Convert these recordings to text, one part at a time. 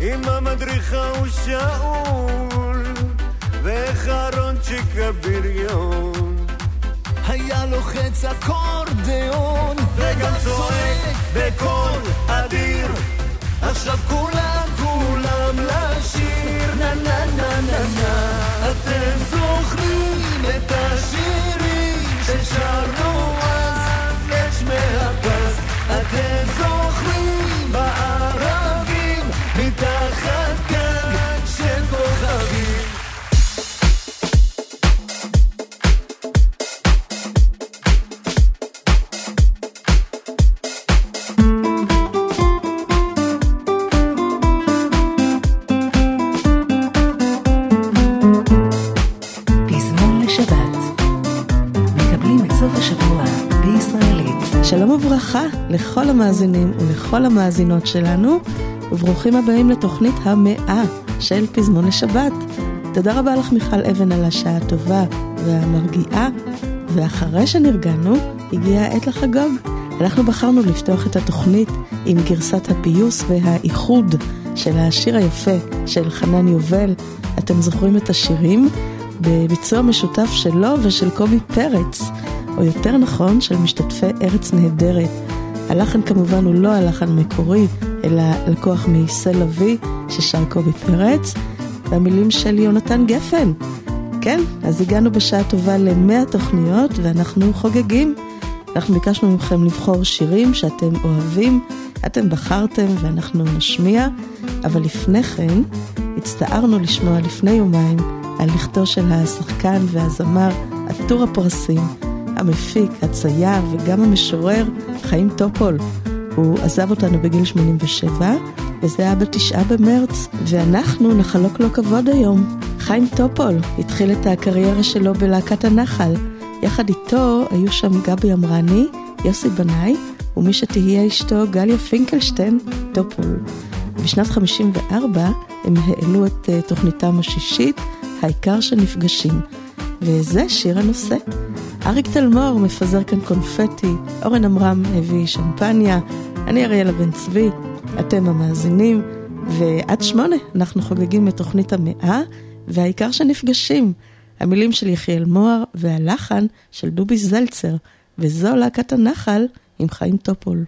עם המדריכה הוא שאול וחרונצ'יק הבריון היה לוחץ אקורדיאון וגם צועק בקול אדיר. עכשיו כולם כולם לשיר. נה נה נה נה נה. אתם זוכרים את השירים ששרנו לכל המאזינים ולכל המאזינות שלנו, וברוכים הבאים לתוכנית המאה של פזמון לשבת. תודה רבה לך מיכל אבן על השעה הטובה והמרגיעה, ואחרי שנרגענו, הגיעה העת לחגוג. אנחנו בחרנו לפתוח את התוכנית עם גרסת הפיוס והאיחוד של השיר היפה של חנן יובל. אתם זוכרים את השירים? בביצוע משותף שלו ושל קובי פרץ. או יותר נכון של משתתפי ארץ נהדרת. הלחן כמובן הוא לא הלחן המקורי, אלא לקוח מסל אבי ששר קובי פרץ, והמילים של יונתן גפן. כן, אז הגענו בשעה טובה למאה תוכניות ואנחנו חוגגים. אנחנו ביקשנו מכם לבחור שירים שאתם אוהבים, אתם בחרתם ואנחנו נשמיע, אבל לפני כן הצטערנו לשמוע לפני יומיים על לכתו של השחקן והזמר עטור הפרסים, המפיק, הצייר וגם המשורר חיים טופול. הוא עזב אותנו בגיל 87, וזה היה בתשעה במרץ, ואנחנו נחלוק לו כבוד היום. חיים טופול התחיל את הקריירה שלו בלהקת הנחל. יחד איתו היו שם גבי עמרני, יוסי בנאי, ומי שתהיה אשתו גליה פינקלשטיין, טופול. בשנת 54 הם העלו את אה, תוכניתם השישית, העיקר שנפגשים. וזה שיר הנושא. אריק תלמור מפזר כאן קונפטי, אורן עמרם הביא שמפניה, אני אריאלה בן צבי, אתם המאזינים, ועד שמונה אנחנו חוגגים את תוכנית המאה, והעיקר שנפגשים. המילים של יחיאל מוהר והלחן של דובי זלצר, וזו להקת הנחל עם חיים טופול.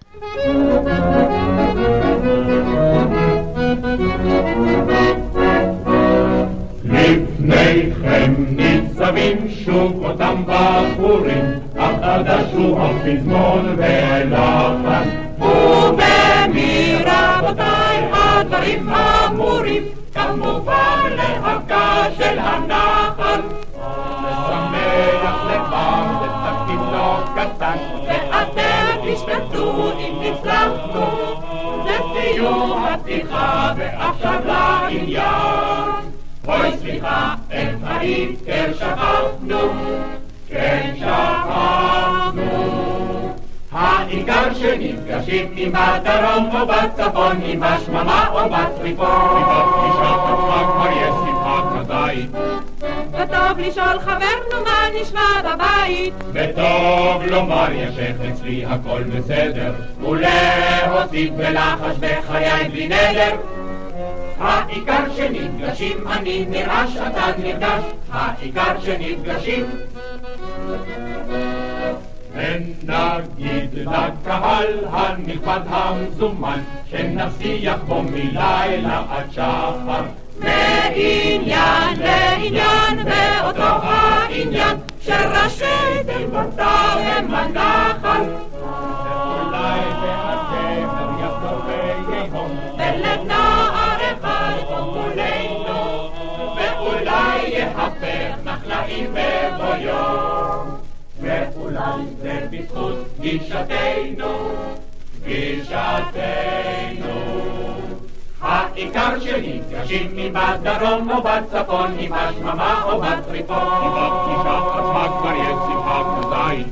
לפניכם ניצבים שוב אותם בחורים, אך חדשו הפזמון ולחן. ובמי רבותיי הדברים אמורים, כמובן להקה של הנחל. לשמח לבם לתפקיד לא קטן, ואתם תשתתפו אם הצלחנו. זה סיום הפתיחה ועכשיו לעניין. אוי סליחה, איך ההיכר שכחנו, כן שכחנו. העיקר שנפגשים עם בדרום או בצפון, עם השממה או בצריפון. בפגישת עצמה כבר יש שמחת הבית. וטוב לשאול חברנו מה נשמע בבית. וטוב לומר ישך אצלי הכל בסדר, ולהוסיף ולחש בחיי בלי נדר. העיקר שנפגשים, אני נרעש, אתה נרגש, העיקר שנפגשים. ונגיד לקהל הנכבד המזומן, שנבטיח בו מלילה עד שחר. מעניין לעניין באותו העניין, שראשי תיבותיו הם הנחל. בבוא יום. ואולי זה בזכות גישתנו, העיקר שנפגשים אם בדרום או בצפון, אם בשממה או בטריפון. כי בפגישה עצמה כבר יש שמחה כזית.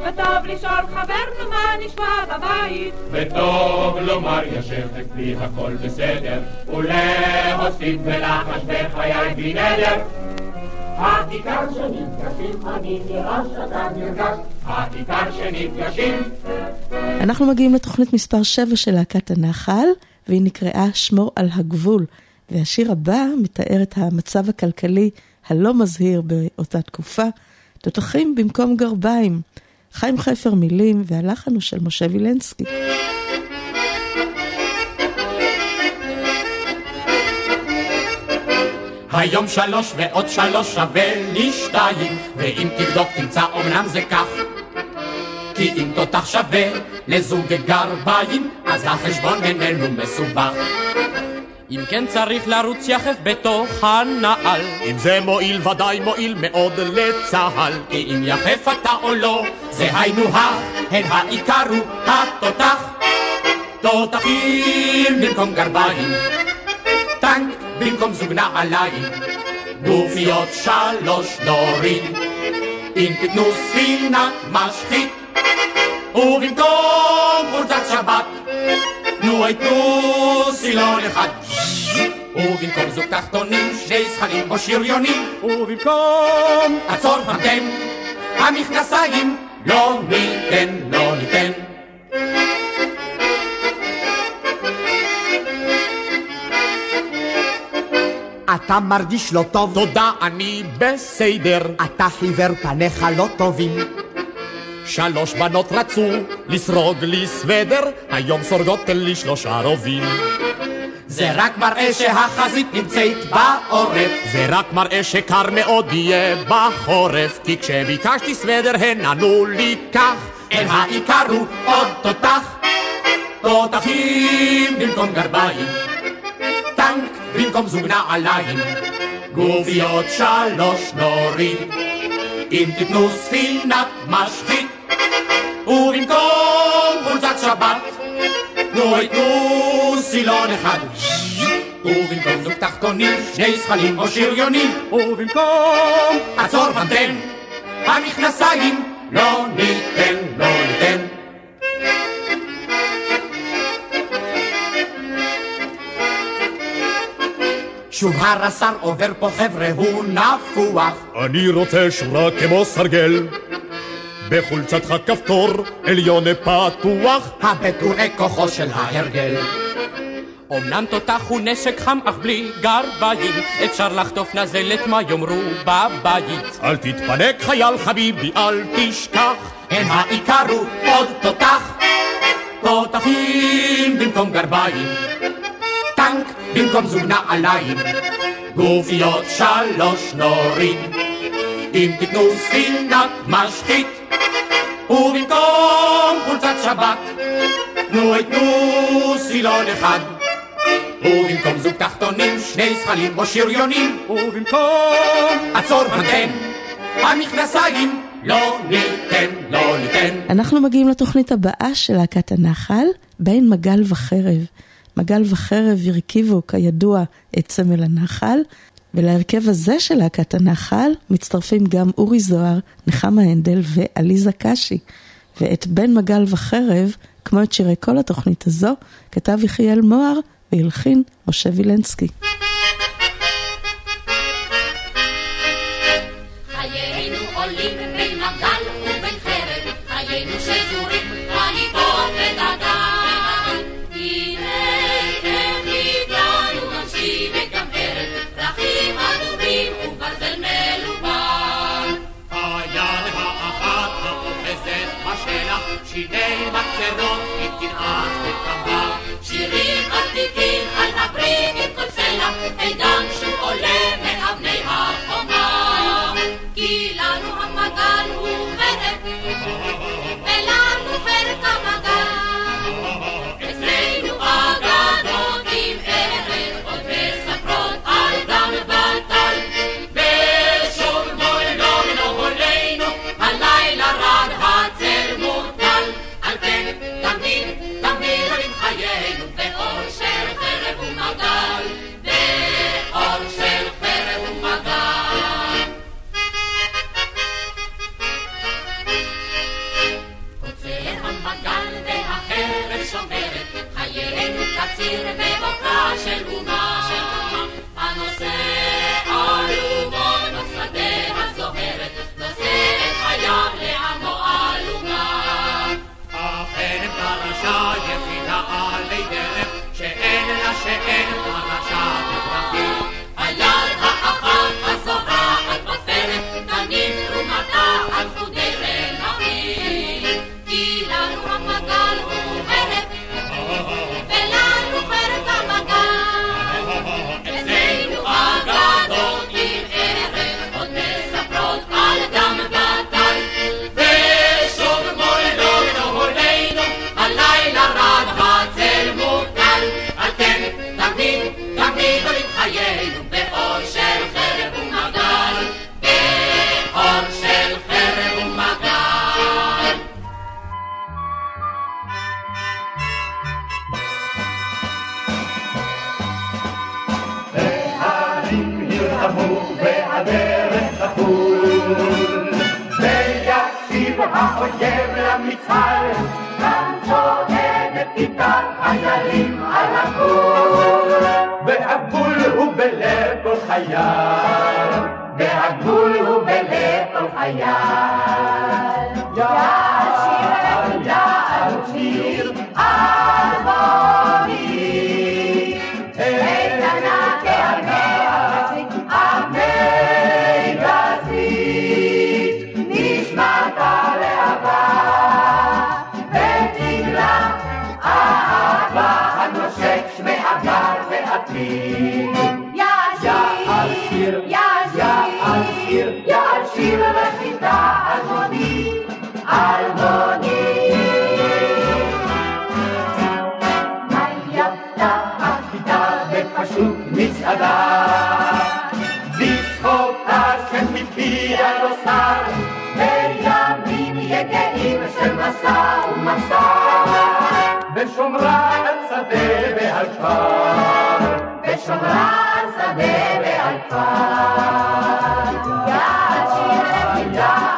וטוב לשאול חברנו מה נשמע בבית. וטוב לומר ישב אצלי הכל בסדר, ולהוסיף בלחש בחיי בלי נדר. העיקר שנפגשים, אני נראה שאתה נרגש, העיקר שנפגשים. אנחנו מגיעים לתוכנית מספר 7 של להקת הנחל, והיא נקראה שמור על הגבול. והשיר הבא מתאר את המצב הכלכלי הלא מזהיר באותה תקופה, תותחים במקום גרביים. חיים חפר מילים, והלחן הוא של משה וילנסקי. היום שלוש ועוד שלוש שווה לי שתיים, ואם תבדוק תמצא אמנם זה כך. כי אם תותח שווה לזוג גרביים, אז החשבון איננו מסובך. אם כן צריך לרוץ יחף בתוך הנעל. אם זה מועיל ודאי מועיל מאוד לצה"ל. כי אם יחף אתה או לא, זה היינו הך, הן העיקר הוא התותח. תותחים במקום גרביים, טנק במקום זוג נעליים, גופיות שלוש דורים. אם תיתנו ספינת משחית, ובמקום חולצת שבת, נו הייתו סילון אחד. ובמקום זוג תחתונים, שני זכרים או שריונים, ובמקום עצור המתם, המכנסיים, לא ניתן, לא ניתן. אתה מרגיש לא טוב, תודה, אני בסדר. אתה חיוור פניך לא טובים. שלוש בנות רצו לסרוג לי סוודר, היום סורגות לי שלושה רובים. זה רק מראה שהחזית נמצאת בעורף. זה רק מראה שקר מאוד יהיה בחורף, כי כשביקשתי סוודר הן ענו לי כך. אל העיקר הוא עוד תותח, תותחים במקום גרביים, במקום זוג נעליים, גופיות שלוש נוריד, אם תיתנו ספינת משחית, ובמקום חולצת שבת, נו יתנו סילון אחד. ובמקום זוג תחתונים, שני זכלים או שריונים, ובמקום עצור פנטן, המכנסיים לא ניתן, לא ניתן. שוב הרס"ר עובר פה חבר'ה הוא נפוח. אני רוצה שורה כמו סרגל, בחולצתך כפתור עליון פתוח. הבטורי כוחו של ההרגל. אמנם תותח הוא נשק חם אך בלי גרביים אפשר לחטוף נזלת מה יאמרו בבית. אל תתפנק חייל חביבי, אל תשכח. הן העיקר הוא עוד תותח. תותחים במקום גרביים טנק במקום זוג נעליים. גופיות שלוש נורים. אם תיתנו ספינת משחית ובמקום חולצת שבת נו יתנו סילון אחד. ובמקום זוג תחתונים שני זכלים או שריונים. ובמקום עצור המתן המכנסיים לא ניתן, לא ניתן. אנחנו מגיעים לתוכנית הבאה של להקת הנחל, בין מגל וחרב. מגל וחרב הרכיבו כידוע את סמל הנחל, ולהרכב הזה של להקת הנחל מצטרפים גם אורי זוהר, נחמה הנדל ועליזה קשי. ואת בין מגל וחרב, כמו את שירי כל התוכנית הזו, כתב יחיאל מוהר והלחין משה וילנסקי. חייל, והגבול הוא בלב כל חייל. שיר,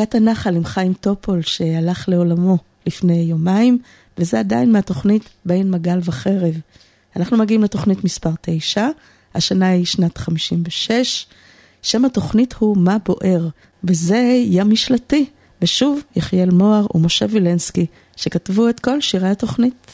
להקת הנחל עם חיים טופול שהלך לעולמו לפני יומיים, וזה עדיין מהתוכנית בין מגל וחרב. אנחנו מגיעים לתוכנית מספר 9, השנה היא שנת 56, שם התוכנית הוא מה בוער, וזה ים משלתי, ושוב יחיאל מוהר ומשה וילנסקי, שכתבו את כל שירי התוכנית.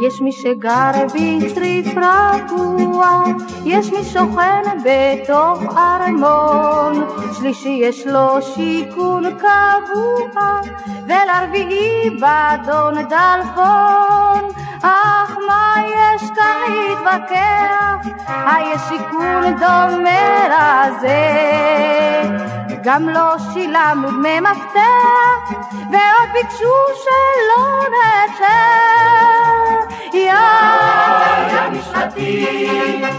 יש מי שגר בצריף רגוע, יש מי שוכן בתוך ארמון, שלישי יש לו שיכון קבוע, ולרביעי באדון דלפון. אך מה יש כאן להתווכח, היש שיכון דומה לזה. גם לא שילמנו דמי מפתח, ועוד ביקשו שלא נצא. יא ים משלתי,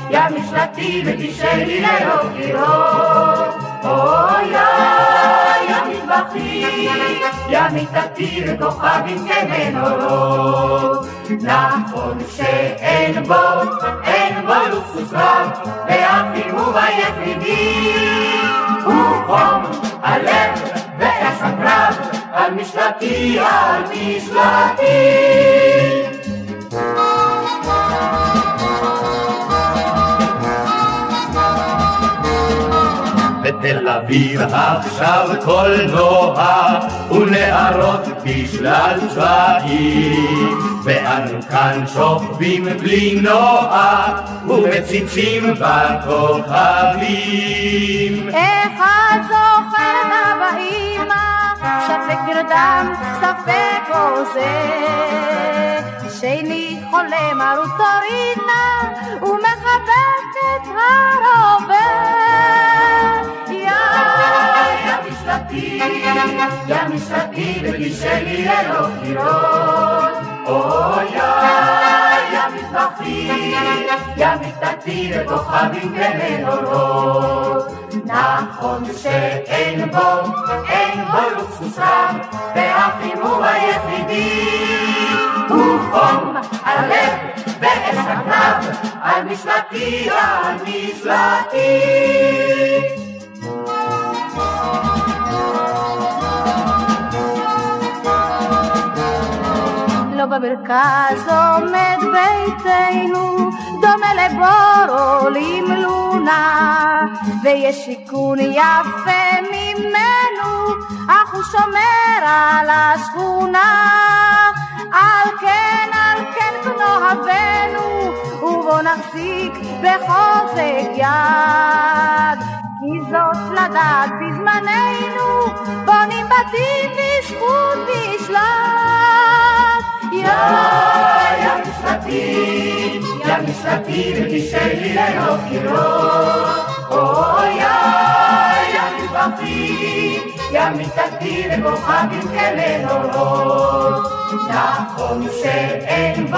ים משלתי, ותשאלי ללא קירות. אוי ים מטבחי, ים מיטתי, וכוכבים כמנורות. נכון שאין בו, אין בו לוקסוס רב, והחימום היחידי הוא חום הלב ואש הקרב, על משלתי, על משלתי. בתל אביב עכשיו קולנוע ונערות בשלל צבעים ואנו כאן שוכבים בלי נוע ומציצים בכוכבים איך את זוכרת אבא אמא, ספק נרדם, ספק עושה. שני חולם על רוטורינה, ומחבק את הרובה. משפטי, יא משפטי ותשאלי ללא קירות. אוי יא מטבחי, יא מיטתי וכוכבים ומנורות. נכון שאין בו, אין בו לוקסוס רב, והחימום היחידי הוא חום הלב ואש הקרב, על משלתי, על משלתי. במרכז עומד ביתנו, דומה לבור עולים לונה, ויש שיכון יפה ממנו, אך הוא שומר על השכונה. על כן, על כן כנוהבנו, ובוא נחזיק בחוזק יד. כי זאת לדעת בזמננו, בונים בתים בזכות בשלב. יא משפטי, יא משפטי ותשאלי ללא קירות. אוי יא מטבחי, יא מיטתי וכוכבים כמנורות. נכון שאין בו,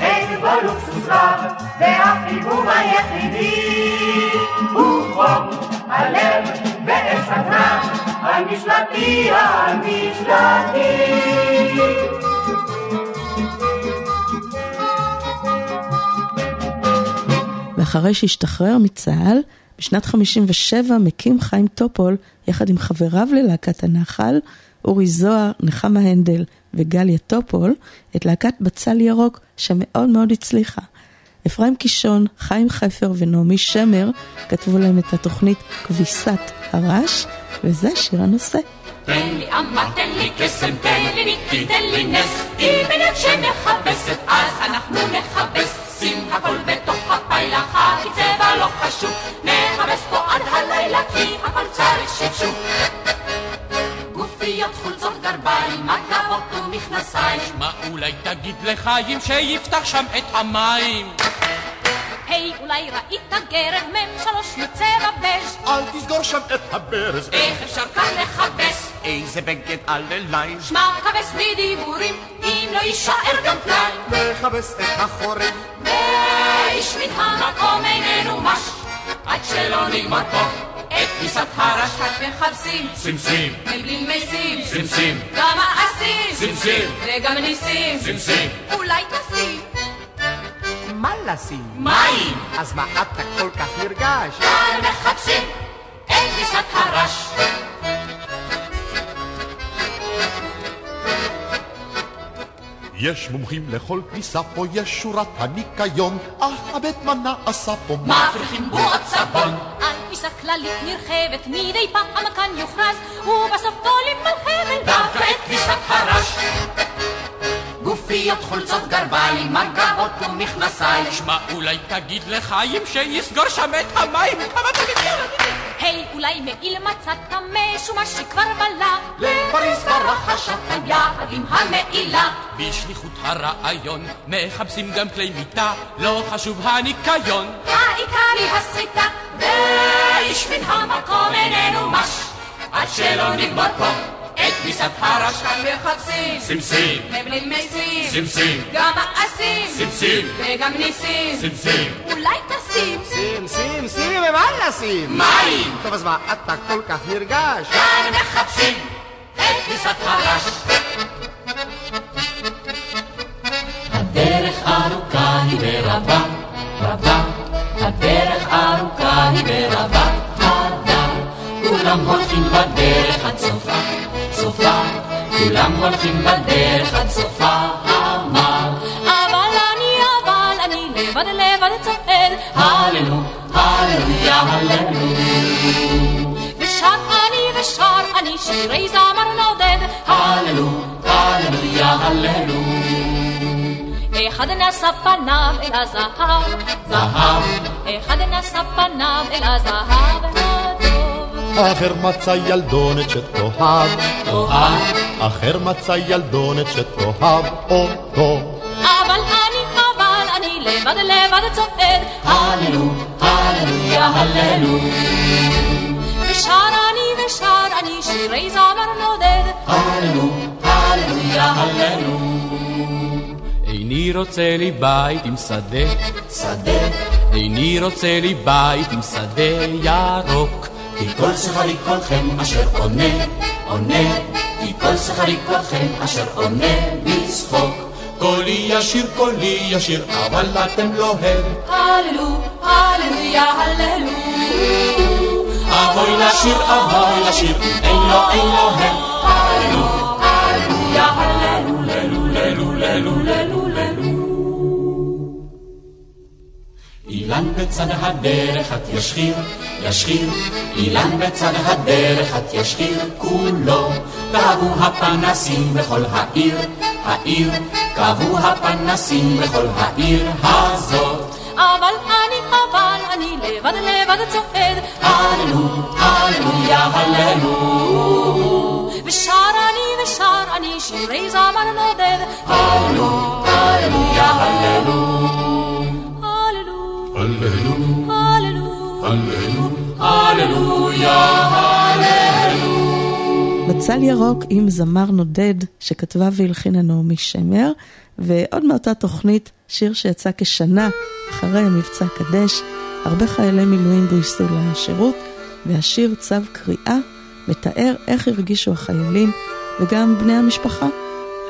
אין בו לוקסוס רב, והחימום היחידי הוא חום הלב ואש הקרב, על משלתי, ואחרי שהשתחרר מצה"ל, בשנת 57 מקים חיים טופול, יחד עם חבריו ללהקת הנחל, אורי זוהר, נחמה הנדל וגליה טופול, את להקת בצל ירוק, שמאוד מאוד הצליחה. אפרים קישון, חיים חפר ונעמי שמר כתבו להם את התוכנית כביסת הרש, וזה שיר הנושא. תן לי אמה, תן לי קסם, תן לי ניקי, תן לי נס. אם אין שמכבסת, אז אנחנו נכבס. שים הכל בתוך הפיילה, כי צבע לא חשוב. נכבס פה עד הלילה, כי הכל צריך שפשוף. גופיות, חולצות, גרביים, מגבות ומכנסיים. מה אולי תגיד לחיים שיפתח שם את המים? היי, אולי ראית גרד מם שלוש מצבע בז' אל תסגור שם את הברז. איך אפשר כך לכבס? איזה בגד על אליי. שמע כבס מדיבורים, אם לא יישאר גם פנאי. לכבס את החורים. ואיש מן המקום איננו מש, עד שלא נגמר פה. את כניסת הרש רק מחפשים, סימסים, מבלי משים, סימסים, גם מעשים, סימסים, וגם ניסים, סימסים. אולי תשים מה לשים? מים, אז מה אתה כל כך נרגש? כאן מחפשים את כניסת הרש. יש מומחים לכל כניסה פה, יש שורת הניקיון, אך הבית מה נעשה פה? מפריחים בועות סבון, על כניסה כללית נרחבת, מדי פעם כאן יוכרז, ובסוף תולים על חבל, דווקא את כניסת הרש. גופיות, חולצות, גרביים, מגבות ומכנסיים. שמע, אולי תגיד לחיים שיסגור שם את המים. כמה תגיד היי, אולי מעיל מצאת משומש שכבר בלה. לפריס ברח השטן יחד עם המעילה. בשליחות הרעיון מחפשים גם כלי מיטה, לא חשוב הניקיון. העיקר היא הסריטה, ואיש מן המקום איננו מש, עד שלא נגמור פה. את כניסת הרש כאן מחפשים, סימסים, מבלי משים, סימסים, גם מעשים, סימסים, וגם ניסים, סימסים. אולי תשים, שים, שים, שים, ומה לשים? מים, טוב, אז מה אתה כל כך נרגש? כאן מחפשים את כניסת הרש. הדרך ארוכה היא ורבה, רבה, הדרך ארוכה היא ורבה, הדר, כולם הולכים בדרך עד סופה, סופה, כולם הולכים בדרך עד סופה, אמר. אבל אני, אבל אני לבד לבד צועד, הללו, הללויה, הללו. ושר אני ושר אני שירי זמר נודד, הללו, הללויה, הללו. אחד נשא פניו אל הזהב, זהב, אחד נשא פניו אל הזהב הטוב. אחר מצא ילדונת שתאהב, תאהב, אחר מצא ילדונת שתאהב אותו. אבל אני, אבל אני לבד לבד צועד, הללו, הללויה, הללו. ושר אני ושר אני שירי זמר נודד. הללו, הללויה, הללו. איני רוצה לי בית עם שדה, שדה. איני רוצה לי בית עם שדה ירוק. כי כל שכרי כלכם אשר עונה, עונה, כי כל שכרי כלכם אשר עונה לשחוק. קולי ישיר, קולי ישיר, אבל אתם לא הם. הללו, הללויה, הללו. אבוי לשיר, אבוי לשיר, אין לו, אין לו הם. הללו, הללויה, הללו, ללו, ללו, ללו, ללו, ללו. אילן בצד הדרך את ישחיר, ישחיר, אילן בצד הדרך את ישחיר כולו. כבו הפנסים בכל העיר, העיר, כבו הפנסים בכל העיר הזאת. אבל אני, אבל אני לבד לבד צועד. הללו, הללויה, הללו. ושר אני ושר אני שירי זמר נודד. הללו, הללויה, הללו. בצל ירוק עם זמר נודד שכתבה והלחינה נעמי שמר, ועוד מאותה תוכנית, שיר שיצא כשנה אחרי מבצע קדש, הרבה חיילי מילואים גויסו לשירות, והשיר צו קריאה מתאר איך הרגישו החיילים וגם בני המשפחה.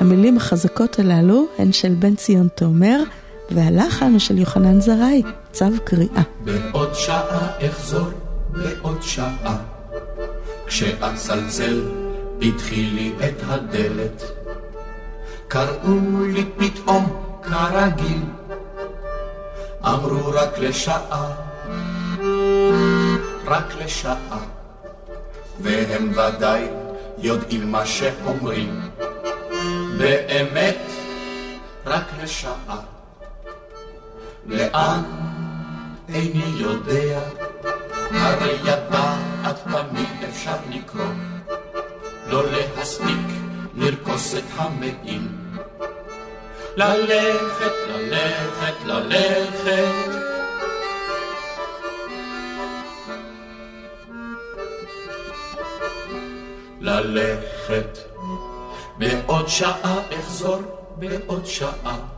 המילים החזקות הללו הן של בן ציון תומר, והלחן של יוחנן זרעי, צו קריאה. בעוד שעה אחזור, בעוד שעה, כשאצלצל פתחי לי את הדלת. קראו לי פתאום כרגיל, אמרו רק לשעה, רק לשעה, והם ודאי יודעים מה שאומרים, באמת רק לשעה. לאן איני יודע, הרי ידעת תמיד אפשר לקרוא, לא להספיק לרכוס את המעיל. ללכת, ללכת, ללכת. ללכת, בעוד שעה אחזור, בעוד שעה.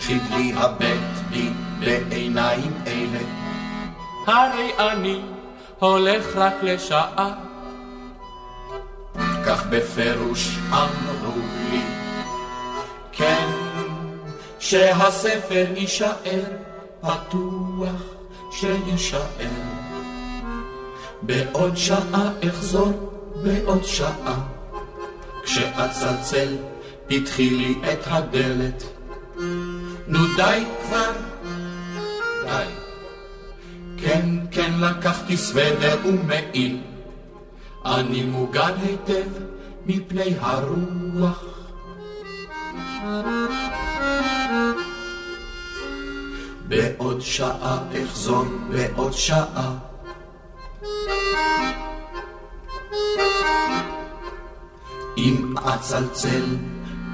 חיבלי הבט בי בעיניים אלה. הרי אני הולך רק לשעה. כך בפירוש אמרו לי, כן, שהספר יישאר פתוח, שיישאר. בעוד שעה אחזור, בעוד שעה, כשאצלצל פתחי לי את הדלת. נו די כבר, די. כן, כן, לקחתי סוודר ומעיל. אני מוגן היטב מפני הרוח. בעוד שעה אחזור, בעוד שעה. אם אצלצל,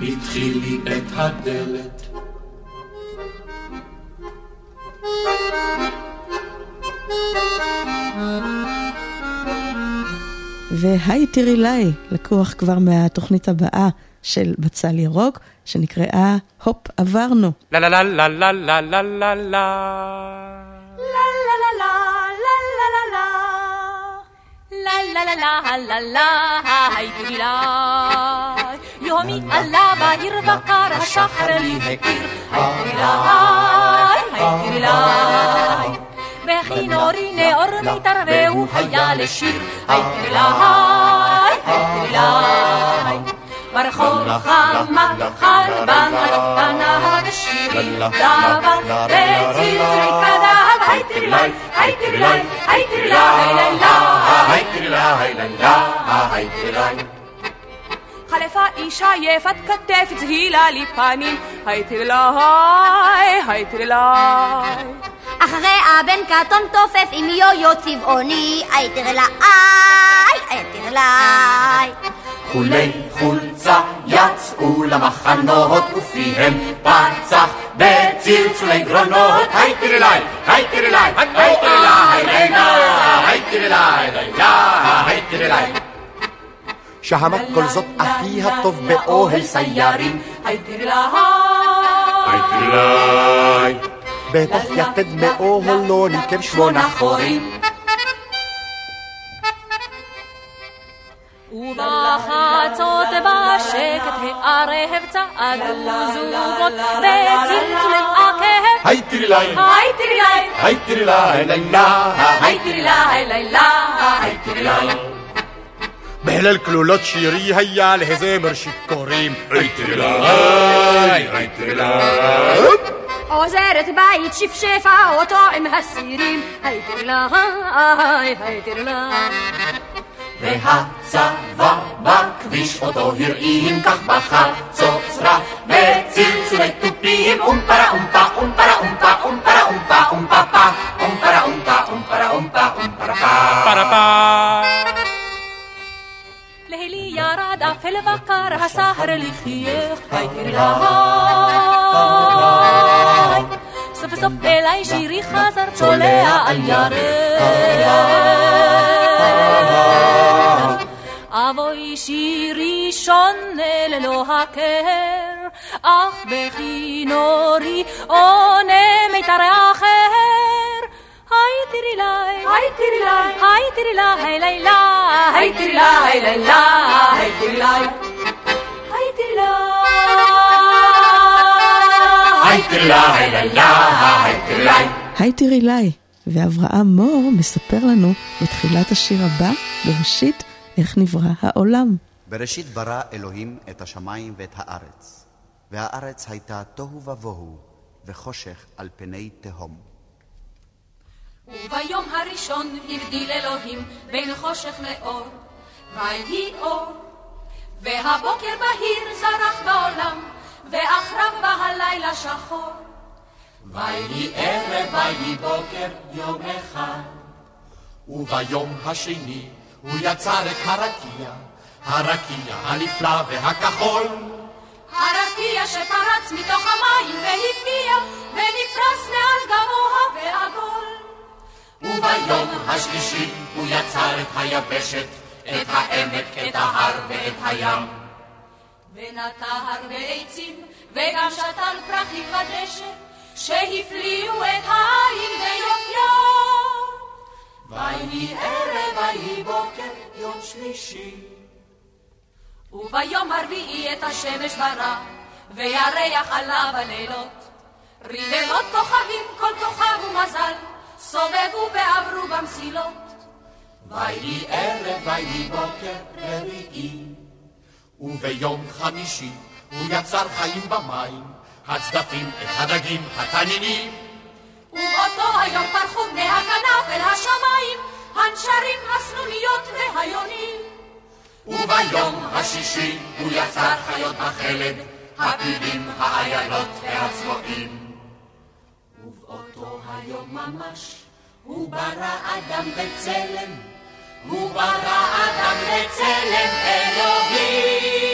פתחי לי את הדלת. והי תראי לי, לקוח כבר מהתוכנית הבאה של בצל ירוק, שנקראה הופ עברנו. לה לה לה לה לה לה לה לה לה לה לה לה לה לה, היי תראי לה. יומי עלה בעיר בקר, השחר לי הכיר, היי حي لله بخي نوريني أرمي تربي وحيا للشير حي لله حي لله برخول خامة خالبان أنا بالشيرين دابا بيتي تريكا دهب حي ترلاي حي ترلاي حي ترلاي هاي للا هاي ترلاي هاي للا هاي ترلاي חלפה אישה יפת כתף צהילה לי פנים, היי תללי, היי תללי. אחריה בן קטון תופף עם יויו צבעוני, היי תרלי, היי תרלי. חולי חולצה יצאו למחנות ופיהם פצח בצלצולי גרונות, היי תרלי, היי תרלי, היי תרלי, היי תרלי, היי תרלי, היי תרלי. שהמת כל זאת אחי הטוב באוהל סיירים. היי תרלי. היי תרלי. בתוך יתד מאוהל לא ניקם שמונה חורים. ובחצות בשקט הערב צעדו זוגות בצלצולי עקב. היי תרלי. היי תרלי. היי תרלי, לילה, היי תרלי, לילה. היי תרלי. בהלל כלולות שירי היה להזמר שיכורים. היי תרלי, היי תרלי. עוזרת בית שפשפה אותו עם הסירים. היי תרלי, היי תרלי. והצבא בכביש אותו הרעים כך בחצוצרה וצלצולי תופים אומפרה אומפה אומפרה אומפה אומפרה אומפה אומפה פה אומפרה אומפה אומפרה אומפה אומפרה פה לילי ירד אפל בקר הסהר לחייך היי. תרלי סוף סוף אליי שירי חזר צולע על ירך. אבוי שירי שונה ללא הכר אך בכינורי עונה מיתר אחר היי תראי לי, היי תראי לי, היי תראי לי, לילה, היי תראי לי, לילה, היי תראי לי, היי תראי היי תראי לי, לילה, היי תראי לי. היי תראי לי, ואברהם מור מספר לנו בתחילת השיר הבא, בראשית, איך נברא העולם. בראשית ברא אלוהים את השמיים ואת הארץ, והארץ הייתה תוהו ובוהו, וחושך על פני תהום. וביום הראשון הבדיל אלוהים בין חושך לאור, ויהי אור. והבוקר בהיר זרח בעולם, ואחריו בא הלילה שחור. ויהי ערב, ויהי בוקר, יום אחד. וביום השני הוא יצר את הרקיע, הרקיע הנפלא והכחול. הרקיע שפרץ מתוך המים והפקיע, ונפרס מעל גבוה ועגול. וביום השלישי הוא יצר את היבשת, את העמק, את ההר ואת הים. ונטע הרבה עצים, וגם שתל פרחים בדשא, שהפליאו את העין ביופיו. ויהי ערב, ויהי בוקר, יום שלישי. וביום הרביעי את השמש ברא, וירח עלה בלילות. רבבות כוכבים, כל כוכב ומזל, סובבו ועברו במסילות. ויהי ערב, ויהי בוקר, רביעי. וביום חמישי הוא יצר חיים במים, הצדפים, את הדגים, התנינים. ובאותו היום פרחו בני הכנף אל השמיים, הנשרים, הסנוניות והיונים. וביום השישי הוא יצר חיות החלד, הפילים, האיילות והצבועים. ובאותו היום ממש הוא ברא אדם בצלם, הוא ברא אדם בצלם אלוהים.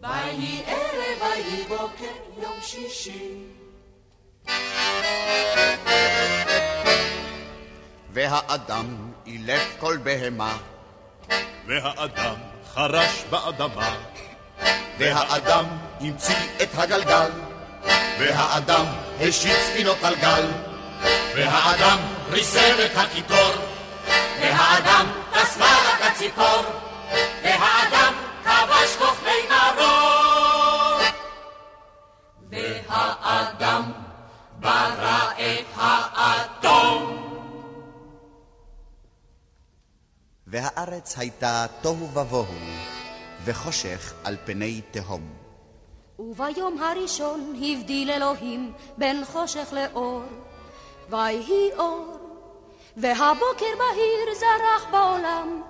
ויהי ערב, ויהי בוקר, יום שישי. והאדם אילף כל בהמה, והאדם חרש באדמה, והאדם המציא את הגלגל, והאדם השית ספינות על גל, והאדם ריסם את הקיטור, והאדם טס מעלה כציפור, והאדם כבש כוכבי מרור. והאדם ברא את האטום. והארץ הייתה תוהו ובוהו, וחושך על פני תהום. וביום הראשון הבדיל אלוהים בין חושך לאור, ויהי אור, והבוקר בהיר זרח בעולם,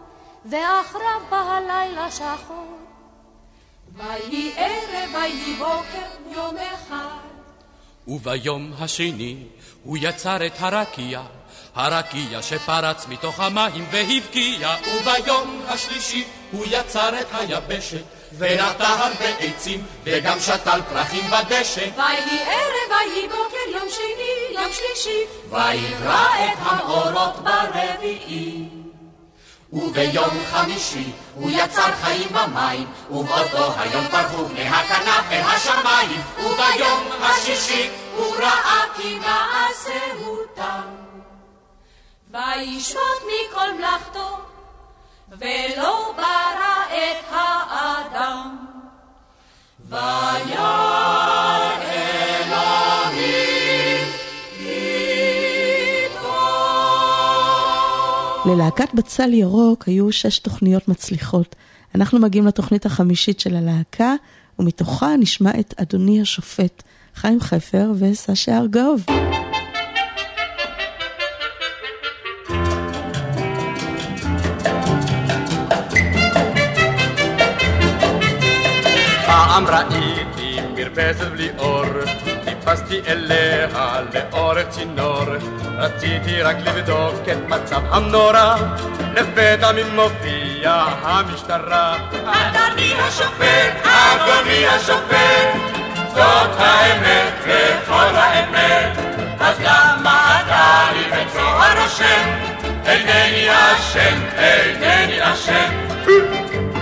ואחריו בא הלילה שחור. ויהי ערב, ויהי בוקר, יום אחד. וביום השני הוא יצר את הרקיע, הרקיע שפרץ מתוך המים והבקיע. וביום השלישי הוא יצר את היבשת, ונטע הרבה עצים, וגם שתל פרחים בדשא. ויהי ערב, ויהי בוקר, יום שני, יום שלישי, ויברא את המאורות ברביעי. וביום חמישי הוא יצר חיים במים, ובאותו היום פרחו בני הכנף אל השמיים, וביום השישי הוא ראה כי מעשהו תם. וישמוט מכל מלאכתו, ולא ברא את האדם. ללהקת בצל ירוק היו שש תוכניות מצליחות. אנחנו מגיעים לתוכנית החמישית של הלהקה, ומתוכה נשמע את אדוני השופט, חיים חפר וסשה ארגוב. פעם ראיתי מרפסת בלי אור, טיפסתי אליה לאורך צינור, רציתי רק לבדוק את מצב המנורה, לפתע ממופיע המשטרה. אדוני השופט, אדוני השופט, זאת האמת וכל האמת, אז למה אתה לי בצוהר השם? אינני אשם, אינני אשם.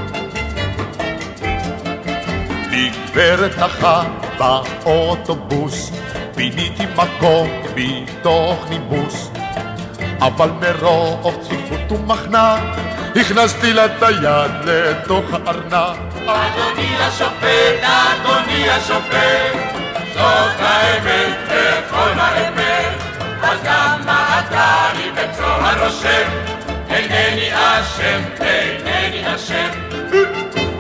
לגברת אחת באוטובוס, פיניתי מקום מתוך נימוס. אבל מרוב צפיפות ומחנה, הכנסתי לה את היד לתוך הארנק. אדוני השופט, אדוני השופט, זאת האמת וכל האמת, אז למה אתה לי בצוהר רושם? אינני אשם, אינני אשם.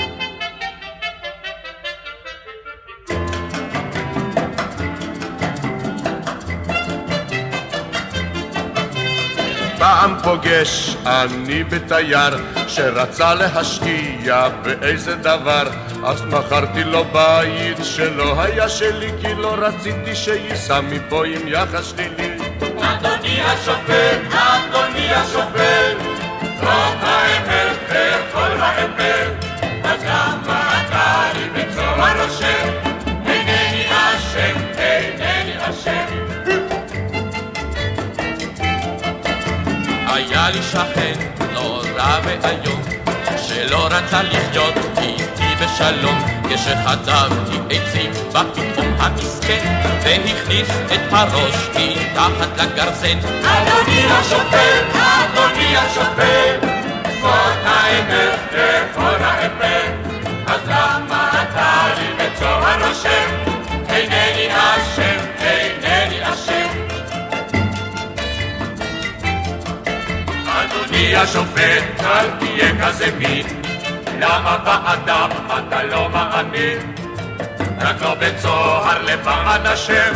פעם פוגש אני בתייר שרצה להשקיע באיזה דבר אז מכרתי לו בית שלא היה שלי כי לא רציתי שייסע מפה עם יחס שלילי אדוני השופט, אדוני השופט, זאת האמת וכל האמת, אז למה אתה לי בצוהר רושם? היה לי שכן נורא ואיום, שלא רצה לחיות איתי בשלום, כשחטבתי עצים בא פתאום המסכן, והכניס את הראש מתחת לגרזן. אדוני השופט, אדוני השופט, השופט, אל תהיה כזה מין, למה באדם אתה לא מאמין? רק לא בצוהר למען השם,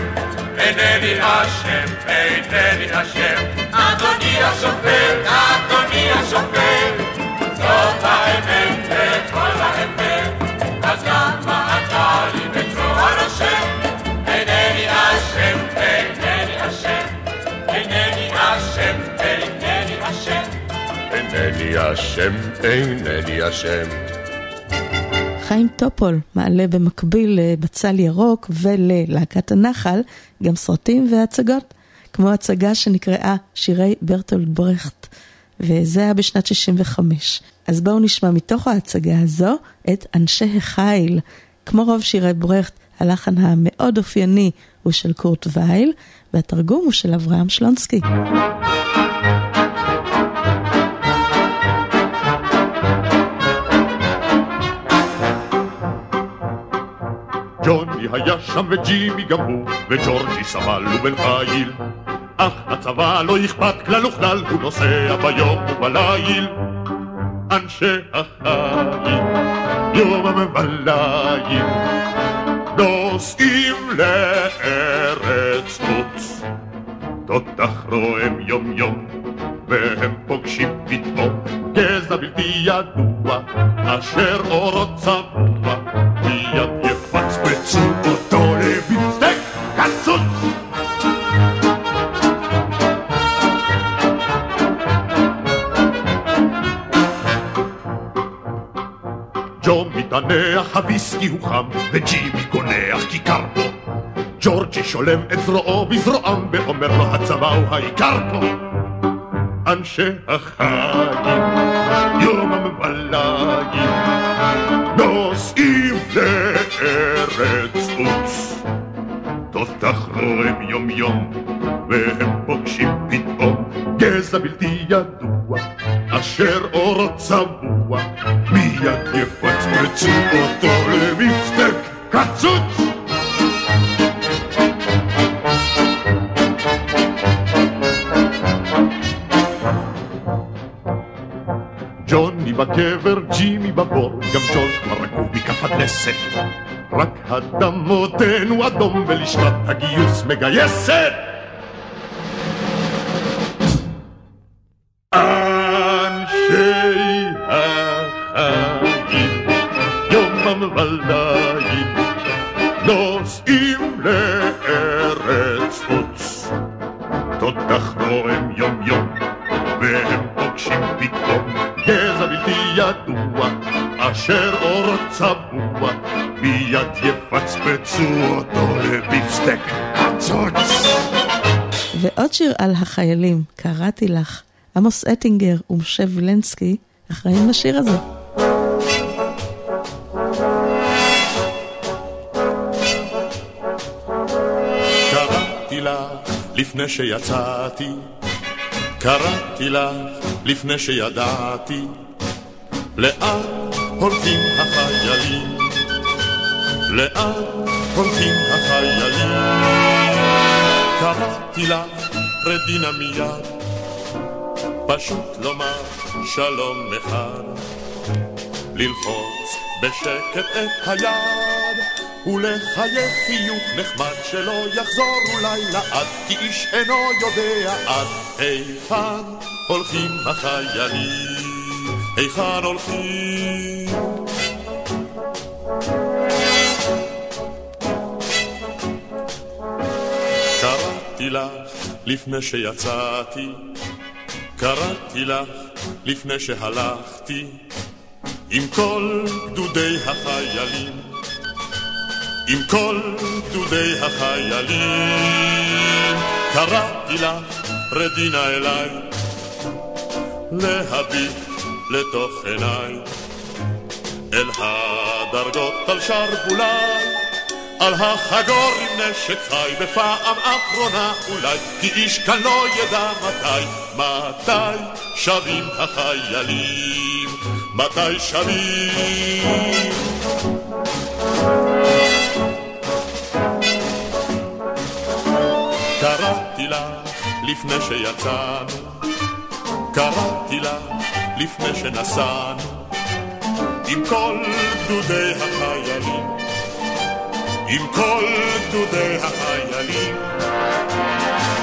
אינני אשם, אינני אשם. אדוני השופט, אדוני השופט, זאת האמת וכל האמת, אינני אשם, אינני אשם חיים טופול מעלה במקביל לבצל ירוק וללהקת הנחל גם סרטים והצגות, כמו הצגה שנקראה שירי ברטולד ברכט, וזה היה בשנת 65. אז בואו נשמע מתוך ההצגה הזו את אנשי החיל. כמו רוב שירי ברכט, הלחן המאוד אופייני הוא של קורט וייל, והתרגום הוא של אברהם שלונסקי. ג'וני היה שם וג'ימי גם הוא, וג'ורג'י סבל ובן חיל. אך לצבא לא אכפת כלל וכלל, הוא נוסע ביום ובליל. אנשי החיל, יומם וליל, נוסעים לארץ חוץ. תותח רועם יום יום, והם פוגשים פתאום גזע בלתי ידוע, אשר אורו צבוע, מיד יפצפצו מתענח, הוויסקי הוא חם, וג'ימי גונח כי קר פה. ג'ורג'י שולם את זרועו בזרועם ואומר לו הצבא הוא העיקר פה אנשי החיים יומם וליל נוסעים לארץ עוץ תותח רועם יום יום והם פוגשים פתאום גזע בלתי ידוע אשר אורו צבוע. מיד יפצפצו אותו למפסק קצוץ! ג'וני בקבר, ג'ימי בבור, גם ג'ורג' כבר רקוב מכף הדלסת. רק הדמותינו אדום ולשנת הגיוס מגייסת! אנשי החיים, יומם וליל, נוסעים לארץ חוץ. תותח נועם יום יום, והם פוגשים פתאום גזע בלתי ידוע, אשר אור צבוע, מיד יפצפצו אותו לביפסטק הצוץ. ועוד שיר על החיילים, קראתי לך. עמוס אטינגר ומשה וילנסקי אחראים לשיר הזה. קראתי לך לפני שיצאתי, קראתי לך לפני שידעתי, לאן הולכים החיילים? לאן הולכים החיילים? קראתי לך רדינה מיד, פשוט לומר שלום אחד, ללחוץ בשקט את היד, ולחייך חיוך נחמד שלא יחזור אולי לעד, כי איש אינו יודע עד היכן הולכים החיילים, היכן הולכים. קראתי לך לפני שיצאתי, קראתי לך לפני שהלכתי, עם כל גדודי החיילים, עם כל גדודי החיילים, קראתי לך רדינה אליי, להביט לתוך עיניי, אל הדרגות על שרוולי, על החגור עם נשק חי בפעם אחרונה אולי, כי איש כאן לא ידע מתי, מתי שבים החיילים, מתי שבים. קראתי לך לפני שיצאנו, קראתי לך לפני שנסענו, עם כל גדודי החיילים, עם כל גדודי החיילים.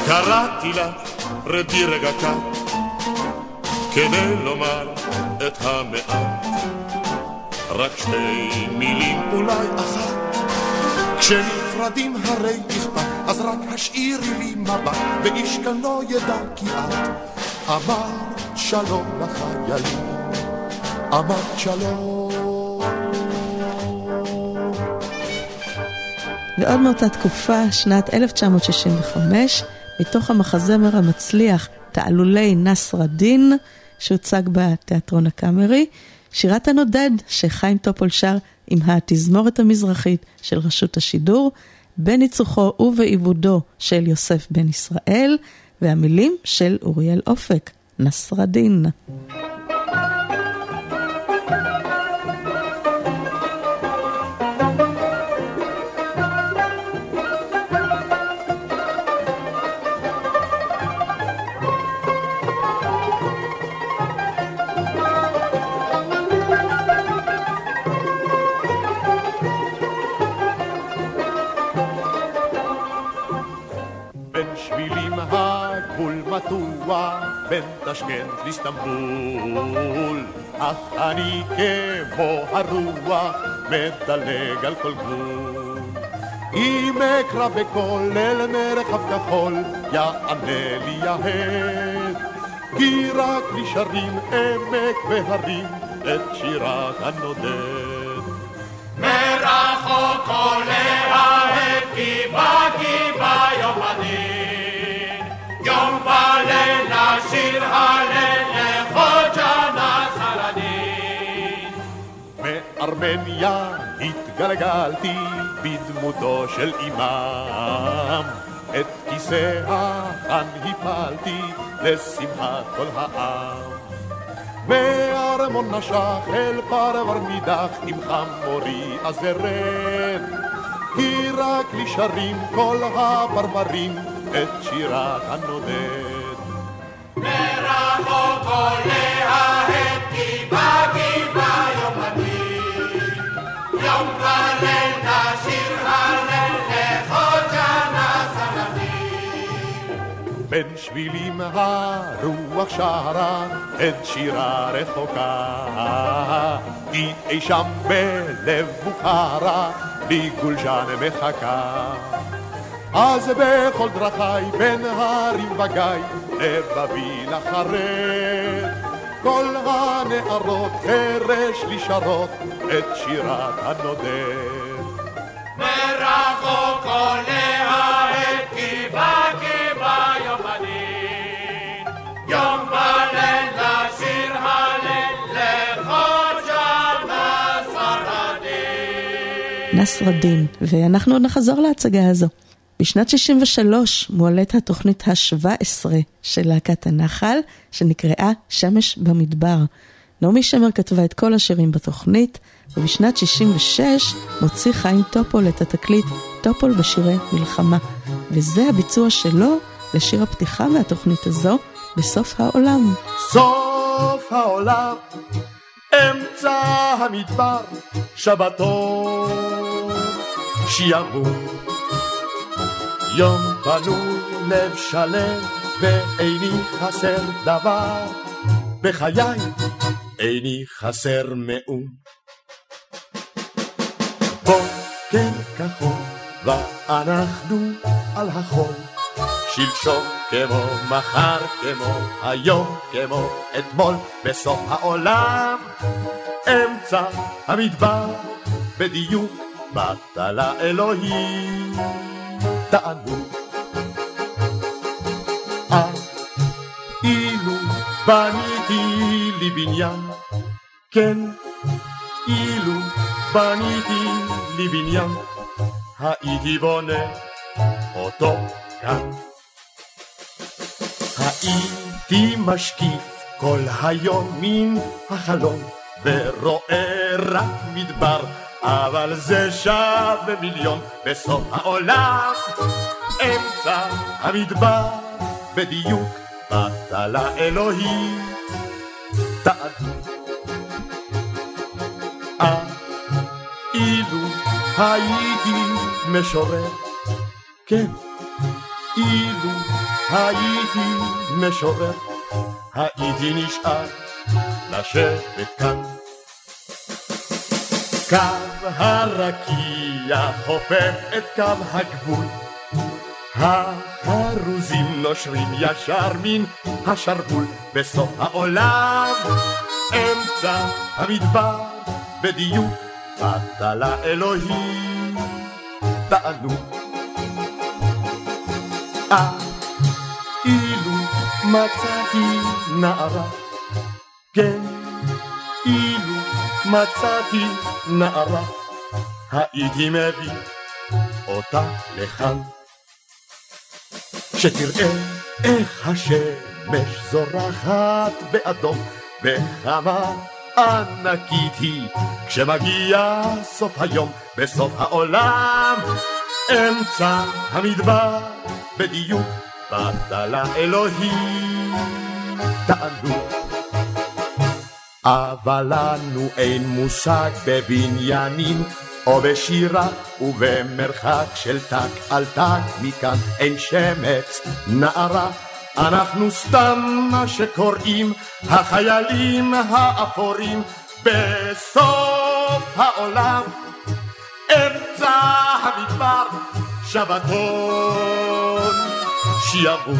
קראתי לך, רדי רגע כאן, כדי לומר את המעט. רק שתי מילים, אולי אחת. כשנפרדים הרי אכפת, אז רק השאירי לי מבט, ואיש כאן לא ידע כי את אמרת שלום לחיילים, אמרת שלום. ועוד מאותה תקופה, שנת 1965, מתוך המחזמר המצליח תעלולי נסרדין, שהוצג בתיאטרון הקאמרי, שירת הנודד שחיים טופול שר עם התזמורת המזרחית של רשות השידור, בניצוחו ובעיבודו של יוסף בן ישראל, והמילים של אוריאל אופק, נסרדין. מתוח, בין תשכנת לאיסטנבול. אך אני כמו הרוח, מדלג על כל גבול. אם אקרא בקול אל מרחב כחול, יענה לי ההד. כי רק לי שרים עמק והרים, את שירת הנודד. מרחוק עולה ההד כי בא יום וליל נשיר הלל לחוג'ה נסרדין. מארמניה התגלגלתי בדמותו של אימם. את כיסאה כאן הפלתי לשמחת כל העם. וארמון נשך אל פרבר נידח עם חמורי אז ארד. כי רק לי שרים כל הפרברים את שירת הנודד. מרחוק עולה בא כי בא יום הדין יום וליל נשיר הלל לכל שנה סנדין בין שבילים הרוח שרה את שירה רחוקה. היא אי שם בלב בוכרה לי גולשן מחכה אז בכל דרכיי בין הרים וגיא לבבי לחרד כל הנערות חרש לי שרות את שירת הנודד מרחוק עולה העת כי בא כי בא יום הדין יום וליל נשיר הלל לכל שנה סרדין נסרדין, ואנחנו עוד נחזור להצגה הזו. בשנת 63 מועלית התוכנית ה-17 של להקת הנחל, שנקראה שמש במדבר. נעמי שמר כתבה את כל השירים בתוכנית, ובשנת 66 מוציא חיים טופול את התקליט טופול בשירי מלחמה. וזה הביצוע שלו לשיר הפתיחה מהתוכנית הזו, בסוף העולם. סוף העולם, אמצע המדבר, שבתון, שיעבוד. יום פנוי, לב שלם, ואיני חסר דבר. בחיי איני חסר מאום. בוקר כחול, ואנחנו על החול. שלשום כמו מחר, כמו היום, כמו אתמול, בסוף העולם. אמצע המדבר, בדיוק בטלה אלוהים. תענו. אה, אילו בניתי לי בניין, כן, אילו בניתי לי בניין, הייתי בונה אותו כאן. הייתי משקיף כל היום מן החלום, ורואה רק מדבר, אבל זה שווה מיליון בסוף העולם. אמצע המדבר, בדיוק בטלה אלוהים. תענו. אה, אילו הייתי משורר, כן, אילו הייתי משורר, הייתי נשאר לשבת כאן. קו הרקיע חופף את קו הגבול, החרוזים נושרים ישר מן השרוול בסוף העולם, אמצע המדבר, בדיוק בטלה אלוהים. תענו. אה, אילו מצאתי נערה, כן, מצאתי נערה, הייתי מביא אותה לכאן. שתראה איך השמש זורחת באדום, וכמה ענקית היא כשמגיע סוף היום, בסוף העולם, אמצע המדבר, בדיוק בטלה אלוהים. תענו. אבל לנו אין מושג בבניינים או בשירה ובמרחק של טק על טק. מכאן אין שמץ נערה. אנחנו סתם מה שקוראים החיילים האפורים. בסוף העולם אמצע המדבר שבתון שיעבוד.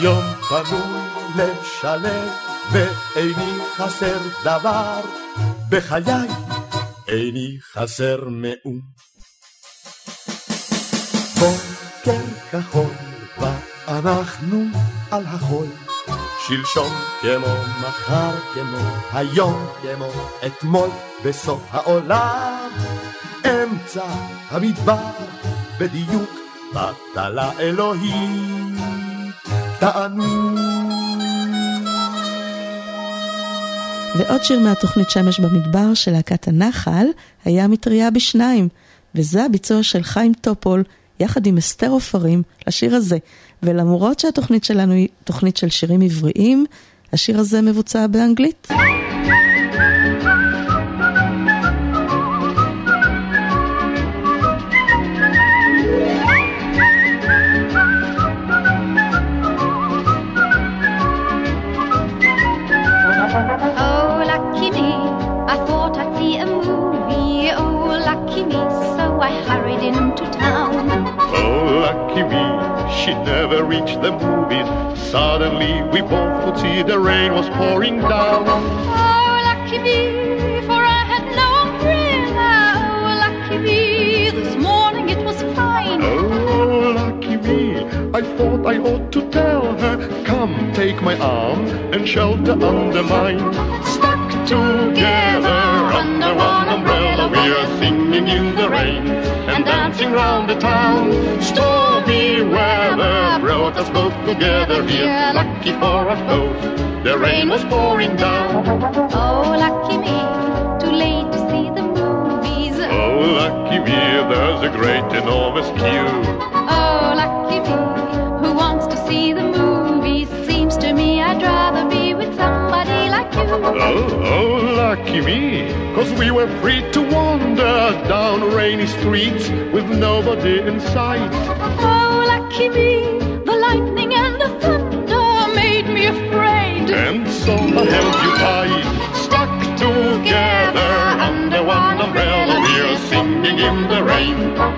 יום פנוי לב שלם ואיני חסר דבר בחיי איני חסר מאום. בוקר כחול ואנחנו על החול, שלשום כמו מחר כמו היום כמו אתמול בסוף העולם. אמצע המדבר בדיוק בטלה אלוהים תענו ועוד שיר מהתוכנית שמש במדבר של להקת הנחל היה מטריה בשניים, וזה הביצוע של חיים טופול יחד עם אסתר עופרים לשיר הזה. ולמרות שהתוכנית שלנו היא תוכנית של שירים עבריים, השיר הזה מבוצע באנגלית. Lucky we, she never reached the movies. Suddenly we both could see the rain was pouring down. Oh, lucky me, for I had no umbrella. Oh, lucky me, this morning it was fine. Oh, lucky me, I thought I ought to tell her. Come, take my arm and shelter under mine. Stuck together under one umbrella, we are singing in the rain and dancing round the town. Stormy weather brought us both together here. Lucky for us both, the rain was pouring down. Oh, lucky me, too late to see the movies. Oh, lucky me, there's a great enormous queue. Oh, lucky me, who wants to see the movies? Seems to me I'd rather be with somebody like you. Oh, oh, lucky me, cause we were free to wander down rainy streets with nobody in sight. Oh, lucky me, the lightning and the thunder made me afraid. And so I held you tight, stuck together under one umbrella. We're singing in the rain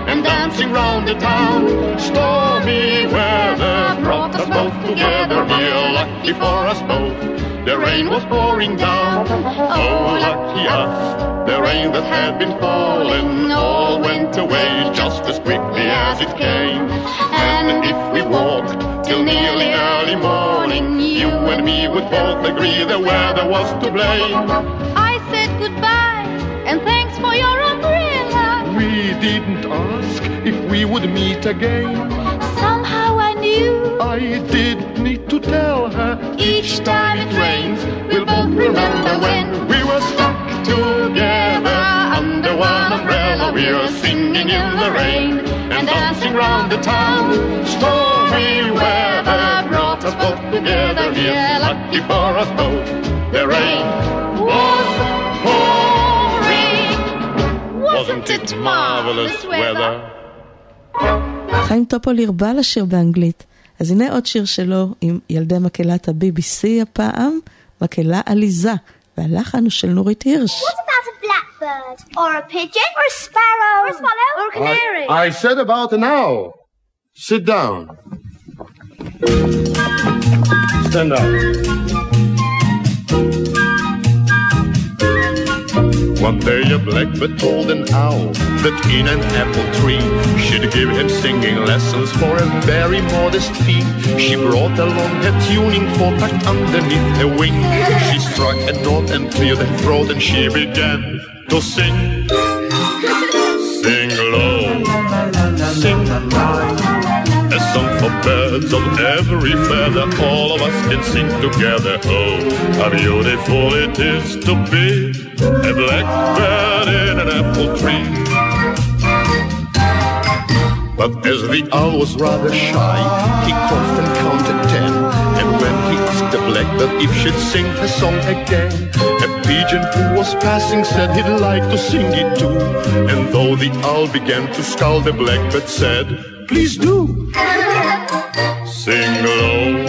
and dancing round the town. Stormy weather brought us both together here, lucky for us both. The rain was pouring down. Oh, lucky us. The rain that had been falling all went away just as quickly as it came. And if we walked till nearly early morning, you and me would both agree the weather was to blame. I said goodbye and thanks for your umbrella. We didn't ask if we would meet again. Somehow I knew I did need to tell her each time it rains, we'll both remember when we were stuck together under one umbrella. We were singing in the rain and dancing round the town. Stormy weather brought us both together here, lucky for us both. The rain was pouring. Wasn't it marvelous weather? חיים טופול הרבה לשיר באנגלית, אז הנה עוד שיר שלו עם ילדי מקהלת ה-BBC הפעם, מקהלה עליזה, והלחן הוא של נורית הירש. Sit down. Stand up. One day a blackbird told an owl that in an apple tree she'd give him singing lessons for a very modest fee. She brought along her tuning fork tucked underneath her wing. She struck a note and cleared her throat and she began to sing. Sing low, sing high. A song for birds of every feather, all of us can sing together. Oh, how beautiful it is to be a blackbird in an apple tree. But as the owl was rather shy, he coughed and counted ten. And when he asked the blackbird if she'd sing the song again, a pigeon who was passing said he'd like to sing it too. And though the owl began to scowl, the blackbird said, Please do. Sing low,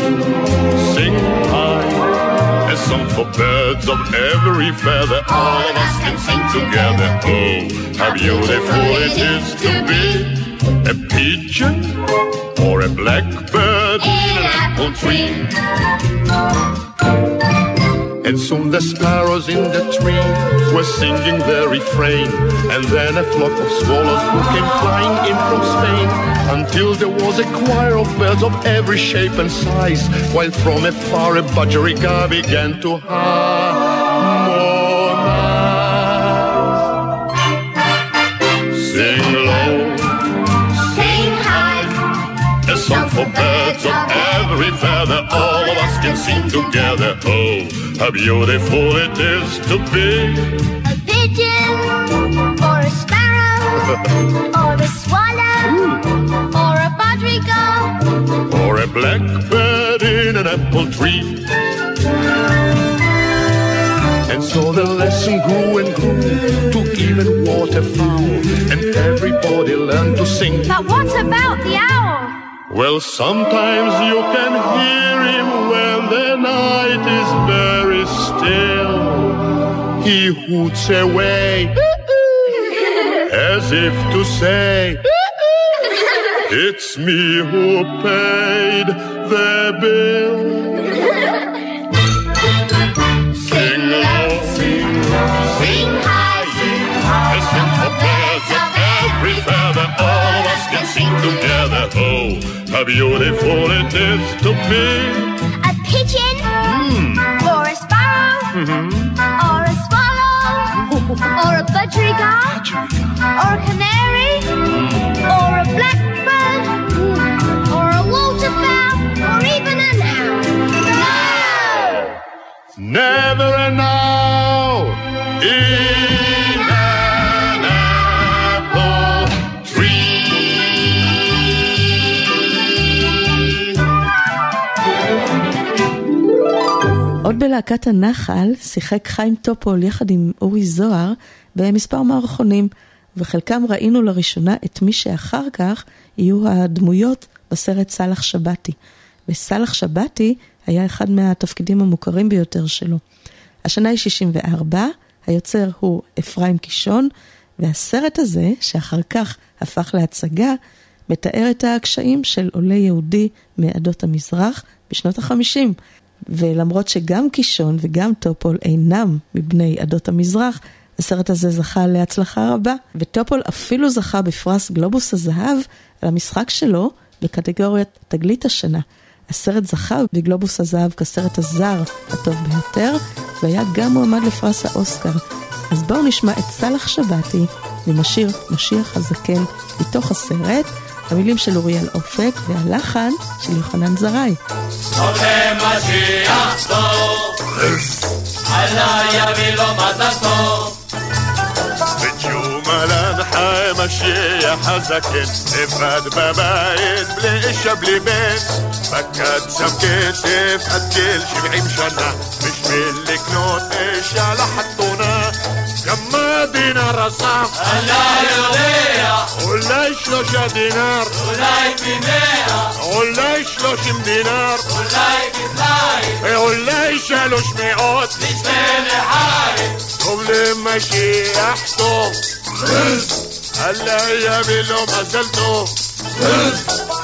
for birds of every feather. All of us can sing together. Oh, how beautiful it is to be a pigeon or a blackbird in an apple tree. And soon the sparrows in the tree were singing their refrain. And then a flock of swallows who came flying in from Spain. Until there was a choir of birds of every shape and size. While from afar a budgerigar began to harmonize. Birds of every feather. All of us can sing together. Oh, how beautiful it is to be. a pigeon, or a sparrow, or a swallow, or a budgerigar. or a blackbird in an apple tree. And so the lesson grew and grew to even waterfowl, and everybody learned to sing. But what about the owl? Well, sometimes you can hear him when the night is very still. He hoots away as if to say, It's me who paid the bill. Sing together. Oh, how beautiful it is to be. a pigeon, hmm. or a sparrow, mm-hmm. or a swallow, or a budgerigar, or a canary, mm. or a blackbird, or a waterfowl, or even an owl. No! Never and עוד בלהקת הנחל שיחק חיים טופול יחד עם אורי זוהר במספר מערכונים, וחלקם ראינו לראשונה את מי שאחר כך יהיו הדמויות בסרט סאלח שבתי. וסאלח שבתי היה אחד מהתפקידים המוכרים ביותר שלו. השנה היא 64, היוצר הוא אפרים קישון, והסרט הזה, שאחר כך הפך להצגה, מתאר את הקשיים של עולי יהודי מעדות המזרח בשנות החמישים. ולמרות שגם קישון וגם טופול אינם מבני עדות המזרח, הסרט הזה זכה להצלחה רבה, וטופול אפילו זכה בפרס גלובוס הזהב על המשחק שלו בקטגוריית תגלית השנה. הסרט זכה בגלובוס הזהב כסרט הזר הטוב ביותר, והיה גם מועמד לפרס האוסקר. אז בואו נשמע את סאלח שבתי עם השיר משיח הזקן מתוך הסרט, המילים של אוריאל אופק והלחן של יוחנן זרעי. עולה משיח טוב, עלה יביא לו מזל טוב. וג'ומלן חי משיח הזקן, לבד בבית, בלי אישה בלי בן. פקד שם כסף עד גיל שבעים שנה, בשביל לקנות אישה לחתונה. כמה דינר אסף? אני יודע, אולי שלושה דינר, אולי פי מאה, אולי שלושים דינר, אולי כפליים, ואולי שלוש מאות. נשתה לחיים. טוב למשיח טוב. אללה יביא לו מזל טוב.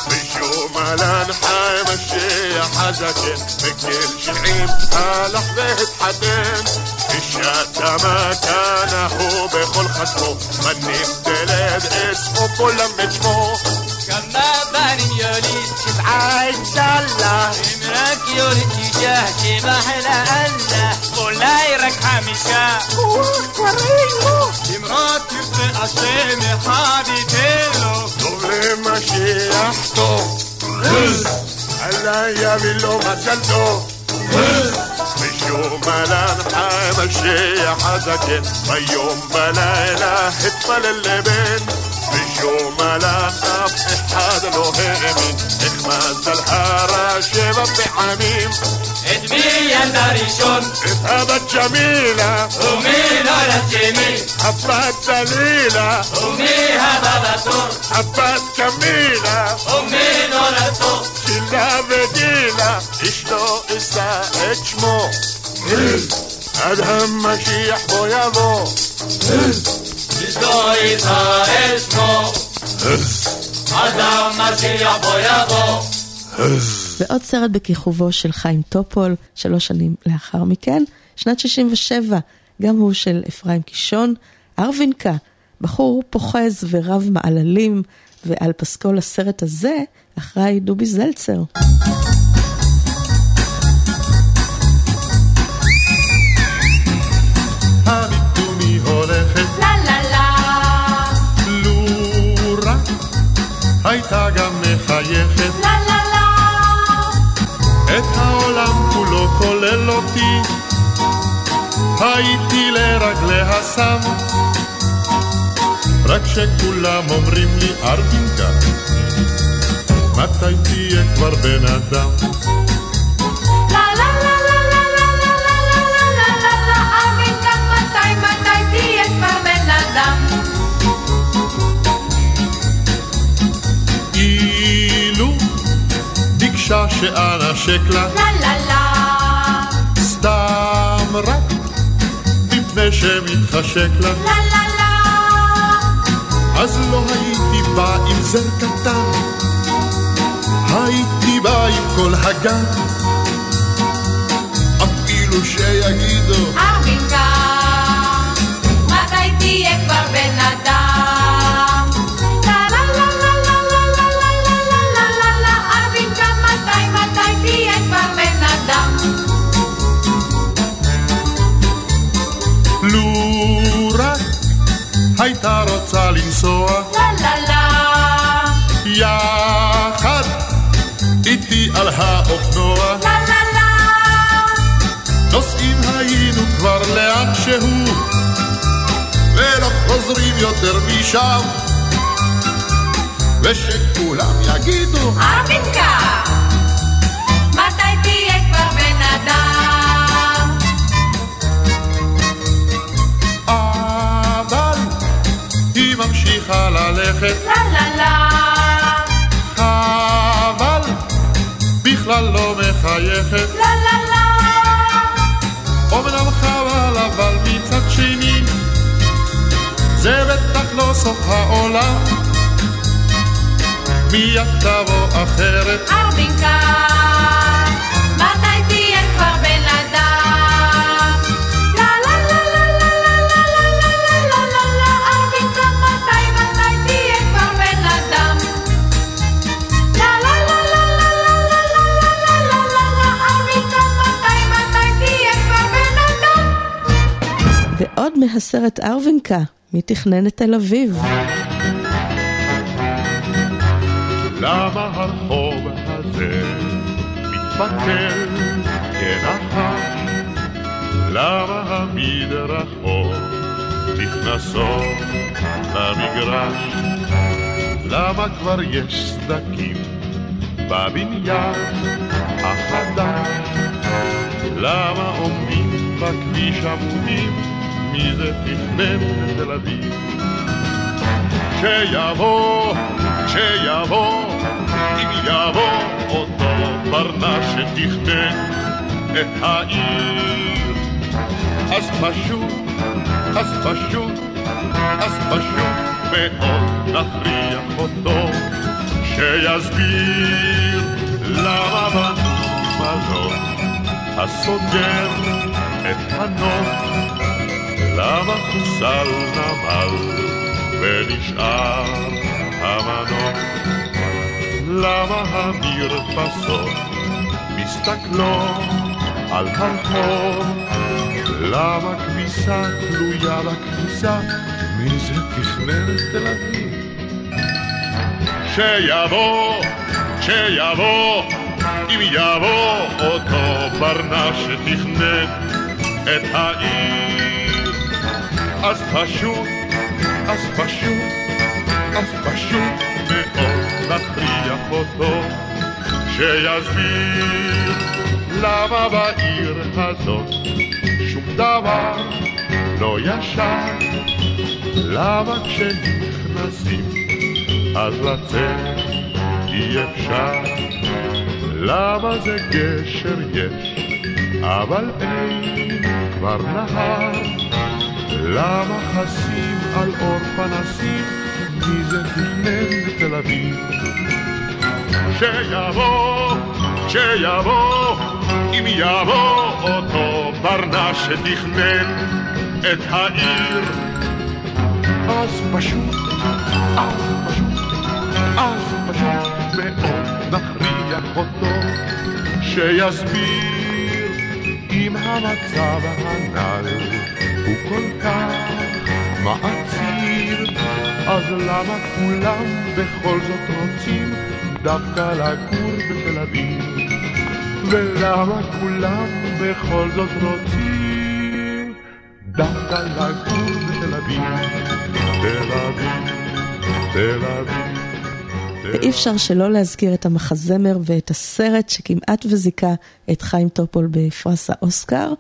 בשום אלן חי משיח הזקן, בגיל שבעים הלך והתחתן. אישה מכנה הוא בכל חסמו, בנים תלד אסמו כולם את שמו. כמה בנים יוליד, שבעה אינשאללה. אם רק יוליד שישה, שבעה לאללה, אולי רק חמישה. אם רק ירצה השם אחד ייתן לו. טוב למשיח טוב. אללה יביא לו מזל טוב. בשום אלן חי משיח הזקן, ביום בלילה התפלל לבן. בשום אלן אף אחד לא האמין, איך מזל הרע שבע פעמים. את מי ילדה ראשון, את הבת ג'מילה, ומי נולד שני, הבת דלילה, ומי הבא בתור, הבת קמילה. ומי נולד טוב. עד המשיח בוא יבוא. ועוד סרט בכיכובו של חיים טופול, שלוש שנים לאחר מכן, שנת 67, גם הוא של אפרים קישון. ארווינקה, בחור פוחז ורב מעללים, ועל פסקול הסרט הזה אחראי דובי זלצר. הייתה גם מחייכת. לה לה לה. את העולם כולו כולל אותי. הייתי לרגליה סם רק שכולם אומרים לי ארבינקה מתי תהיה כבר בן אדם? ביקשה שאנשק לה לה לה לה. סתם רק מפני שמתחשק לה. לה לה לה. אז לא הייתי בא עם זר קטן. הייתי בא עם כל הגן. אפילו שיגידו ארבינקה מתי תהיה כבר בן אדם על האופנוע לה לה לה. נוסעים היינו כבר לאן שהוא ולא חוזרים יותר משם. ושכולם יגידו ארבינקה מתי תהיה כבר בן אדם? אבל היא ממשיכה ללכת. לה לה לה בכלל לא מחייכת. לה לה לה. אומנם חבל אבל מצד שני זה בטח לא סוף העולם. מיד תבוא אחרת? ארבינקה מתי מהסרט ארווינקה, מי תכנן את תל אביב? למה הרחוב הזה מתפתל כנחש? למה המדרכות נכנסות למגרש? למה כבר יש סדקים בבניין החדש? למה עומדים בכביש עמודים? מי זה תכנן את תל אביב? שיבוא, שיבוא, אם יבוא אותו ברנש שתכנן את העיר. אז פשוט, אז פשוט, אז פשוט מאוד נכריח אותו שיסביר למה במלון הסוגר את הנוף, למה חוסל נמל ונשאר המנוף. למה המרפסות מסתכלות על הרחוב? למה כביסה תלויה בכניסה? מי זה תכנן תל אביב? שיבוא, שיבוא, אם יבוא אותו ברנש שתכנן את העיר. אז פשוט אז פשוט, אז פשוט מאוד נכריח אותו שיסביר למה בעיר הזאת שום דבר לא ישר למה כשנכנסים אז לצאת אי אפשר? למה זה גשר יש אבל אין כבר נהר למה חסים על אור פנסים? מי זה תכנן בתל אביב? שיבוא, כשיבוא, אם יבוא אותו ברנש שתכנן את העיר, אז פשוט, אז פשוט, אז פשוט מאוד נכריח אותו שיסביר אם המצב הנ"ל הוא כל כך מעציר, אז למה כולם בכל זאת רוצים דווקא לגור בתל אביב? ולמה כולם בכל זאת רוצים דווקא לגור בתל אביב? תל אביב, תל אביב. ואי אפשר שלא להזכיר את המחזמר ואת הסרט שכמעט וזיכה את חיים טופול בפרס האוסקר,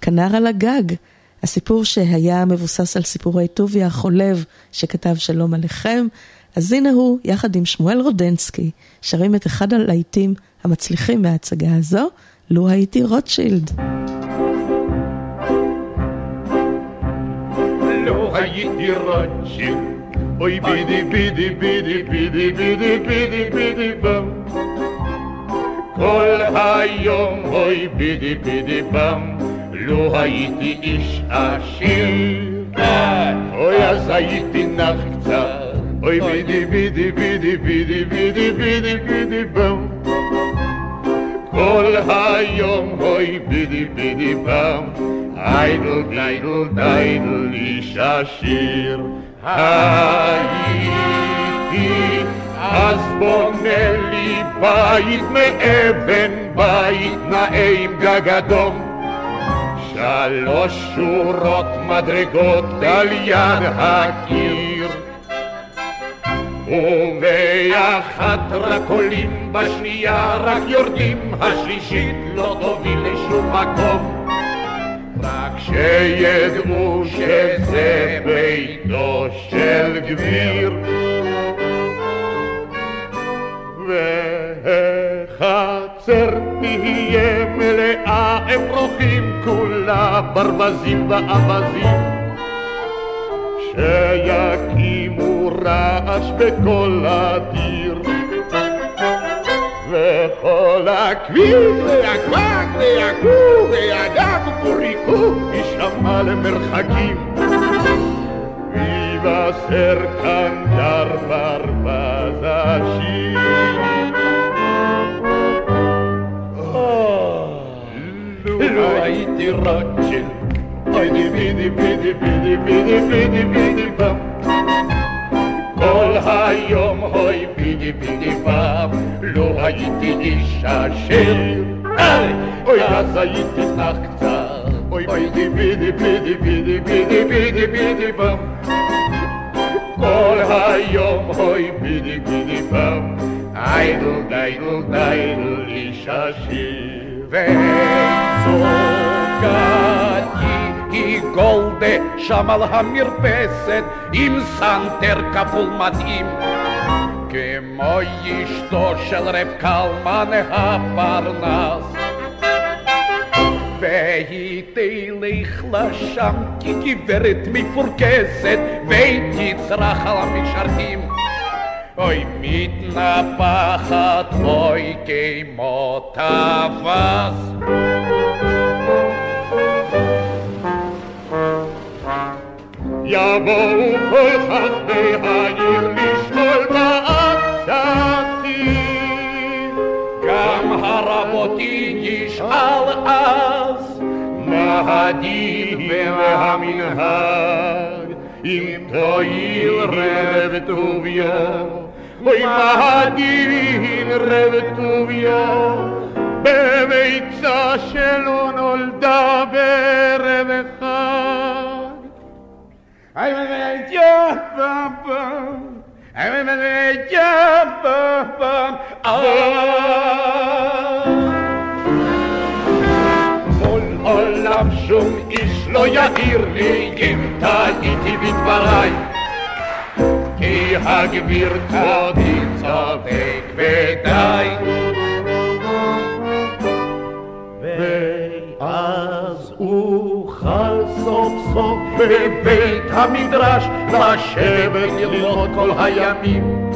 כנר על הגג. הסיפור שהיה מבוסס על סיפורי טוביה החולב שכתב שלום עליכם, אז הנה הוא, יחד עם שמואל רודנסקי, שרים את אחד הלהיטים המצליחים מההצגה הזו, לו הייתי רוטשילד. לו הייתי רוטשילד, אוי בידי בידי בידי בידי בידי בידי בידי בם. כל היום אוי בידי בידי בם, לו הייתי איש עשיר. אוי אז הייתי נח קצת, אוי בידי בידי בידי בידי בידי בידי בידי בם. כל היום אוי בידי בידי בם, איידל דיידל דיידל איש עשיר. הייתי אז בונה לי בית מאבן, בית נאה עם גג אדום. שלוש שורות מדרגות על יד הקיר. ובאחת רק עולים, בשנייה רק יורדים, השלישית לא תוביל לשום מקום. רק שידעו שזה ביתו של גביר. והחצר תהיה מלאה אפרוחים, כולה ברווזים ואווזים. שיקימו רעש בכל הדיר. וכל הכביש והקוואק והקו והדק ופוריקו יישמע למרחקים. ויבשר כאן דר ברווז השיר. לו הייתי רוטשילד, אוי די בידי בידי בידי בידי בידי בידי בם. כל היום אוי בידי בידי בם, לו הייתי איש עשיר. אוי אז הייתי נח קצת, אוי די בידי בידי בידי בידי בידי בידי בם. כל היום אוי בידי בידי בם, איידל דיידל דיידל איש עשיר. וזוגתי היא גולדה שם על המרפסת עם סנטר כפול מדהים כמו אשתו של רב קלמן הפרנס והיא תלך לשם כגברת מפורקסת ותצרח על המשרתים אוי מתנפחת, אוי כמו טווס. יבואו כל חכמי העיר לשאול בעצתי, גם הרבותי ישאל אז, מה הדין והמנהג, אם תועיל רב טוביה. אוי מה הדין רב טוביה בביצה שלא נולדה בערב אחד. כל עולם שום איש לא יעיר לי אם טעיתי בדבריי כי הגביר כבודי צודק ודי. סוף בבית המדרש לשבת ללמוד כל הימים.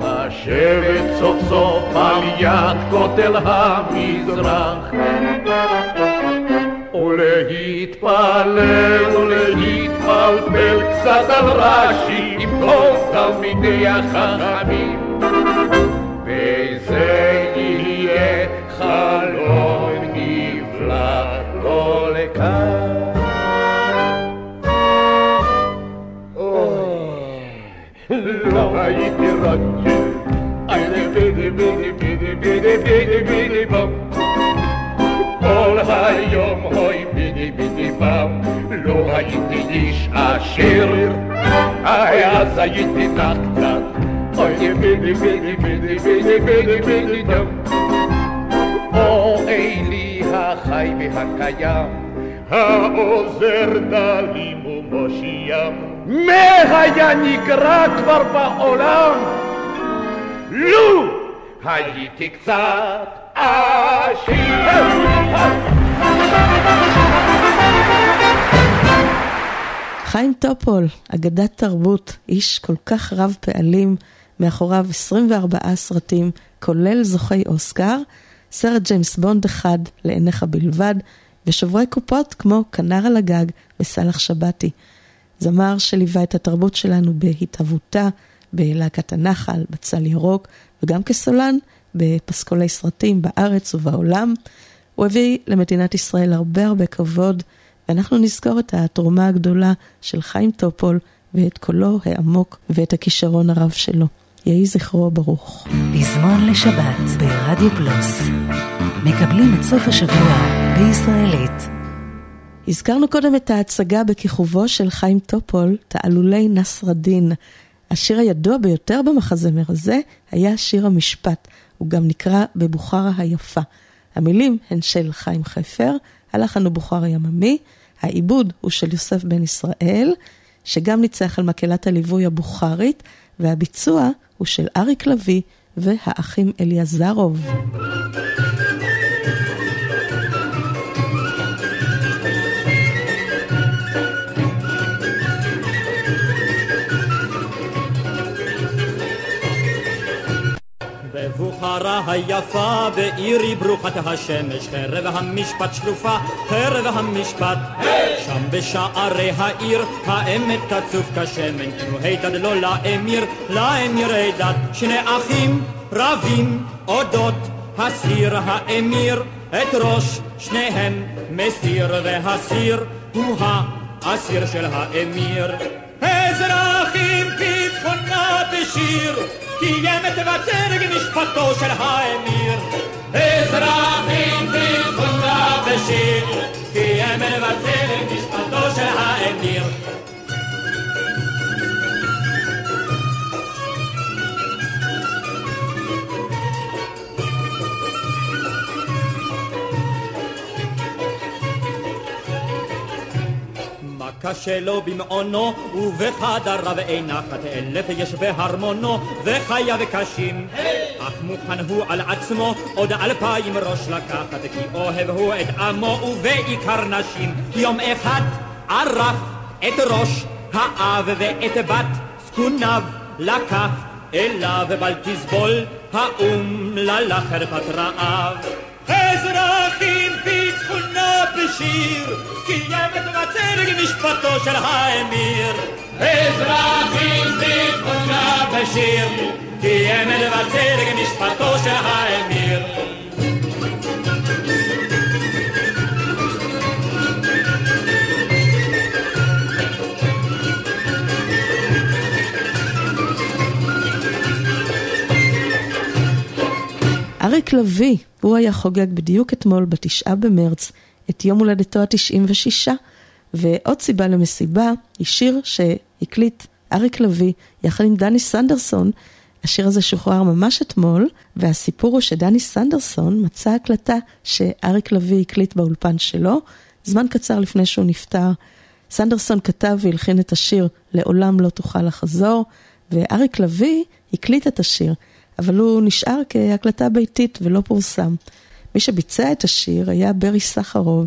לשבת סוף סוף על יד כותל המזרח ולהתפלל ולהתפלפל קצת על רש"י עם כל תלמידי החכמים וזה יהיה חלום נפלא לא לכאן לא הייתי רק הייתי בידי בידי בידי בידי בידי בידי בום כל היום אוי בידי בידי בם לא הייתי איש עשיר אז הייתי נח קצת אוי בידי בידי בידי בידי בידי בידי דם או אלי החי והקיים העוזר דלים ומושיעם מה היה נקרא כבר בעולם? לו הייתי קצת עשיר. חיים טופול, אגדת תרבות, איש כל כך רב פעלים, מאחוריו 24 סרטים, כולל זוכי אוסקר, סרט ג'יימס בונד אחד לעיניך בלבד, ושוברי קופות כמו כנר על הגג וסאלח שבתי. זמר שליווה את התרבות שלנו בהתהוותה, בלהקת הנחל, בצל ירוק, וגם כסולן בפסקולי סרטים בארץ ובעולם. הוא הביא למדינת ישראל הרבה הרבה כבוד, ואנחנו נזכור את התרומה הגדולה של חיים טופול ואת קולו העמוק ואת הכישרון הרב שלו. יהי זכרו ברוך. פזמון לשבת ברדיו פלוס. מקבלים את סוף השבוע בישראלית. הזכרנו קודם את ההצגה בכיכובו של חיים טופול, תעלולי נסרדין. השיר הידוע ביותר במחזמר הזה היה שיר המשפט. הוא גם נקרא בבוכרה היפה. המילים הן של חיים חפר, הלחן הוא בוכרה יממי, העיבוד הוא של יוסף בן ישראל, שגם ניצח על מקהלת הליווי הבוכרית, והביצוע הוא של אריק לביא והאחים אליעזרוב. בבוכרה היפה, בעירי ברוכת השמש, חרב המשפט שלופה, חרב המשפט. שם בשערי העיר, האמת תצוף כשמן, תנו הידד לא לאמיר, לאמיר הידד. שני אחים רבים אודות הסיר האמיר, את ראש שניהם מסיר, והסיר הוא האסיר של האמיר. אזרחים פצחונה בשיר קיים את וצרג משפטו של האמיר. אזרחים פצחונה בשיר קיים את וצרג משפטו של האמיר. קשה לו במעונו, ובחדריו אין נחת אלף יש בהרמונו, וחייו קשים. אך מוכן הוא על עצמו עוד אלפיים ראש לקחת, כי אוהב הוא את עמו ובעיקר נשים. יום אחד ערף את ראש האב ואת בת זקוניו לקח אליו בל תסבול האומללה חרפת רעב. אזרחים פיצחו נא בשיר, tsuhna beshir, ki i yem vetn atserge mish patosher hay mir. Ez zag in di tsuhna ki. אריק לביא, הוא היה חוגג בדיוק אתמול, בתשעה במרץ, את יום הולדתו התשעים ושישה, ועוד סיבה למסיבה היא שיר שהקליט אריק לביא יחד עם דני סנדרסון. השיר הזה שוחרר ממש אתמול, והסיפור הוא שדני סנדרסון מצא הקלטה שאריק לביא הקליט באולפן שלו, זמן קצר לפני שהוא נפטר. סנדרסון כתב והלחין את השיר "לעולם לא תוכל לחזור", ואריק לביא הקליט את השיר. אבל הוא נשאר כהקלטה ביתית ולא פורסם. מי שביצע את השיר היה ברי סחרוב,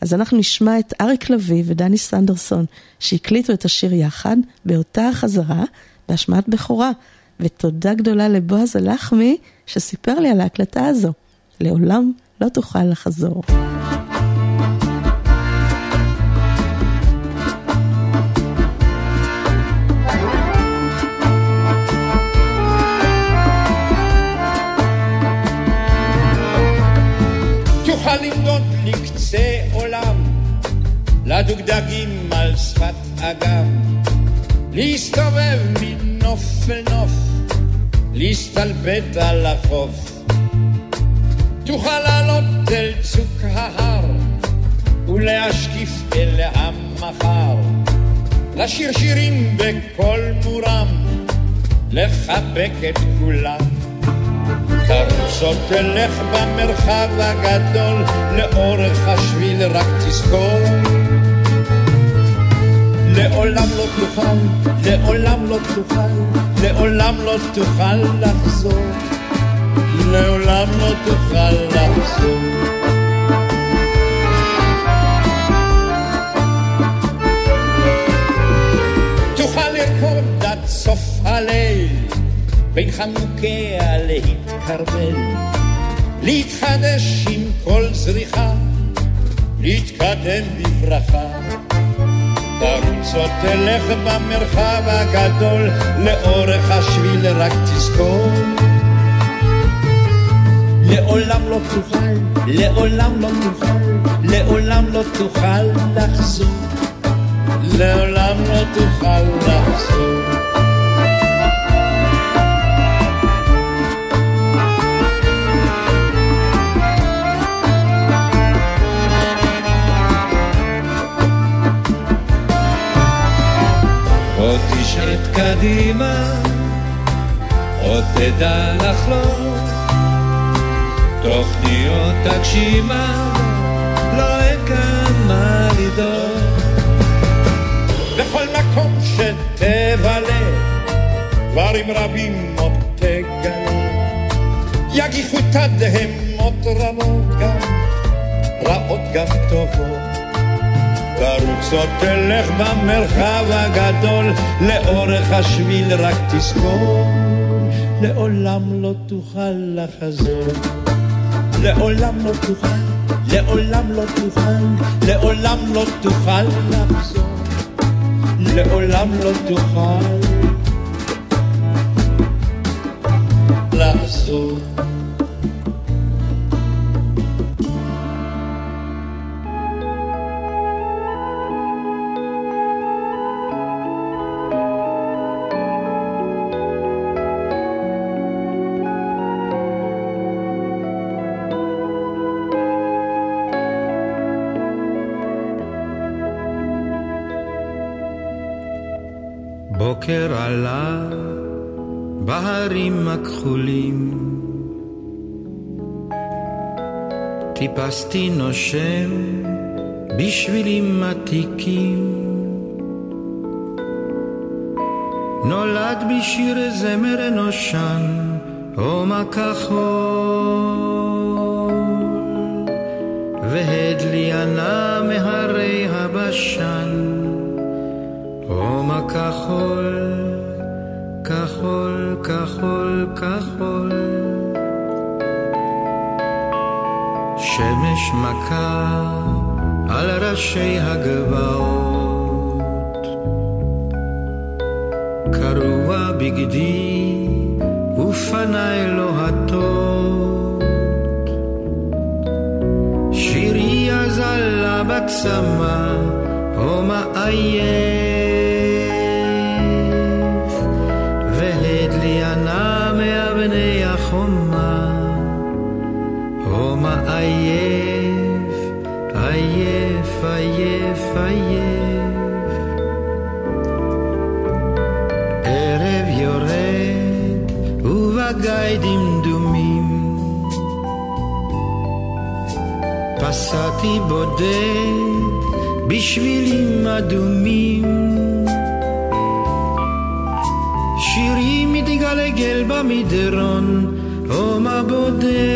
אז אנחנו נשמע את אריק לביא ודני סנדרסון, שהקליטו את השיר יחד, באותה החזרה, בהשמעת בכורה. ותודה גדולה לבועז הלחמי, שסיפר לי על ההקלטה הזו. לעולם לא תוכל לחזור. לקצה עולם, לדוגדגים על שפת אגם, להסתובב מנוף אל נוף, להסתלבט על החוף. תוכל לעלות אל צוק ההר, ולהשקיף אל המחר, לשיר שירים בקול מורם, לחבק את כולם. או תלך במרחב הגדול, לאורך השביל רק תזכור. לעולם לא תוכל, לעולם לא תוכל, לעולם לא תוכל לחזור. לעולם לא תוכל לחזור. תוכל לרקוד עד סוף הליל, בין חנוכיה להתקרבל, להתחדש עם כל זריחה, להתקדם בברכה. תרוץ או תלך במרחב הגדול, לאורך השביל רק תזכור. לעולם לא תוכל, לעולם לא תוכל, לעולם לא תוכל לחזור. לעולם לא תוכל לחזור. עוד תשעט קדימה, עוד תדע לחלום. תוכניות תגשימה, לא אין כאן מה לדאוג. בכל מקום שתבלה, דברים רבים עוד תגלה. יגיחו תדהמות רבות גם, רעות גם טובות. או תלך במרחב הגדול, לאורך השביל רק תזכור, לעולם לא תוכל לחזור. לעולם לא תוכל, לעולם לא תוכל, לעולם לא תוכל לחזור, לעולם לא תוכל לחזור. בוקר עלה בהרים הכחולים. טיפסתי נושם בשבילים עתיקים. נולד בשיר זמר נושן הומה כחול? והדליינה מהרי הבשן הומה כחול, כחול, כחול, כחול. שמש מכה על ראשי הגבעות. קרוע בגדי ופניי לוהטות. שירי אזלה בצמא, הומה עייף. פסעתי בודד בשבילים אדומים. שירי מתגלגל במדרון, הומה בודד.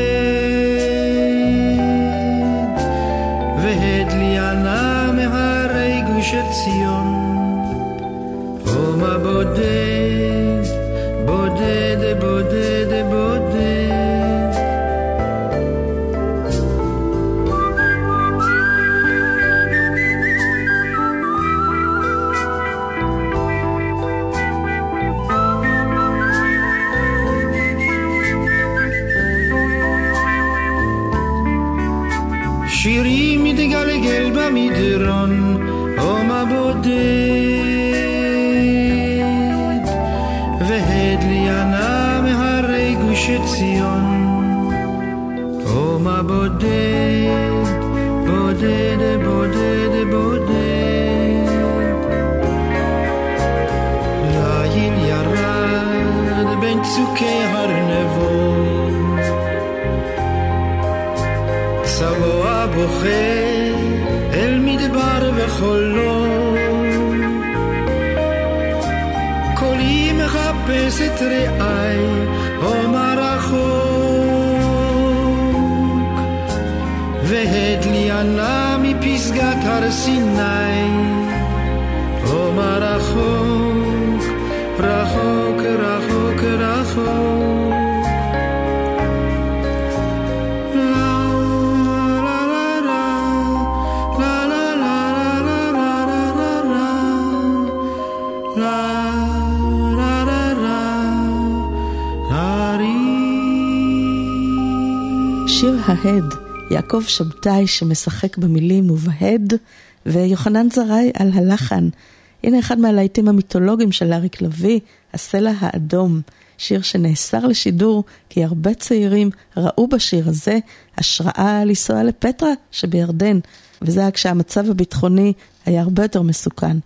ההד, יעקב שבתאי שמשחק במילים ובהד, ויוחנן זרעי על הלחן. הנה אחד מהלהיטים המיתולוגיים של אריק לביא, הסלע האדום. שיר שנאסר לשידור כי הרבה צעירים ראו בשיר הזה השראה לנסוע לפטרה שבירדן, וזה היה כשהמצב הביטחוני היה הרבה יותר מסוכן.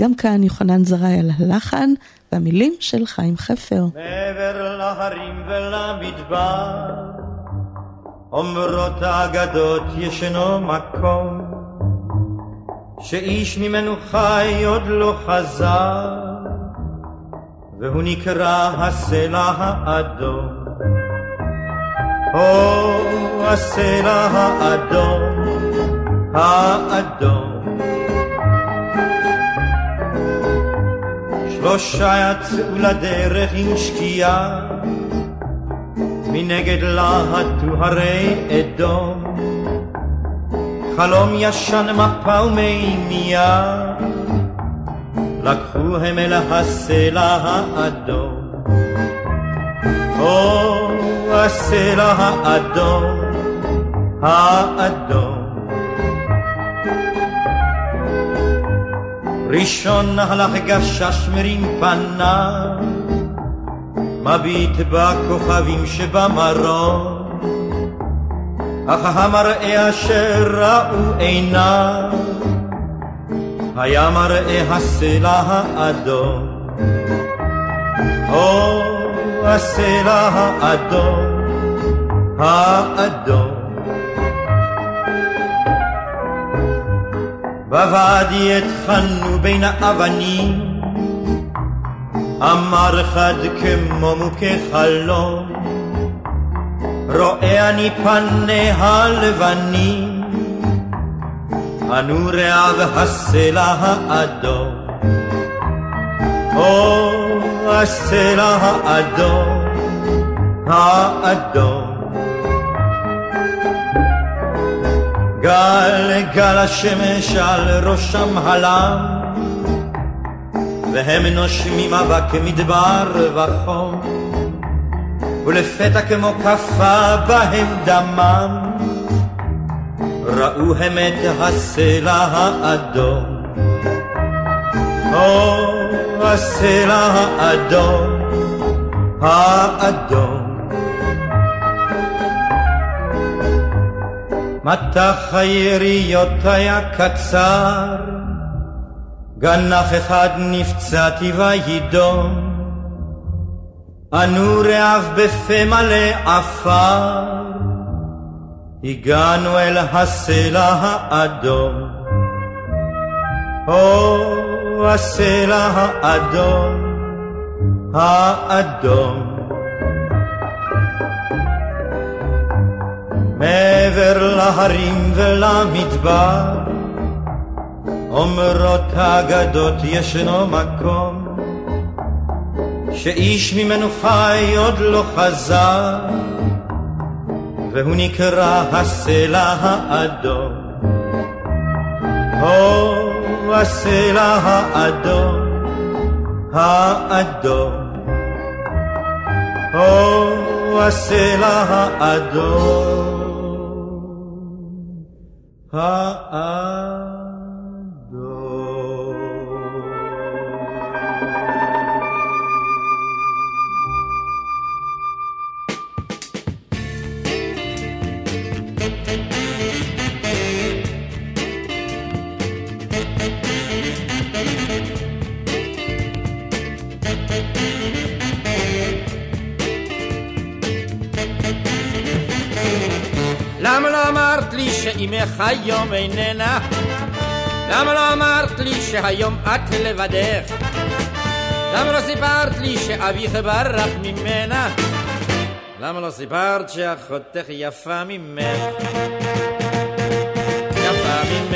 גם כאן יוחנן זרעי על הלחן והמילים של חיים חפר. מעבר להרים ולמדבר, אומרות האגדות ישנו מקום, שאיש ממנו חי עוד לא חזר, והוא נקרא הסלע האדום. או הסלע האדום, האדום. שלושה יצאו לדרך עם שקיעה, מנגד להטו הרי אדום. חלום ישן מפה ומימייה, לקחו הם אל הסלע האדום. או הסלע האדום, האדום. ראשון הלך גשש מרים פניו, מביט בכוכבים שבמרום, אך המראה אשר ראו עיניו, היה מראה הסלע האדום. או הסלע האדום, האדום. בוואדי התחלנו בין האבנים, אמר חד כמו מוכה חלום, רואה אני פניה הלבנים, הנוריה והסלע האדום. או הסלע האדום, האדום. גל גל השמש על ראשם הלם, והם נושמים אבק מדבר וחום, ולפתע כמו כפה בהם דמם, ראו הם את הסלע האדום. או הסלע האדום, האדום. מטח היריות היה קצר, גנף אחד נפצעתי וידום, אנו רעב בפה מלא עפר, הגענו אל הסלע האדום. או הסלע האדום, האדום. מעבר להרים ולמדבר, אומרות האגדות ישנו מקום, שאיש ממנו חי עוד לא חזר, והוא נקרא הסלע האדום. או הסלע האדום, האדום. או הסלע האדום, למה לא אמרת לי שאימך היום איננה? למה לא אמרת לי שהיום את לבדך? למה לא סיפרת לי שאביך ברח ממנה? למה לא סיפרת שאחותך יפה ממך? יפה ממך,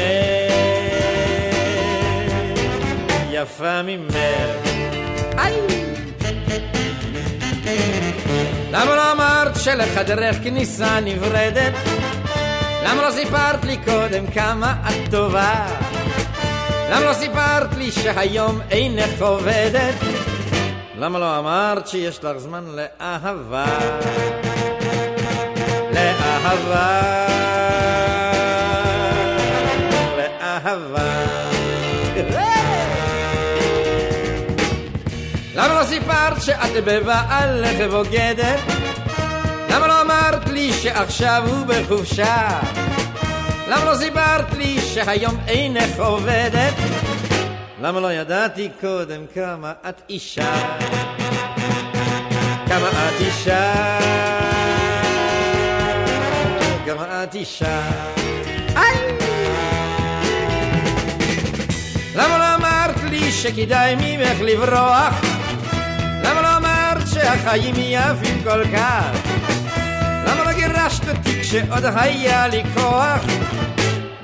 יפה ממך. איי! למה לא אמרת שלחדרך כניסה נברדת? למה לא סיפרת לי קודם כמה את טובה? למה לא סיפרת לי שהיום אינך עובדת? למה לא אמרת שיש לך זמן לאהבה? לאהבה, לאהבה. סיפרת שאת בבעלך בוגדת? למה לא אמרת לי שעכשיו הוא בחופשה? למה לא סיפרת לי שהיום אינך עובדת? למה לא ידעתי קודם כמה את אישה? כמה את אישה? כמה את אישה? איי! למה לא אמרת לי שכדאי ממך לברוח? שהחיים יפים כל כך? למה לא גירשת אותי כשעוד היה לי כוח?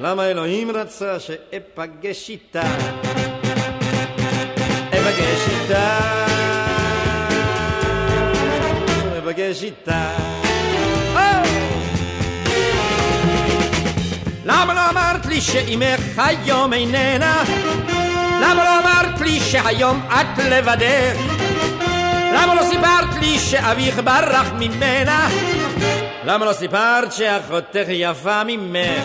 למה אלוהים רצה שאפגש איתה? אפגש איתה, אפגש איתה. למה לא אמרת לי שאימך היום איננה? למה לא אמרת לי שהיום את לבדך? למה לא סיפרת לי שאביך ברח ממנה? למה לא סיפרת שאחותך יפה ממך?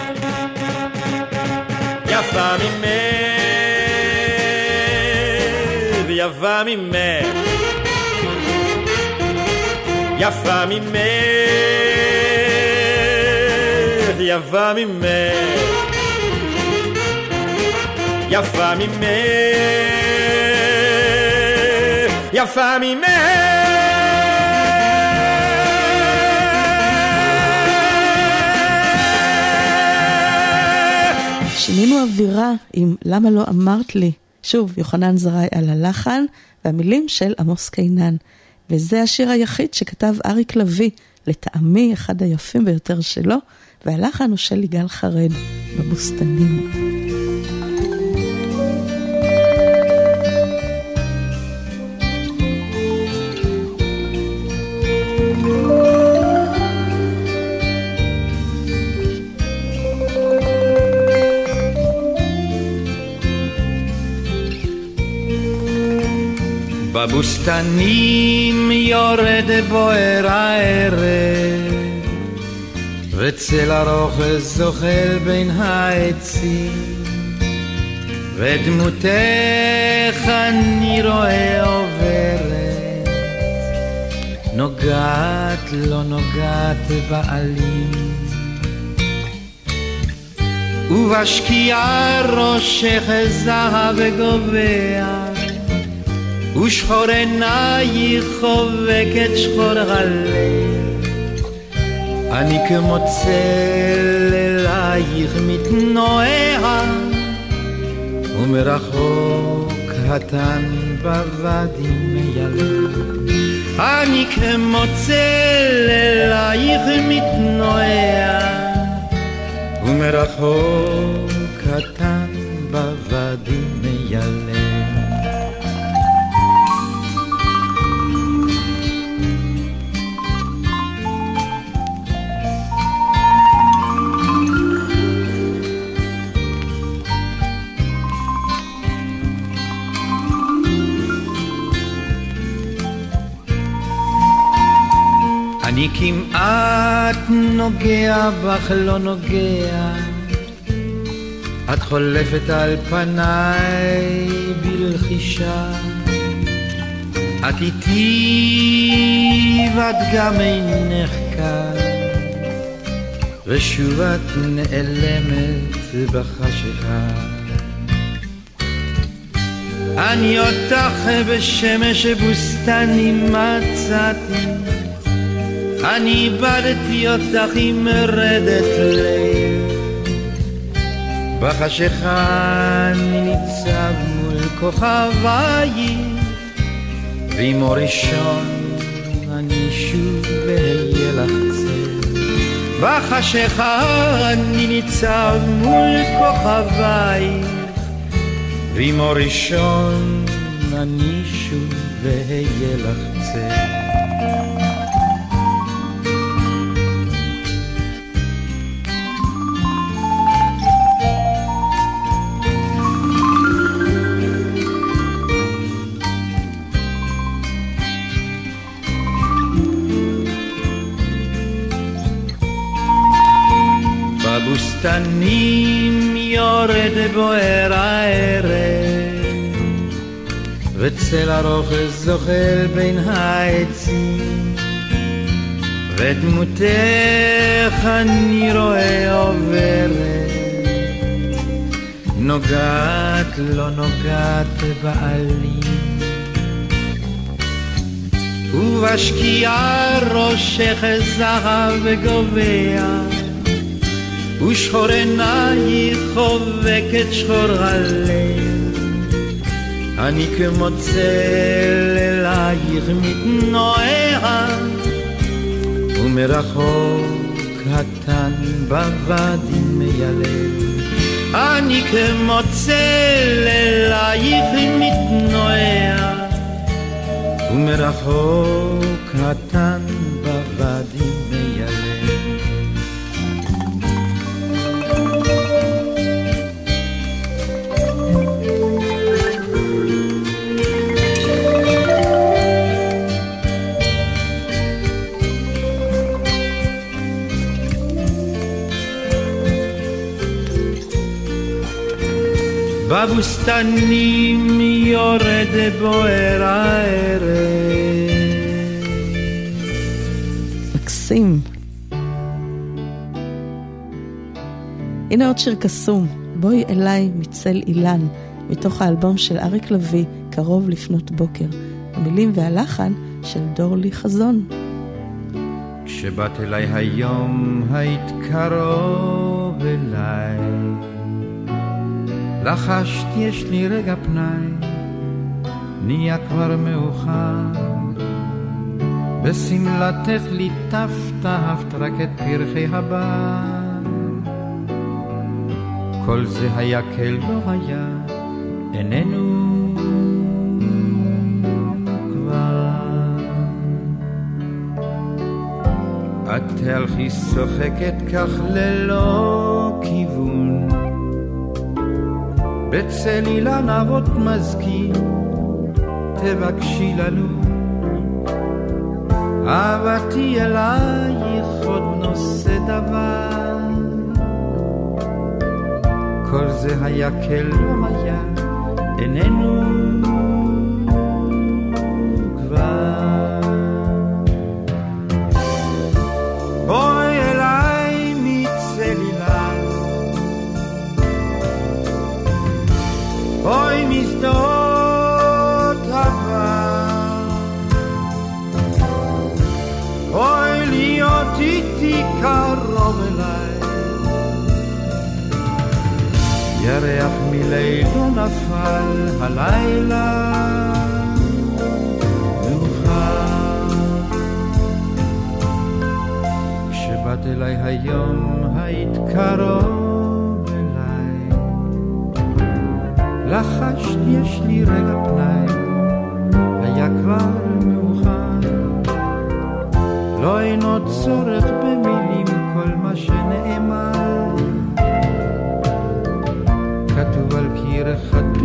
יפה ממך, יפה ממך, יפה ממך, יפה ממך, יפה ממך, יפה ממך. שינינו אווירה עם למה לא אמרת לי. שוב, יוחנן זרעי על הלחן והמילים של עמוס קינן. וזה השיר היחיד שכתב אריק לביא, לטעמי אחד היפים ביותר שלו, והלחן הוא של יגאל חרד, בבוסתנים. בבוסתנים יורד בוער הערב, וצל ארוך זוחל בין העצים, ודמותך אני רואה עוברת, נוגעת לא נוגעת בעלים. ובשקיעה ראשך זהב גובע ושחור עינייך חובקת שחור הלב אני כמו צל אלייך מתנועע ומרחוק התן בוואדי מיילד אני כמו צל אלייך מתנועע ומרחוק התן בוואדי מיילד כמעט נוגע בך לא נוגע. את חולפת על פניי בלחישה, את איתי ואת גם אינך כאן, ושוב את נעלמת בחשיכה. אני אותך בשמש בוסתני מצאתי, אני איבדתי אותך עם מרדת לב. בחשיכה אני ניצב מול כוכבייך, ועם אור ראשון אני שוב אהיה לך צל. בחשיכה אני ניצב מול כוכבייך, ועם אור ראשון אני שוב אהיה לך. יורד בוער הערב, וצל ארוך זוחל בין העצים, ודמותך אני רואה עוברת, נוגעת לא נוגעת בעלים. ובשקיעה ראשך זהב גובע ושחור עינייך חובקת שחור הלב. אני כמו צל אלייך מתנועע ומרחוק קטן בוואדי מיילב. אני כמו צל אלייך מתנועע ומרחוק קטן בבוסתנים יורד בוער הערב. מקסים. הנה עוד שיר קסום, בואי אליי מצל אילן, מתוך האלבום של אריק לביא, קרוב לפנות בוקר. המילים והלחן של דורלי חזון. כשבאת אליי היום היית קרוב אליי לחשתי יש לי רגע פנאי, נהיה כבר מאוחר. בשמלתך ליטפת, אהבת רק את פרחי הבר. כל זה היה כלא היה, איננו כבר. את תהלכי שוחקת כך ללא כיוון. בצל אילן אבות מזכיר, תבקשי לנו. אהבתי אלייך עוד נושא דבר. כל זה היה כלא היה, איננו משדות עבר. בואי להיות איתי קרוב אליי. ירח מלילו נפל הלילה. כשבאת אליי היום היית קרוב לחשתי יש לי רגע פנאי, היה כבר מאוחר. לא אינו צורך במילים כל מה שנאמר. כתוב על קיר חתום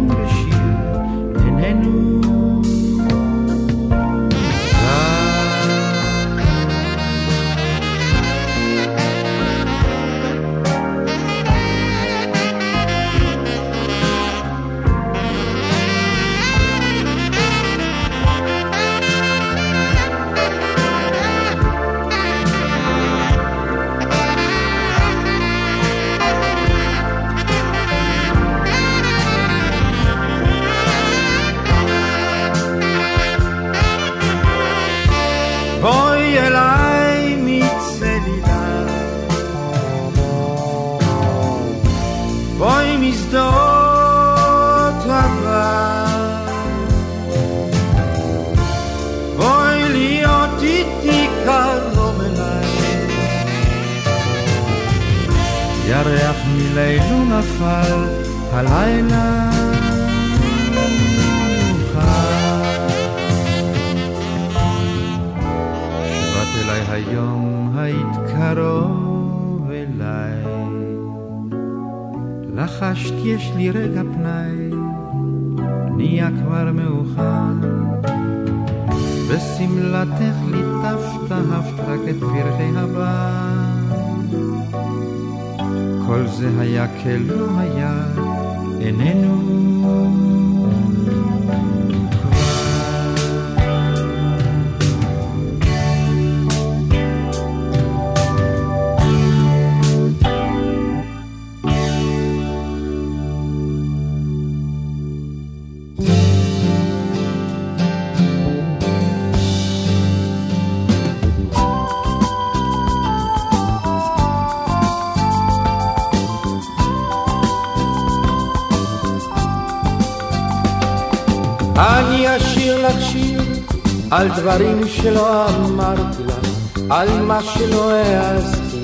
על דברים שלא אמרתי לך, על מה שלא העזתי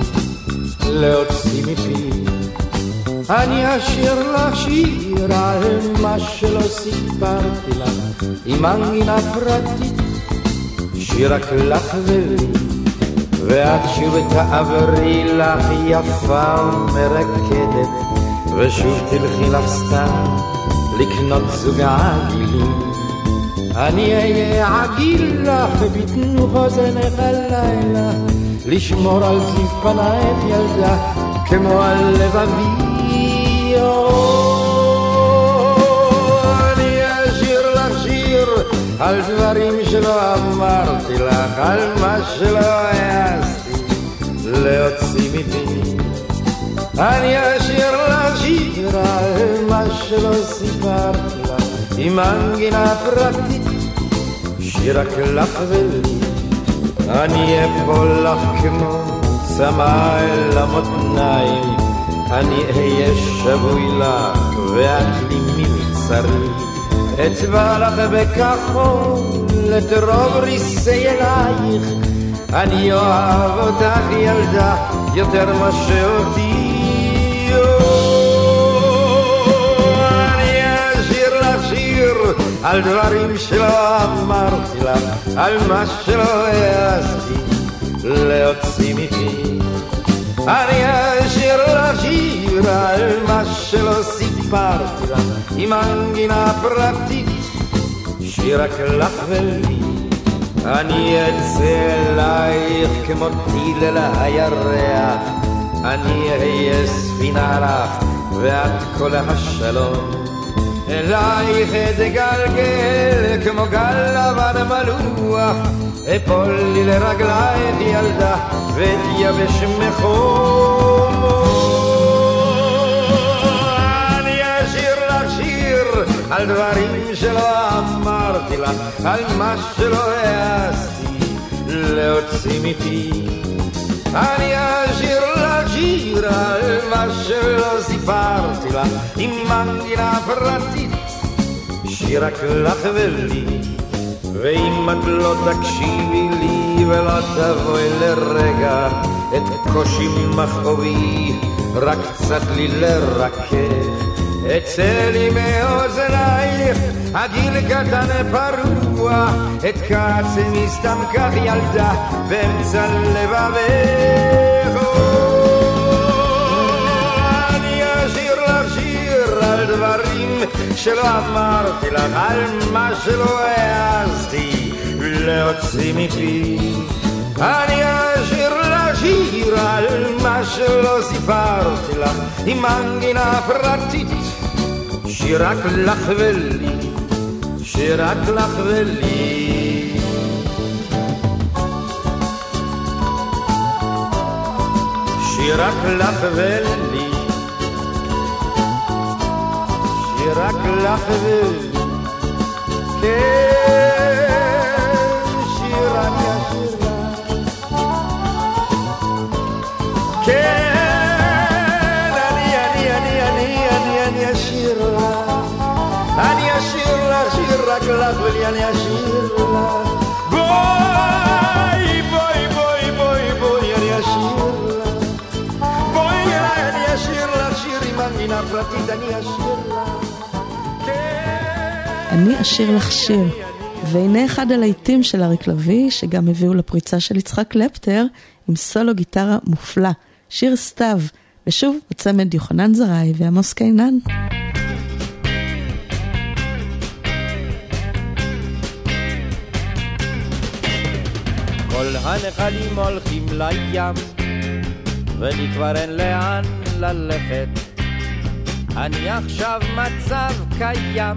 להוציא מפי. אני אשיר לך שיר על מה שלא סיפרתי לך, עם מנגינה פרטית, שיר רק לך ולי. ואת שוב תעברי לך יפה ומרקדת, ושוב תלכי לך סתם לקנות זוג עגילים. אני אהיה עגיל לך בתנוך אוזנך הלילה, לשמור על זיו פנייך ילדה, כמו על לבבי. אני אשיר לך שיר על דברים שלא אמרתי לך, על מה שלא העזתי להוציא מפי. אני אשיר לך שיר על מה שלא סיפרתי לך, עם מנגינה פרטית, שיר רק לך ולי. אני אפול לך כמו צמא אל המותניים, אני אהיה שבוי לך ואת לי מבצרי. אצבע לך בכחול את רוב ריסי אלייך, אני אוהב אותך ילדה יותר מה שאותי. על דברים שלא אמרתי לך, על מה שלא העזתי להוציא מפי. אני אשיר לך שיר על מה שלא סיפרתי לך, עם מנגינה פרטית, שיר רק לך ולי. אני אצא אלייך כמו טיל אל הירח, אני אהיה ספינה לך ואת כל השלום. אלייך אתגלגל כמו גל לבן מלוח, אפול לי לרגלייך ילדה ואתייבש מחום. אני אשיר לך שיר על דברים שלא אמרתי לך, על מה שלא העזתי להוציא מפי. אני אשיר על מה שלא סיפרתי לך, עם מנגינה פרטית, שיר רק לך ולי. ואם את לא תקשיבי לי ולא תבואי לרגע את קושי מכאובי, רק קצת לי לרכך. אצא לי מאוזנייך, הגיל קטן פרוע, את כעצמי סתם כך ילדה, באמצע לבבך. שלא אמרתי לך, על מה שלא העזתי להוציא מפי. אני אשיר לך שיר על מה שלא סיפרתי לך, עם מנגינה פרטית, שיר רק לך ולי, שיר רק לך ולי. שיר רק לך ולי, שיר רק לך ולי, כן, שיר אני אשיר לך. כן, אני, אני, אני, אני, אני, אני אשיר לך. אני אשיר לך, שיר רק לך ולי, אני אשיר אני אשיר לך. שיר. והנה אחד הלהיטים של אריק לביא, שגם הביאו לפריצה של יצחק קלפטר, עם סולו גיטרה מופלא, שיר סתיו, ושוב בצמד יוחנן זרעי ועמוס קינן. כל הנחלים הולכים לים, ולי כבר אין לאן ללכת. אני עכשיו מצב קיים,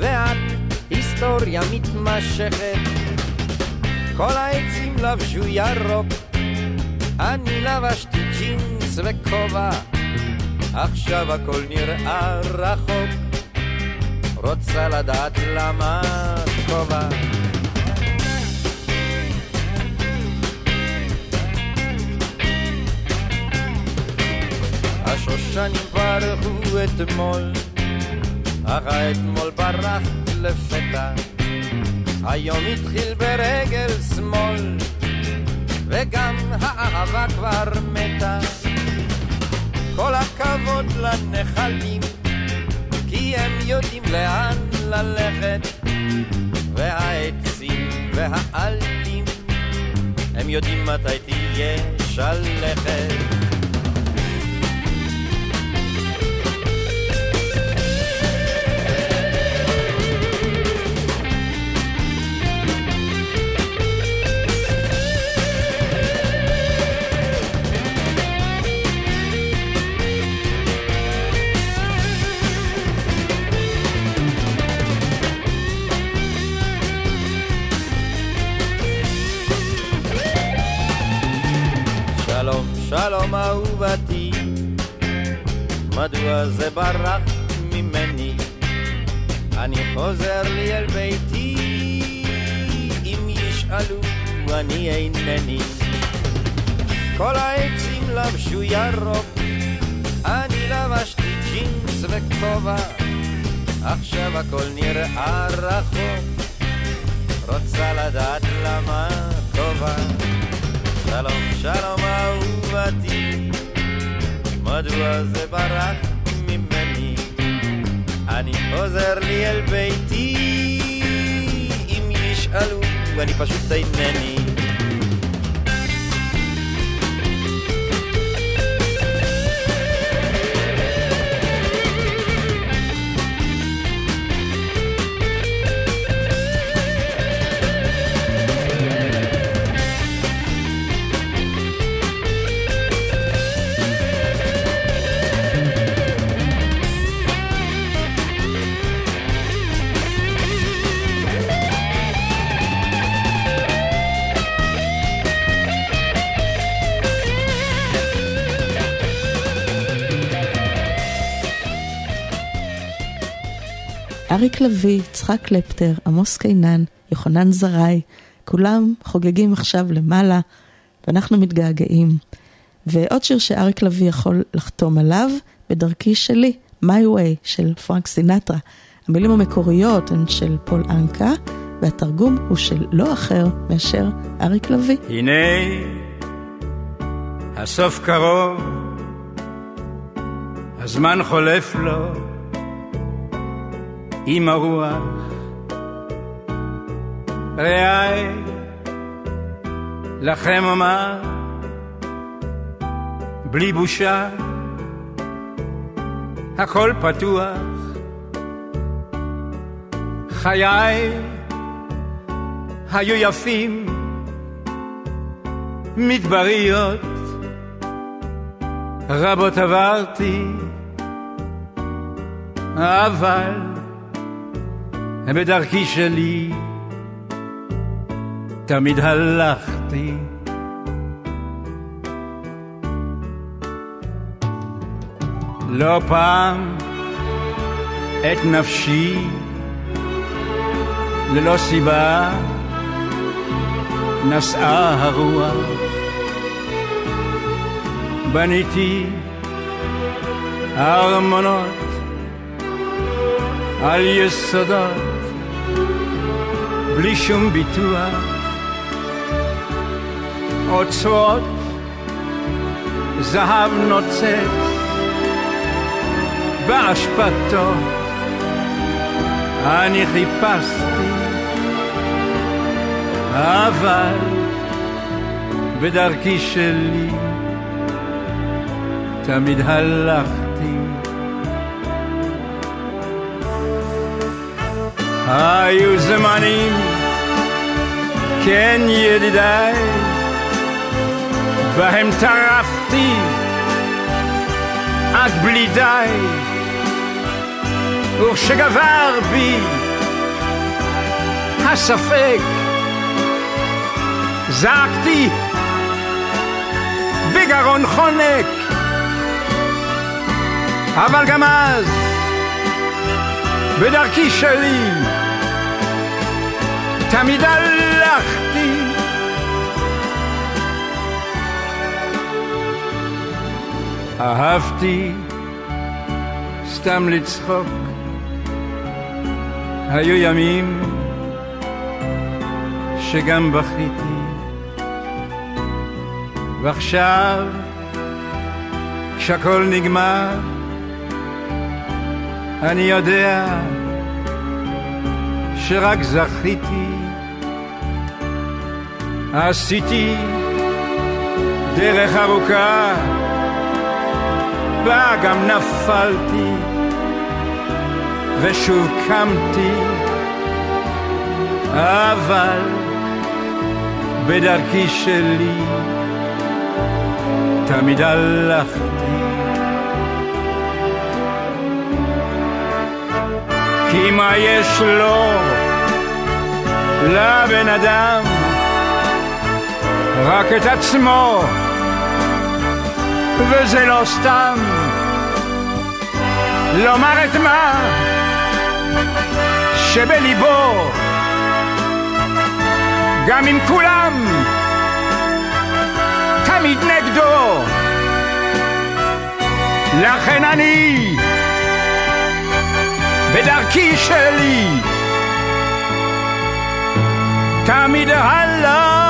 ואת היסטוריה מתמשכת. כל העצים לבשו ירוק, אני לבשתי ג'ינס וכובע, עכשיו הכל נראה רחוק. רוצה לדעת למה כובע. השושנים פרחו אתמול, אך האתמול ברח לפתע. היום התחיל ברגל שמאל, וגם האהבה כבר מתה. כל הכבוד לנחלים, כי הם יודעים לאן ללכת, והעצים והעלים, הם יודעים מתי תהיה שלכת. שלום אהובתי, מדוע זה ברח ממני? אני חוזר לי אל ביתי, אם ישאלו אני אינני. כל העצים לבשו ירוק, אני לבשתי ג'ינס וכובע, עכשיו הכל נראה רחוק, רוצה לדעת למה טובה. שלום, שלום אהובתי, מדוע זה ברח ממני? אני חוזר לי אל ביתי, אם ישאלו, אני פשוט אינני. אריק לביא, יצחק קלפטר, עמוס קינן, יוחנן זרעי, כולם חוגגים עכשיו למעלה, ואנחנו מתגעגעים. ועוד שיר שאריק לביא יכול לחתום עליו, בדרכי שלי, My Way של פרנק סינטרה. המילים המקוריות הן של פול אנקה, והתרגום הוא של לא אחר מאשר אריק לביא. הנה, הסוף קרוב, הזמן חולף לו. עם הרוח. רעי, לכם אומר, בלי בושה, הכל פתוח. חיי היו יפים, מדבריות, רבות עברתי, אבל בדרכי שלי תמיד הלכתי. לא פעם את נפשי ללא סיבה נשאה הרוח. בניתי ארמונות על יסודות בלי שום ביטוח, אוצרות, זהב נוצץ באשפתות, אני חיפשתי, אבל בדרכי שלי תמיד הלכתי. היו זמנים, כן ידידיי, בהם טרפתי עד בלי די, וכשגבר בי הספק, זעקתי בגרון חונק, אבל גם אז, בדרכי שלי, תמיד הלכתי. אהבתי סתם לצחוק, היו ימים שגם בכיתי. ועכשיו, כשהכל נגמר, אני יודע שרק זכיתי. עשיתי דרך ארוכה, בה גם נפלתי, ושוב קמתי, אבל בדרכי שלי תמיד הלכתי. כי מה יש לו לבן אדם? רק את עצמו, וזה לא סתם. לומר את מה שבליבו, גם אם כולם תמיד נגדו. לכן אני בדרכי שלי תמיד הלכתי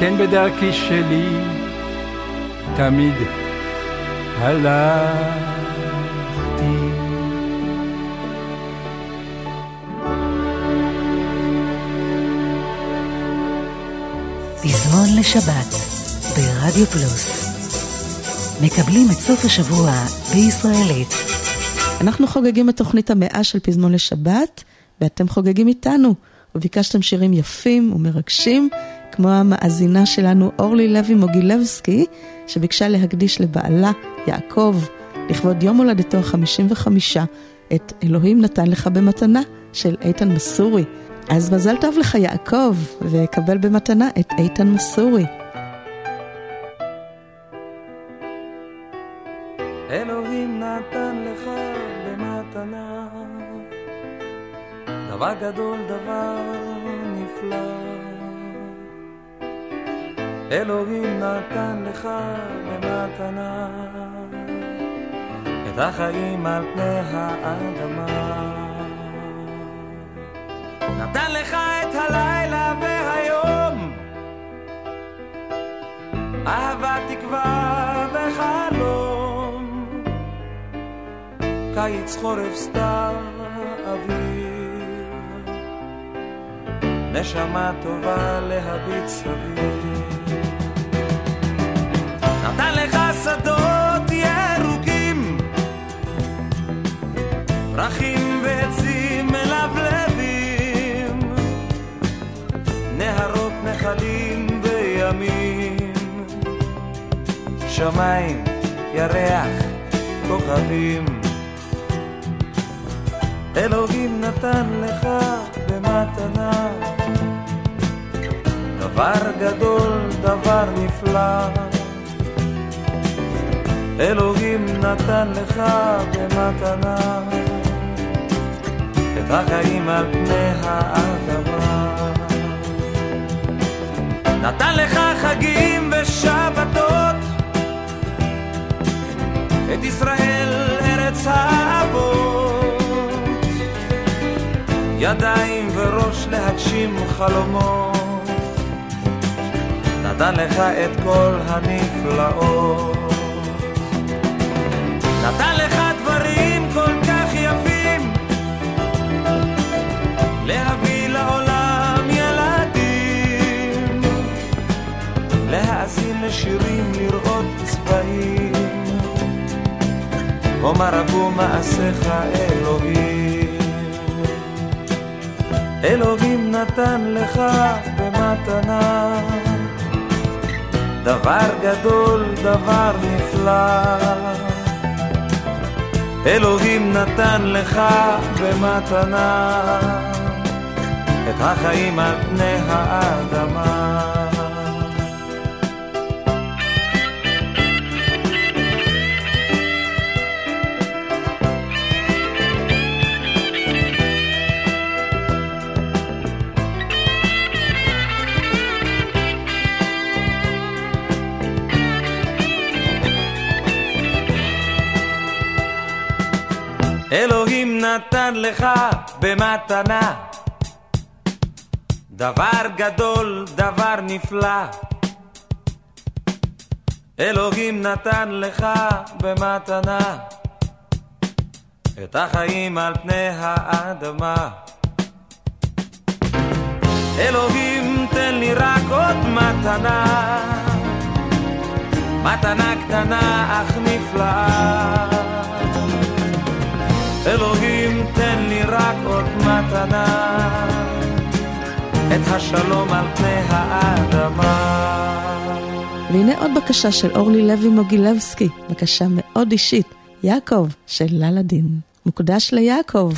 כן בדרכי שלי תמיד הלכתי. פזמון לשבת ברדיו פלוס. מקבלים את סוף השבוע בישראלית. אנחנו חוגגים את תוכנית המאה של פזמון לשבת, ואתם חוגגים איתנו, וביקשתם שירים יפים ומרגשים, כמו המאזינה שלנו אורלי לוי מוגילבסקי, שביקשה להקדיש לבעלה, יעקב, לכבוד יום הולדתו ה-55, את אלוהים נתן לך במתנה של איתן מסורי. אז מזל טוב לך יעקב, וקבל במתנה את איתן מסורי. אלוהים נתן לך במתנה דבר גדול, דבר אלוהים נתן לך במתנה את החיים על פני האדמה. נתן לך את הלילה והיום, אהבה, תקווה וחלום, קיץ, חורף, סתיו, אביב, נשמה טובה להביט סביב. נתן לך שדות ירוקים, פרחים ועצים מלבלבים, נהרות נחלים וימים, שמיים, ירח, כוכבים. אלוהים נתן לך במתנה דבר גדול, דבר נפלא. אלוהים נתן לך במתנה את החיים על פני האדמה. נתן לך חגים ושבתות, את ישראל ארץ האבות, ידיים וראש להגשים חלומות, נתן לך את כל הנפלאות. נתן לך דברים כל כך יפים, להביא לעולם ילדים, להאזין לשירים, לראות צבעים, אומר רבו מעשיך אלוהים. אלוהים נתן לך במתנה דבר גדול, דבר נפלא. אלוהים נתן לך במתנה את החיים על פני האדמה. אלוהים נתן לך במתנה דבר גדול, דבר נפלא. אלוהים נתן לך במתנה את החיים על פני האדמה. אלוהים תן לי רק עוד מתנה, מתנה קטנה אך נפלאה. אלוהים תן לי רק עוד מתנה, את השלום על פני האדמה. והנה עוד בקשה של אורלי לוי מוגילבסקי, בקשה מאוד אישית, יעקב של ללדין. מוקדש ליעקב.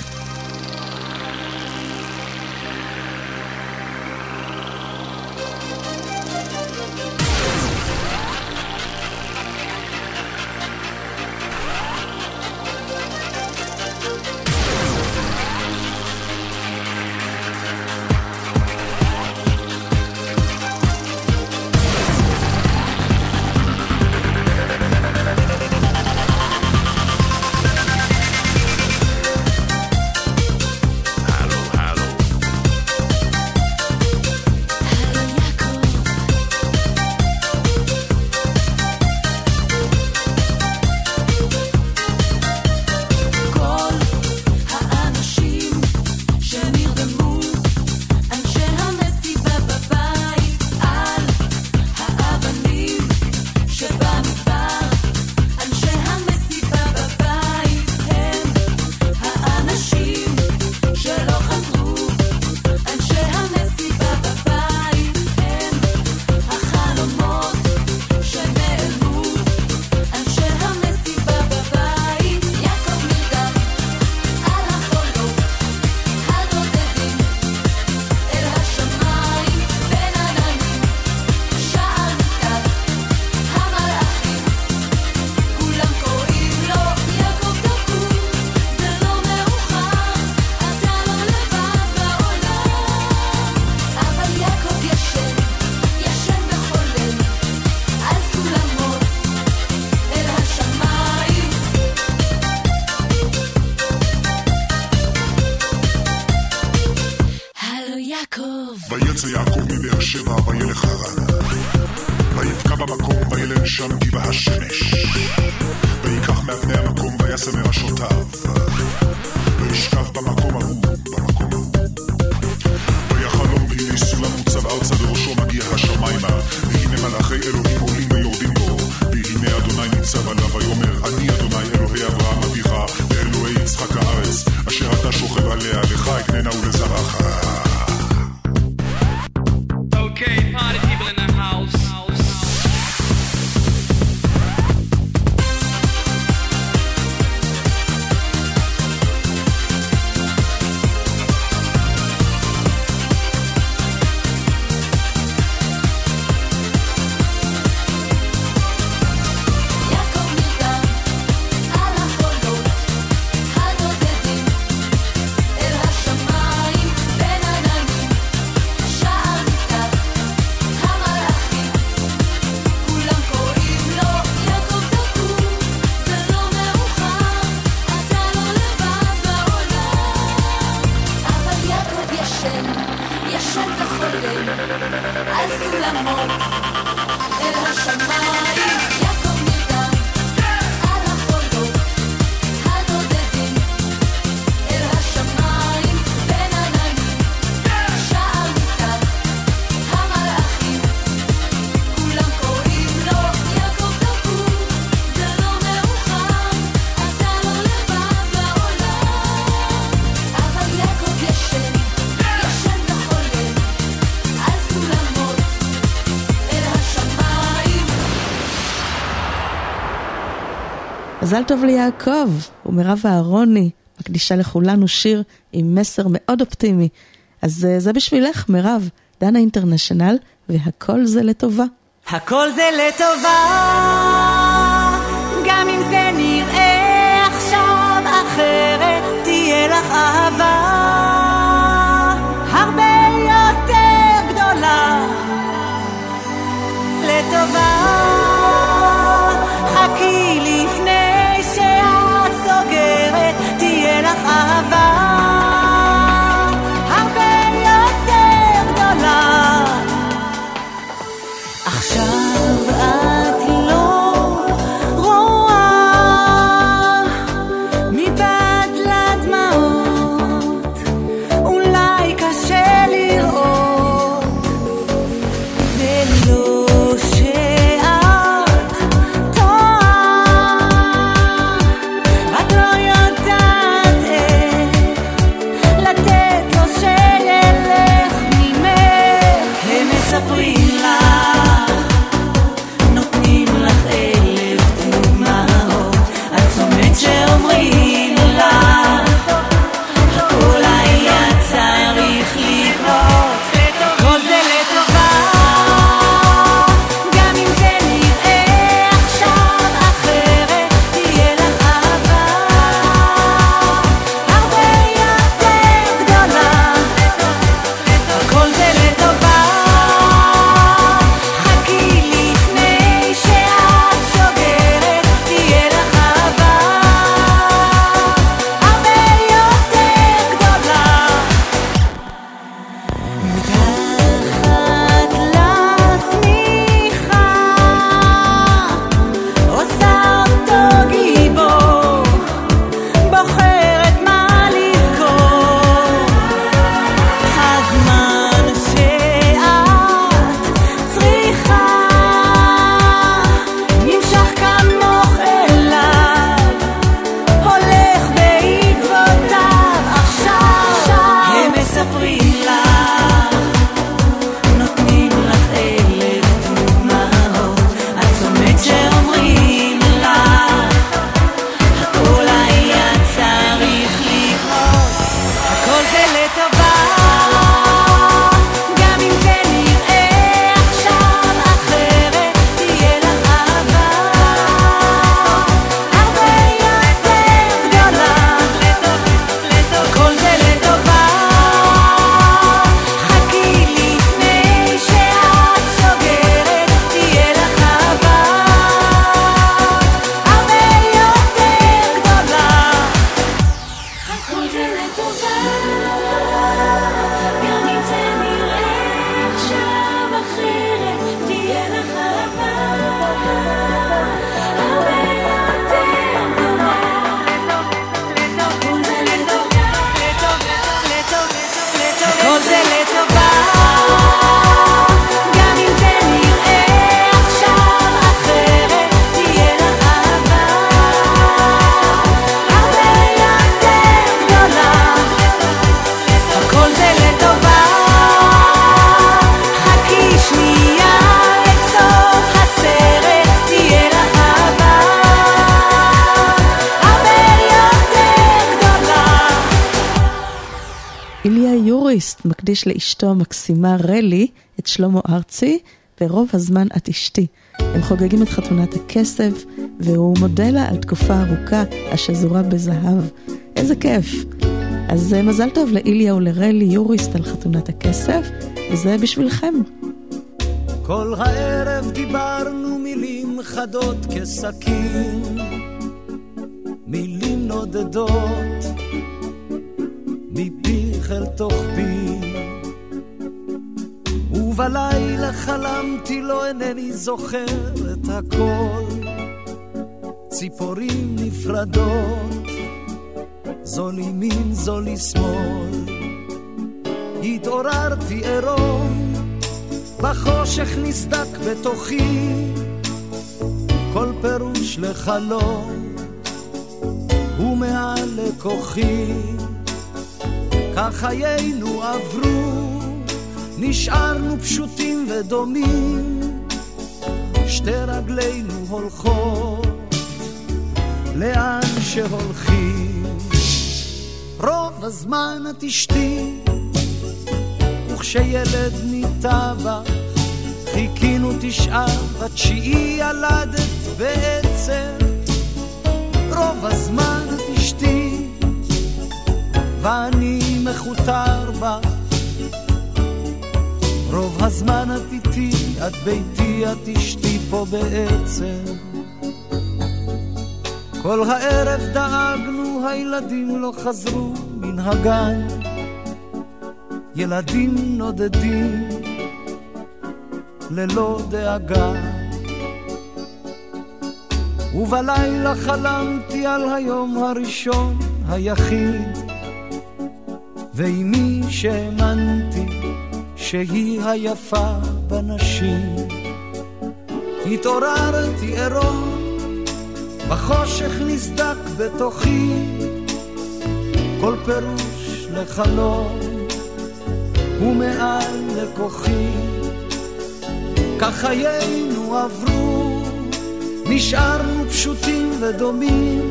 מזל טוב ליעקב ומירב אהרוני, מקדישה לכולנו שיר עם מסר מאוד אופטימי. אז אה, זה בשבילך, מירב, דנה אינטרנשיונל, והכל זה לטובה. הכל זה לטובה הקדיש לאשתו המקסימה רלי את שלמה ארצי, ורוב הזמן את אשתי. הם חוגגים את חתונת הכסף, והוא מודה לה על תקופה ארוכה השזורה בזהב. איזה כיף. אז אה, מזל טוב לאיליה ולרלי יוריסט על חתונת הכסף, וזה בשבילכם. כל הערב דיברנו מילים חדות כסכין, מילים נודדות, מפיך אל תוך פי. ובלילה חלמתי, לו אינני זוכר את הכל. ציפורים נפרדות, זו לימין זו לשמאל התעוררתי עירום, בחושך נסדק בתוכי, כל פירוש לחלום, ומעל לכוחי, כך חיינו עברו. נשארנו פשוטים ודומים, שתי רגלינו הולכות לאן שהולכים. רוב הזמן את אשתי, וכשילד ניטה בך, חיכינו תשעה, בתשיעי ילדת בעצם. רוב הזמן את אשתי, ואני מכותר בך. רוב הזמן את איתי, את ביתי, את אשתי פה בעצם. כל הערב דאגנו, הילדים לא חזרו מן הגן. ילדים נודדים, ללא דאגה. ובלילה חלמתי על היום הראשון, היחיד, ועם מי שהאמנתי שהיא היפה בנשים. התעוררתי עירום, בחושך נסדק בתוכי, כל פירוש לחלום, ומעל לכוחי. כך חיינו עברו, נשארנו פשוטים ודומים,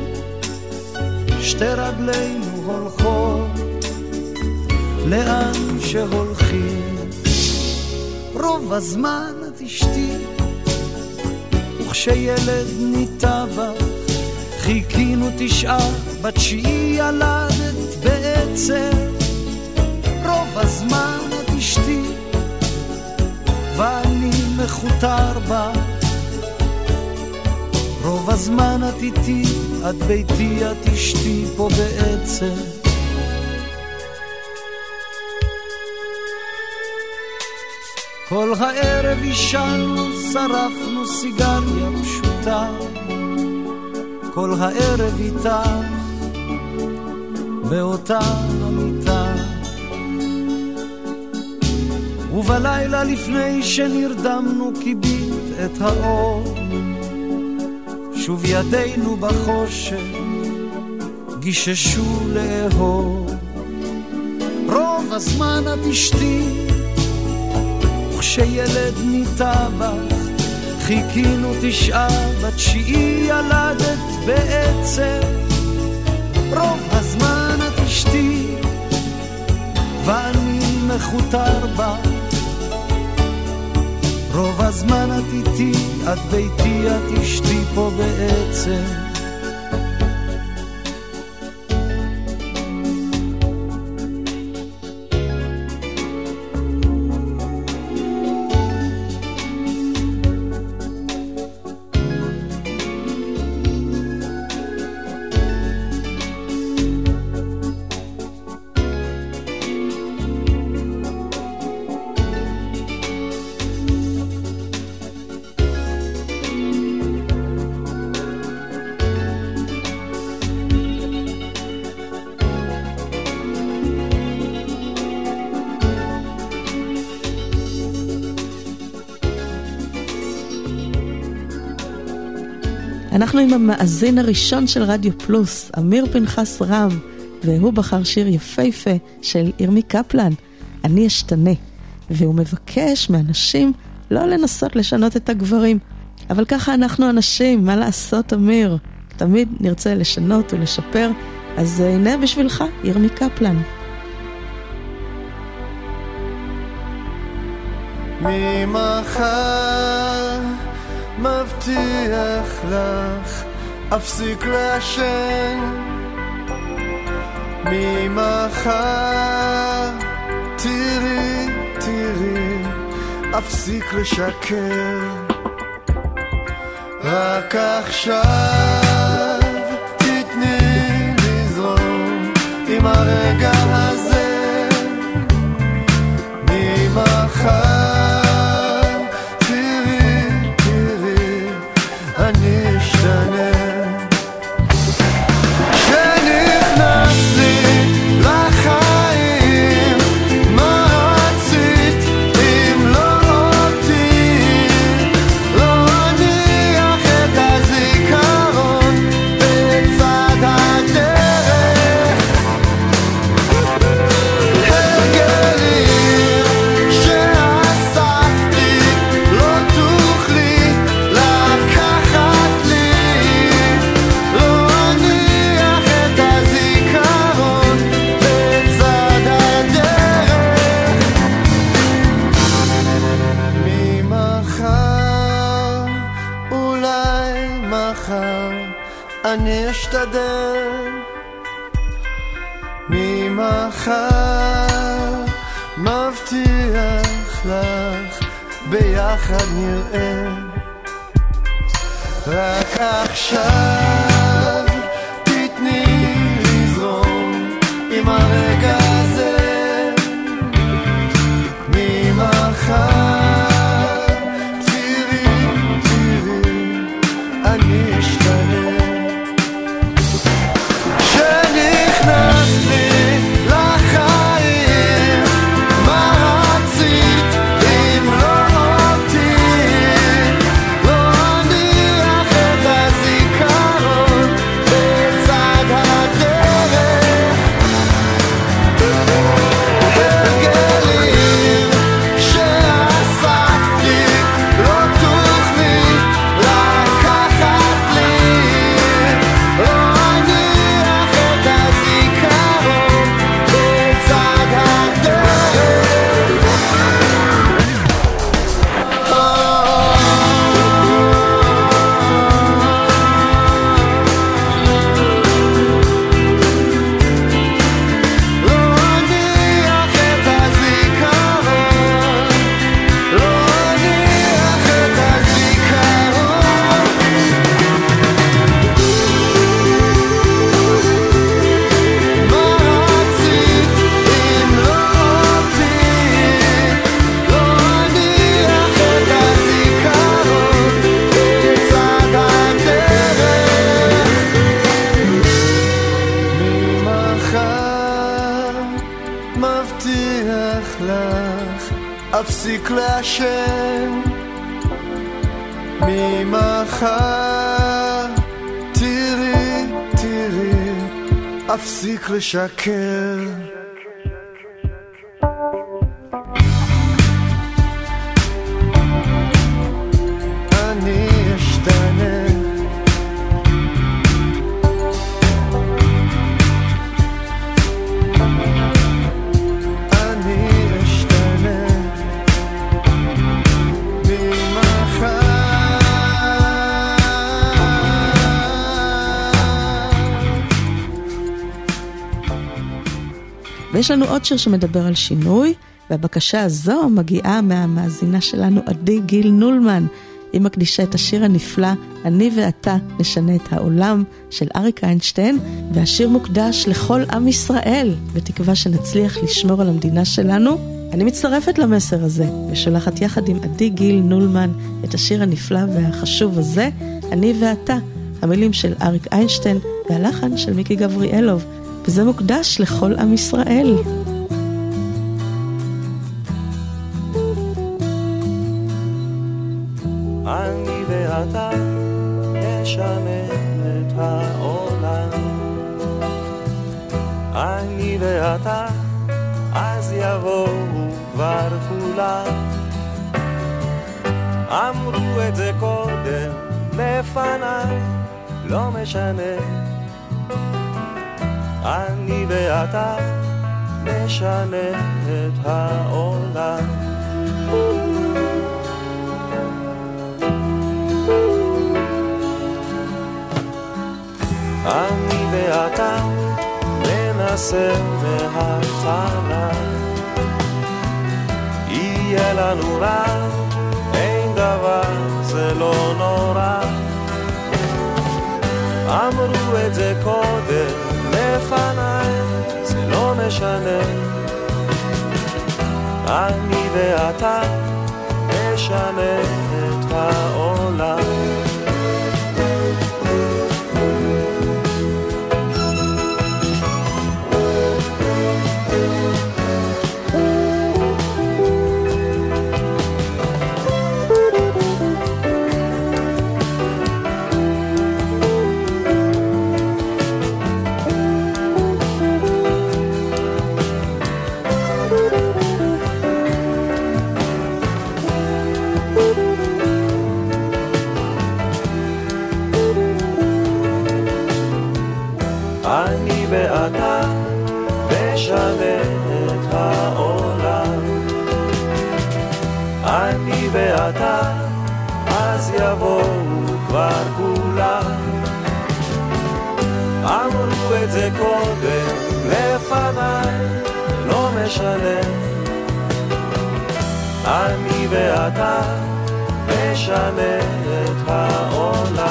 שתי רגלינו הולכות לאן שהולכים. רוב הזמן את אשתי, וכשילד ניטע בך, חיכינו תשעה, בתשיעי ילדת בעצם. רוב הזמן את אשתי, ואני מכותר בה. רוב הזמן את איתי, את ביתי, את אשתי פה בעצם. כל הערב עישנו, שרפנו סיגריה פשוטה. כל הערב איתך, באותה המיטה. ובלילה לפני שנרדמנו כיבית את האור. שוב ידינו בחושך, גיששו לאהוב. רוב הזמן את אשתי, וכשילד ניטע בך, חיכינו תשעה, בתשיעי ילדת בעצם. רוב הזמן את אשתי, ואני מכותר בה. רוב הזמן את איתי, את ביתי, את אשתי פה בעצם. אנחנו עם המאזין הראשון של רדיו פלוס, אמיר פנחס רם, והוא בחר שיר יפהפה של ירמי קפלן, אני אשתנה. והוא מבקש מאנשים לא לנסות לשנות את הגברים. אבל ככה אנחנו אנשים, מה לעשות, אמיר? תמיד נרצה לשנות ולשפר, אז הנה בשבילך, ירמי קפלן. ממחר מבטיח לך, אפסיק לעשן. ממחר תראי, תראי, אפסיק לשקר. רק עכשיו תתני לזרום עם הרגע הזה. ממחר ביחד אפסיק לשקר אני ויש לנו עוד שיר שמדבר על שינוי, והבקשה הזו מגיעה מהמאזינה שלנו עדי גיל נולמן. היא מקדישה את השיר הנפלא "אני ואתה נשנה את העולם" של אריק איינשטיין, והשיר מוקדש לכל עם ישראל, בתקווה שנצליח לשמור על המדינה שלנו. אני מצטרפת למסר הזה, ושולחת יחד עם עדי גיל נולמן את השיר הנפלא והחשוב הזה, "אני ואתה", המילים של אריק איינשטיין והלחן של מיקי גבריאלוב, וזה מוקדש לכל עם ישראל. אני ואתה נשנה את העולם. אני ואתה, אז יבואו כבר כולם. אמרו את זה קודם לפניי, לא משנה. אני ואתה נשנה את העולם. אני ואתה ננסה מההתחלה יהיה לנו רע, אין דבר, זה לא נורא אמרו את זה קודם לפניי, זה לא משנה. אני ואתה נשנה את העולם את זה קודם לפניי, לא משנה. אני ואתה נשנה את העולם.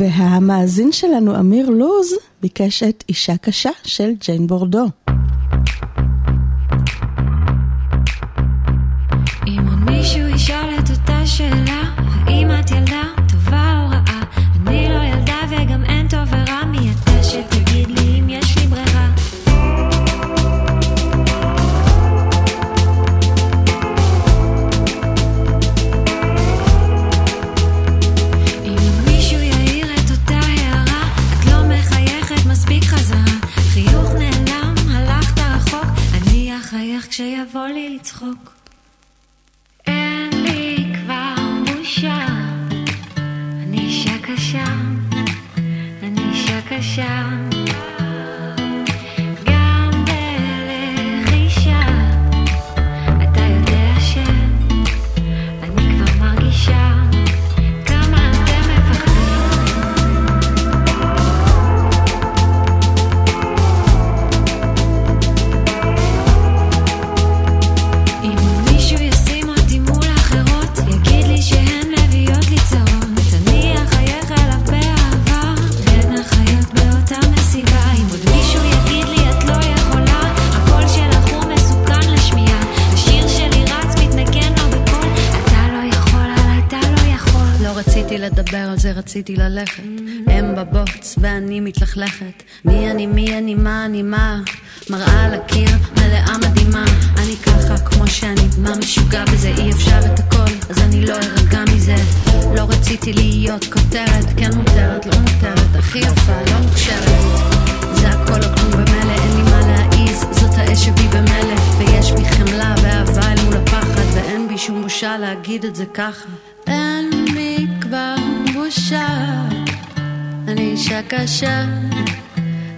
והמאזין שלנו, אמיר לוז, ביקש את אישה קשה של ג'יין בורדו. רציתי ללכת. הם בבוץ ואני מתלכלכת. מי אני, מי אני, מה אני, מה? מראה על הקיר, מלאה מדהימה. אני ככה כמו שאני, מה משוגע בזה? אי אפשר את הכל, אז אני לא ארגע מזה. לא רציתי להיות כותרת, כן מותרת, לא מותרת, הכי יפה, לא מוכשרת. זה הכל או כלום במילא, אין לי מה להעיז, זאת האש שבי במילא. ויש בי חמלה ואהבה אל מול הפחד, ואין בי שום בושה להגיד את זה ככה. בושה, אני אישה קשה,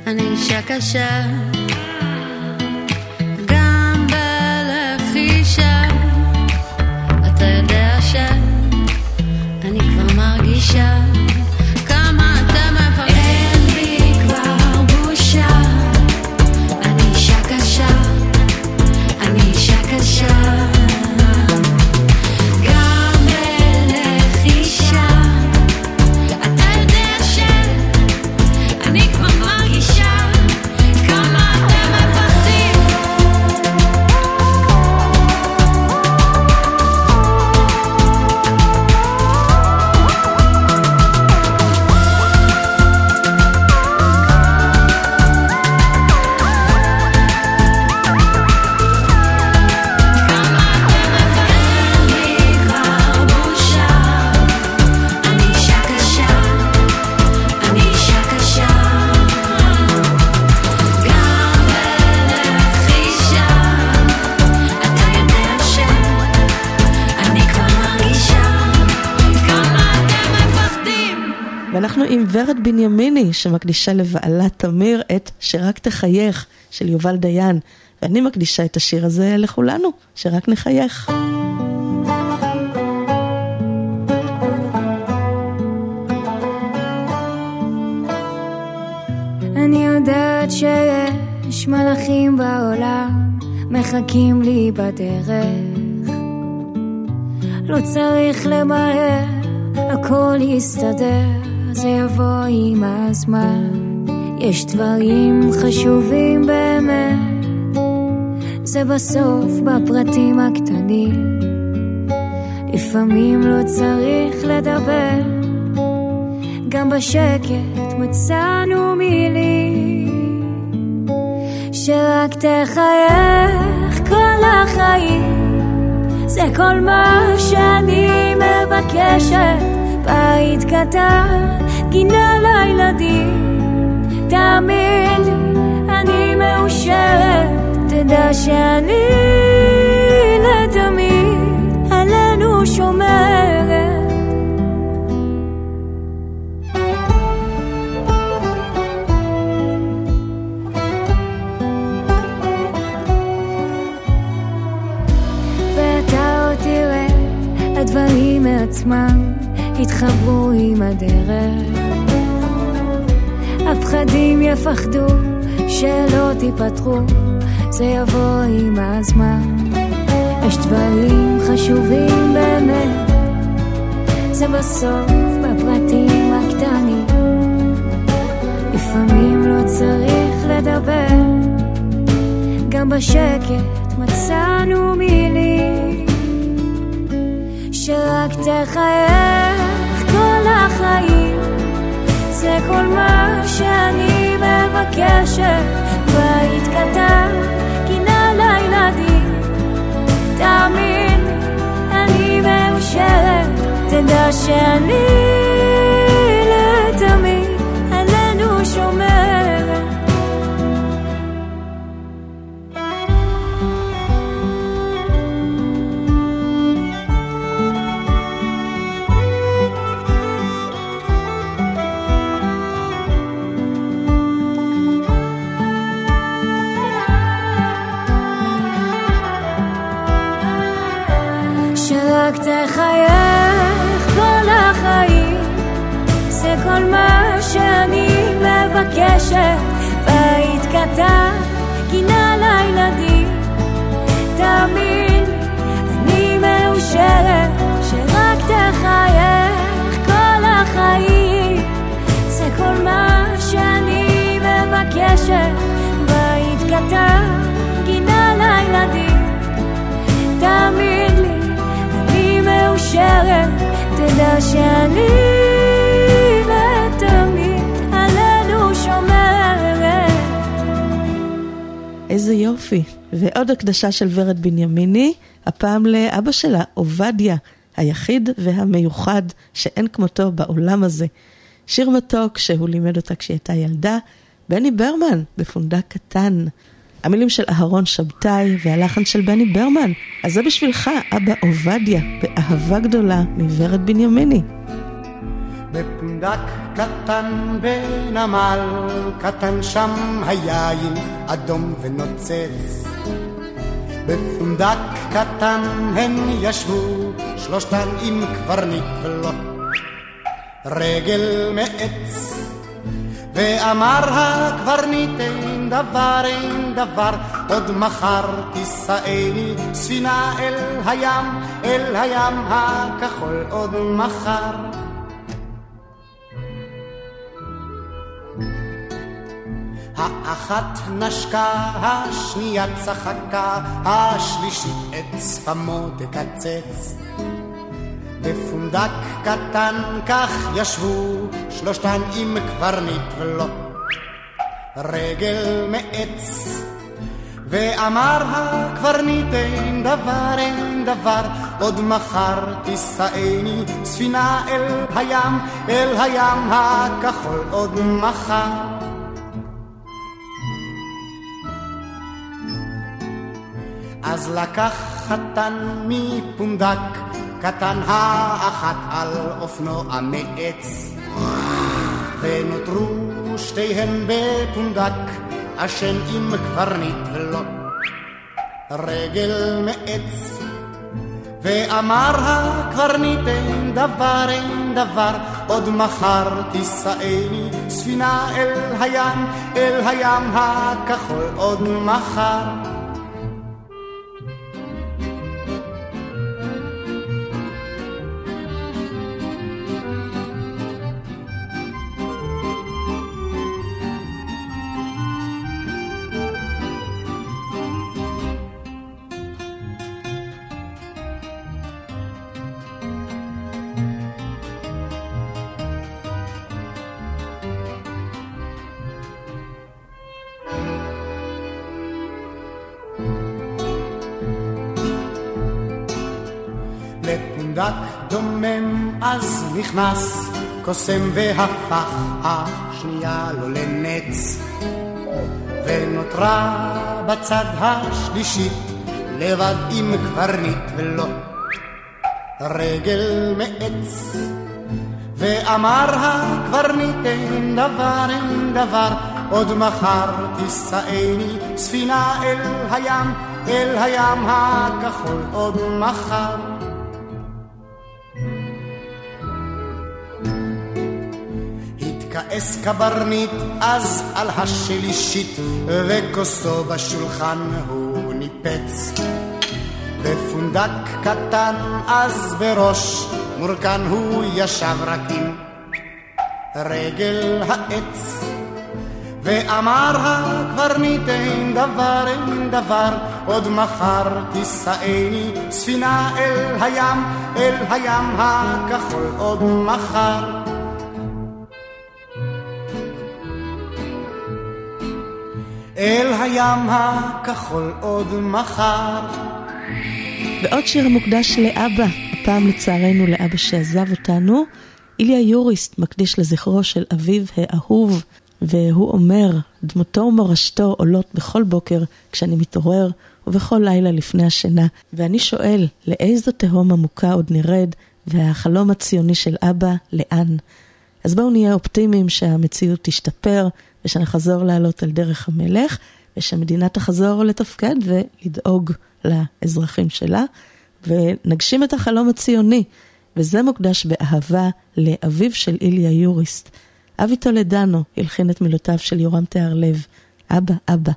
אני אישה קשה. גם בלחישה, אתה יודע שאני כבר מרגישה עם ורד בנימיני, שמקדישה לבעלה תמיר את "שרק תחייך" של יובל דיין. ואני מקדישה את השיר הזה לכולנו, שרק נחייך. אני יודעת שיש מלאכים בעולם מחכים לי בדרך לא צריך למהר, הכל יסתדר, זה יבוא עם הזמן. יש דברים חשובים באמת. זה בסוף בפרטים הקטנים. לפעמים לא צריך לדבר. בשקט מצאנו מילים. שרק תחייך כל החיים. זה כל מה שאני מבקשת בית קטן, גינה לילדים. תאמין אני מאושרת תדע שאני לתמיד עלינו שומרת. הדברים מעצמם יתחברו עם הדרך. הפחדים יפחדו שלא תיפתחו, זה יבוא עם הזמן. יש דברים חשובים באמת, זה בסוף בפרטים הקטנים. לפעמים לא צריך לדבר, גם בשקט מצאנו מילים. שרק תחייך כל החיים. זה כל מה שאני מבקשת. בית קטן, גינה לילדים. תאמין אני מאושרת. תדע שאני מבקשת בית קטן, גינה לילדים. לי, אני מאושרת שרק תחייך כל החיים. זה כל מה שאני מבקשת. בית קטן, גינה לילדים. תאמין לי אני מאושרת, תדע שאני איזה יופי. ועוד הקדשה של ורד בנימיני, הפעם לאבא שלה, עובדיה, היחיד והמיוחד שאין כמותו בעולם הזה. שיר מתוק שהוא לימד אותה כשהיא הייתה ילדה, בני ברמן, בפונדק קטן. המילים של אהרון שבתאי והלחן של בני ברמן. אז זה בשבילך, אבא עובדיה, באהבה גדולה מוורד בנימיני. בפונדק קטן בנמל קטן שם היין אדום ונוצץ. בפונדק קטן הן ישבו שלושתן עם קברניט ולו רגל מעץ ואמר הקברניט אין דבר אין דבר עוד מחר תישאני ספינה אל הים אל הים הכחול עוד מחר האחת נשקה, השנייה צחקה, השלישית את שפמו תקצץ. בפונדק קטן כך ישבו שלושתן עם קברניט ולו רגל מעץ. ואמר הקברניט אין דבר אין דבר עוד מחר תישאני ספינה אל הים אל הים הכחול עוד מחר אז לקח חתן מפונדק קטן האחת על אופנוע מעץ ונותרו שתיהן בפונדק אשם עם קברניט ולא רגל מעץ ואמר הקברניט אין דבר אין דבר עוד מחר תישאני ספינה אל הים אל הים הכחול עוד מחר נכנס קוסם והפך השנייה לו לנץ. ונותרה בצד השלישית לבד עם קברניט ולו רגל מעץ. ואמר הקברניט אין דבר אין דבר עוד מחר תישאני ספינה אל הים אל הים הכחול עוד מחר כעס קברניט אז על השלישית וכוסו בשולחן הוא ניפץ. בפונדק קטן אז בראש מורכן הוא ישב רק עם רגל העץ ואמר הקברניט אין דבר אין דבר עוד מחר תישאני ספינה אל הים אל הים הכחול עוד מחר אל הים הכחול עוד מחר. ועוד שיר המוקדש לאבא, הפעם לצערנו לאבא שעזב אותנו. איליה יוריסט מקדיש לזכרו של אביו האהוב, והוא אומר, דמותו ומורשתו עולות בכל בוקר כשאני מתעורר, ובכל לילה לפני השינה, ואני שואל, לאיזו תהום עמוקה עוד נרד, והחלום הציוני של אבא, לאן? אז בואו נהיה אופטימיים שהמציאות תשתפר, ושנחזור לעלות על דרך המלך, ושהמדינה תחזור לתפקד ולדאוג לאזרחים שלה, ונגשים את החלום הציוני. וזה מוקדש באהבה לאביו של איליה יוריסט. אבי טולדנו הלחין את מילותיו של יורם תיארלב, אבא, אבא.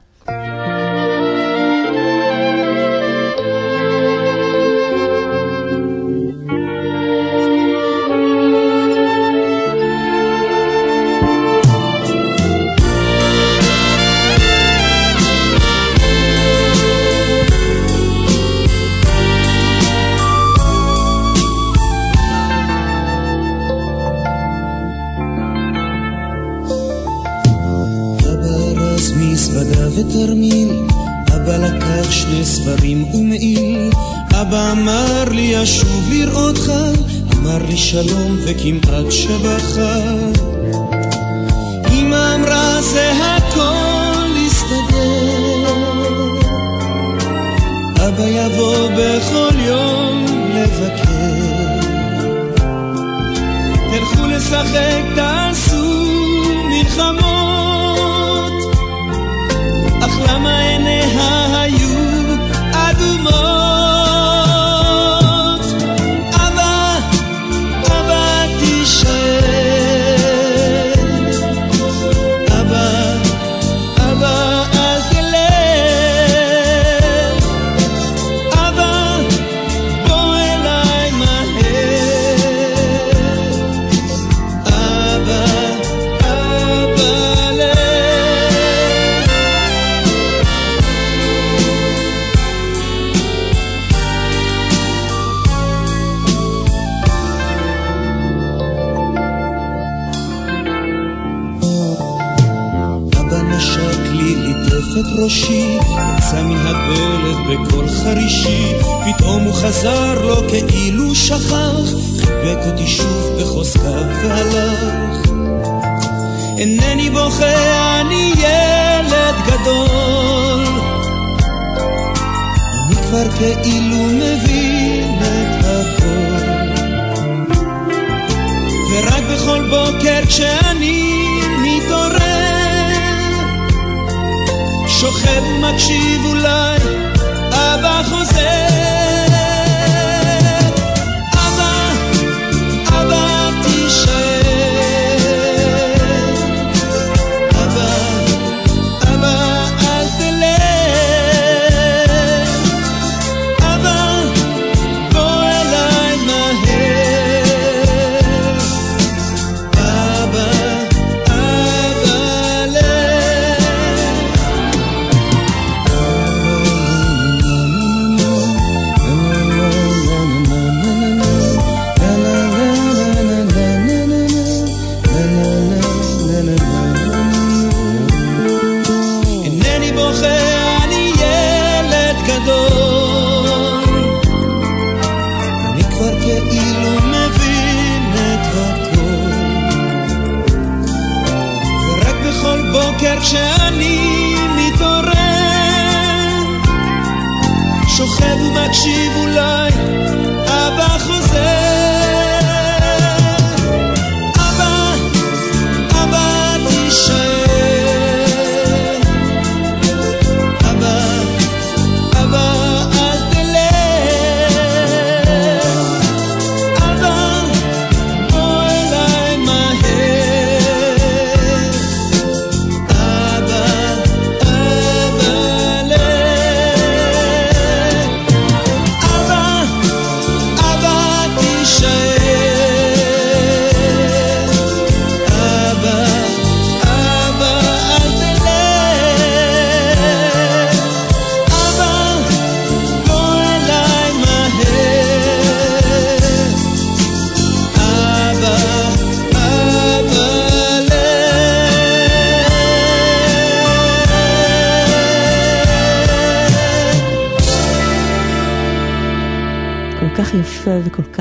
ותרמיל, אבא לקח שני ספרים ומעיל, אבא אמר לי אשוב לראותך, אמר לי שלום וכמעט שבכה. אמא אמרה זה הכל יסתדר, אבא יבוא בכל יום לבקר. תלכו לשחק, תעשו מלחמות למה עיניה היו אדומות? פתאום הוא חזר לו כאילו שכח, חיבק אותי שוב בחוזקה והלך. אינני בוכה, אני ילד גדול, אני כבר כאילו מבין את הכל. ורק בכל בוקר כשאני שוכב מקשיב אולי, אבא חוזר שוכב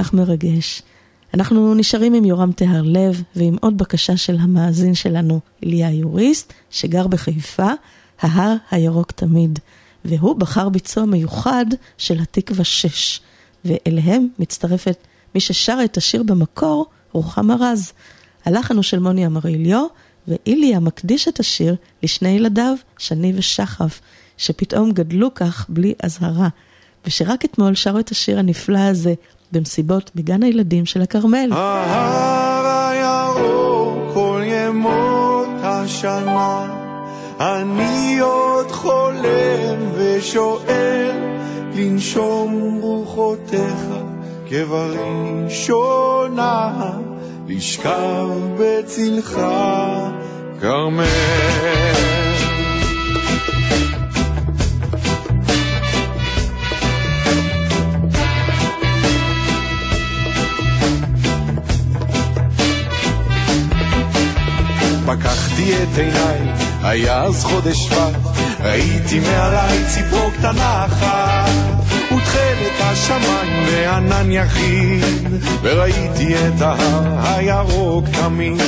כך מרגש. אנחנו נשארים עם יורם טהרלב ועם עוד בקשה של המאזין שלנו, איליה יוריסט, שגר בחיפה, ההר הירוק תמיד. והוא בחר ביצוע מיוחד של התקווה 6, ואליהם מצטרפת מי ששרה את השיר במקור, רוחמה רז. הלחן הוא של מוני אמריליו, ואיליה מקדיש את השיר לשני ילדיו, שני ושחף, שפתאום גדלו כך בלי אזהרה. ושרק אתמול שרו את השיר הנפלא הזה במסיבות בגן הילדים של הכרמל. ההר הירוק כל ימות השנה אני עוד חולם ושואל לנשום רוחותיך כבראשונה לשכב בצלך כרמל פקחתי את עיניי, היה אז חודש שבט, ראיתי מעליי ציפור קטנה אחת, ותכלת השמיים וענן יחיד, וראיתי את ההר הירוק תמיד,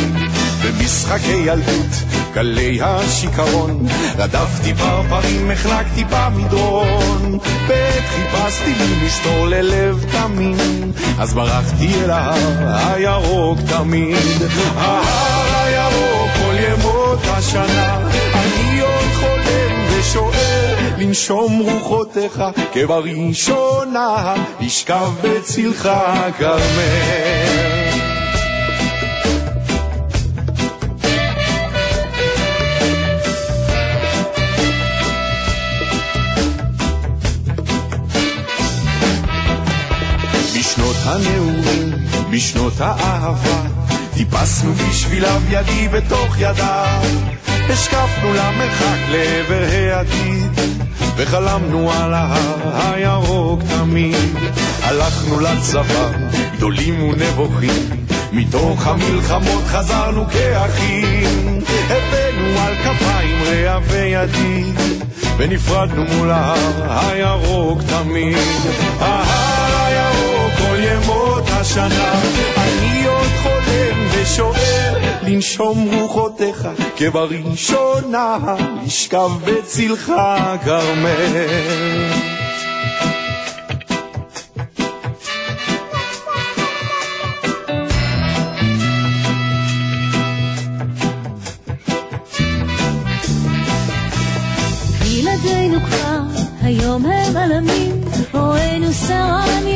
במשחקי ילדות, גלי השיכרון, רדפתי פרפרים, החלקתי במדרון, בעת חיפשתי לי מסתור ללב תמים, אז ברחתי אל ההר הירוק תמיד, ההר הירוק ימות השנה, אני עוד חולם ושואל לנשום רוחותיך כבראשונה, לשכב בצלך כרמל. בשנות הנעורים, בשנות האהבה טיפסנו בשביליו ידי בתוך ידיו, השקפנו למרחק לעבר העתיד, וחלמנו על ההר הירוק תמיד. הלכנו לצבא, גדולים ונבוכים, מתוך המלחמות חזרנו כאחים. הבאנו על כפיים רעבי ידיד, ונפרדנו מול ההר הירוק תמיד. ההר הירוק כל ימות השנה, אני עוד חולם ושואל לנשום רוחותיך כבראשונה, לשכב בצלך כרמל. היום הם עלמים, הורינו שרה ימים,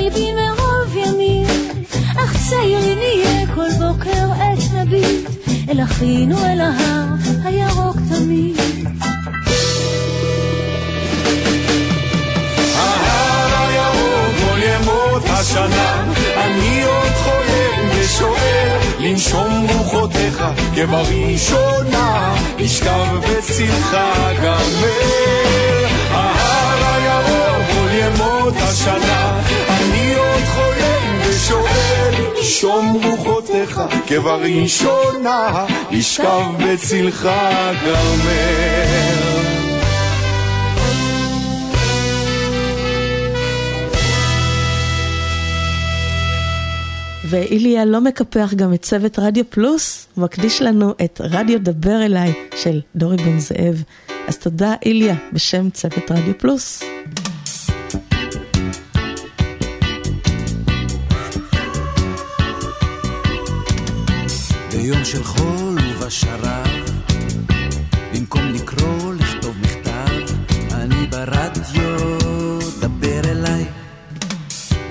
אך צעירים נהיה כל בוקר עת נביט, אל אחינו אל ההר הירוק תמיד. השנה, אני עוד חולם ושואל לנשום רוחותיך כבראשונה, לשכב בצלך כרמל. לנשום רוחותיך כבראשונה, לשכב בצלך כרמל. ואיליה לא מקפח גם את צוות רדיו פלוס, הוא מקדיש לנו את רדיו דבר אליי של דורי בן זאב. אז תודה איליה בשם צוות רדיו פלוס. ביום של חול ובשרב, במקום לקרוא, לכתוב מכתב, אני ברדיו, דבר אליי.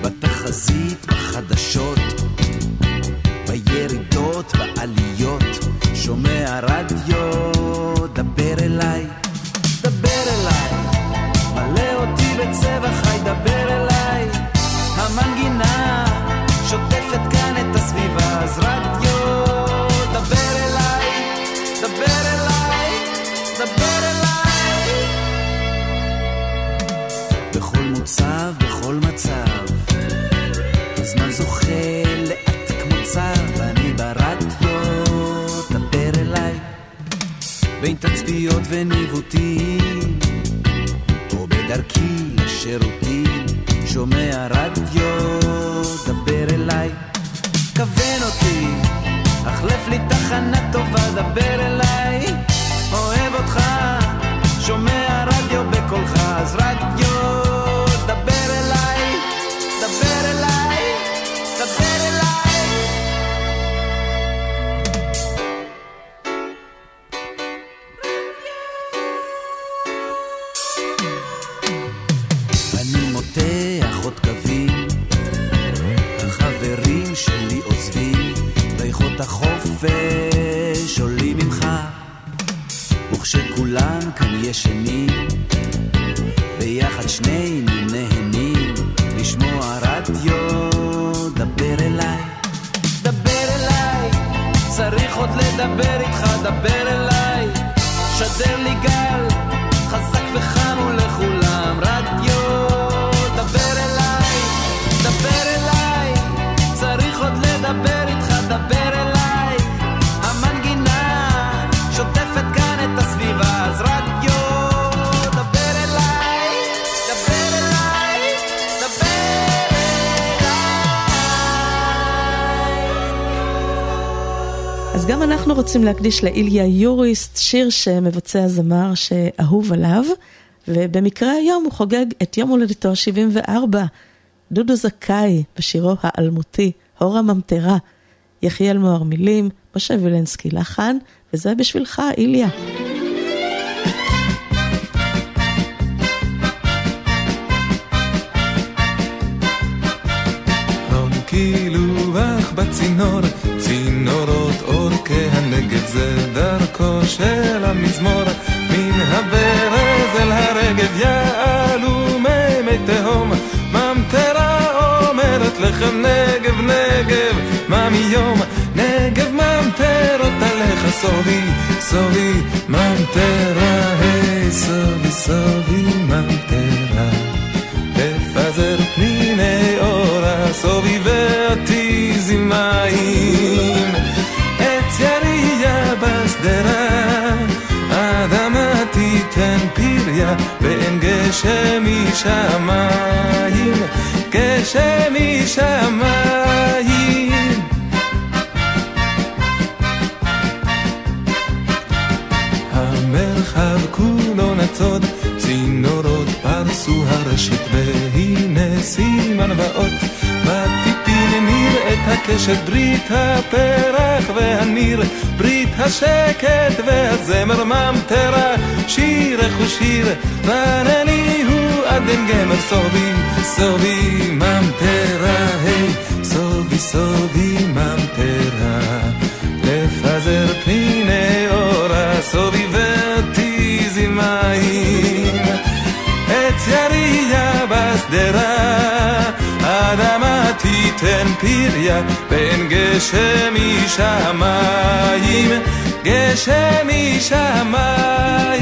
בתחזית, בחדשות, בירידות, בעליות, שומע רדיו, בין תצפיות וניווטים, או בדרכי לשירותים, שומע רדיו, דבר אליי. כוון אותי, החלף לי תחנה טובה, דבר אליי. אוהב אותך, שומע רדיו בקולך, אז רדיו, החופש עולים ממך, וכשכולם כאן ישנים, ביחד שנינו נהנים, לשמוע רדיו, דבר אליי, דבר אליי, צריך עוד לדבר איתך, דבר אליי, שדר לי גל, חזק וחם ולכולם, אנחנו רוצים להקדיש לאיליה יוריסט שיר שמבצע זמר שאהוב עליו, ובמקרה היום הוא חוגג את יום הולדתו ה-74. דודו זכאי בשירו האלמותי, הור הממטרה. יחיאל מוהר מילים, משה וילנסקי לחן, וזה בשבילך, איליה. אור כהנגב זה דרכו של המזמור, מן הברז אל הרגב יעלו מימי תהום, ממטרה אומרת לכם נגב נגב, מה מיום נגב ממטרות עליך סובי, סובי ממטרה, היי סובי סובי ממטרה. לפזר פניני אורה זמאים עץ ירייה בשדרה. אדמה תיתן פריה ואין גשם משמיים גשם משמיים המרחב כולו נצוד, צינורות פרסו הרשת, והנה סימן ואות. את הקשת, ברית הפרח והניר, ברית השקט והזמר ממטרה, שיר, רנני הוא עדן גמר סובי, סובי ממטרה, היי, סובי סובי ממטרה. לפזר פניני אורה סובבתי זמאים עץ ירייה בשדרה אדמה תיתן פריה בין גשם משמיים גשם משמיים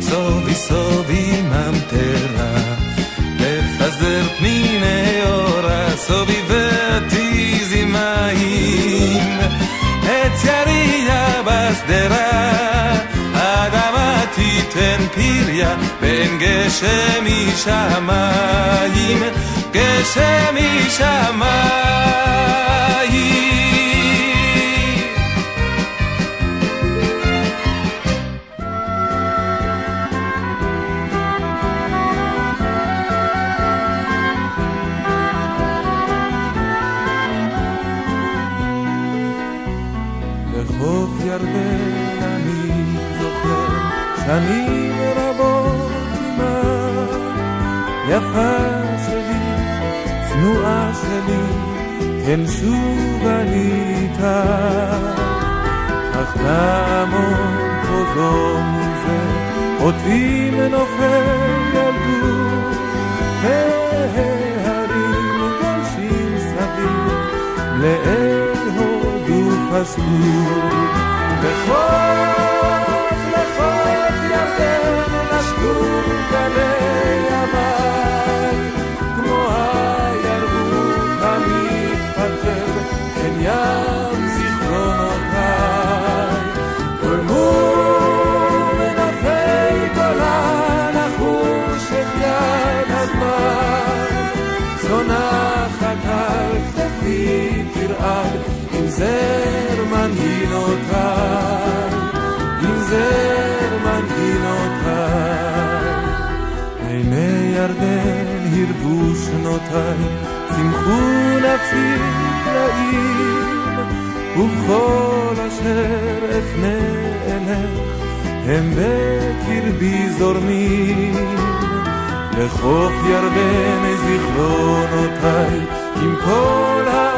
סובי סובי ven que se mis amayim, que se mis amayim. לחוף ירדן אני זוכר שנים רבות יפה שלי, צנועה שלי, כן שוב איתה אך לעמוד פה זו מול זה אותי מנופל ילדות וההרים גולשים סביב לאל הודו פשטות. לחוף לחוף ירדן נשקו גלי המים תרעד עם זר מנהינותיי עם זר מנהינותיי עיני ירדן הרבו שנותיי צמחו נפשי לעיר ובכל אשר אפנה אלך הם בקרבי זורמים. לחוף ירדן זיכרונותיי עם כל האוהבים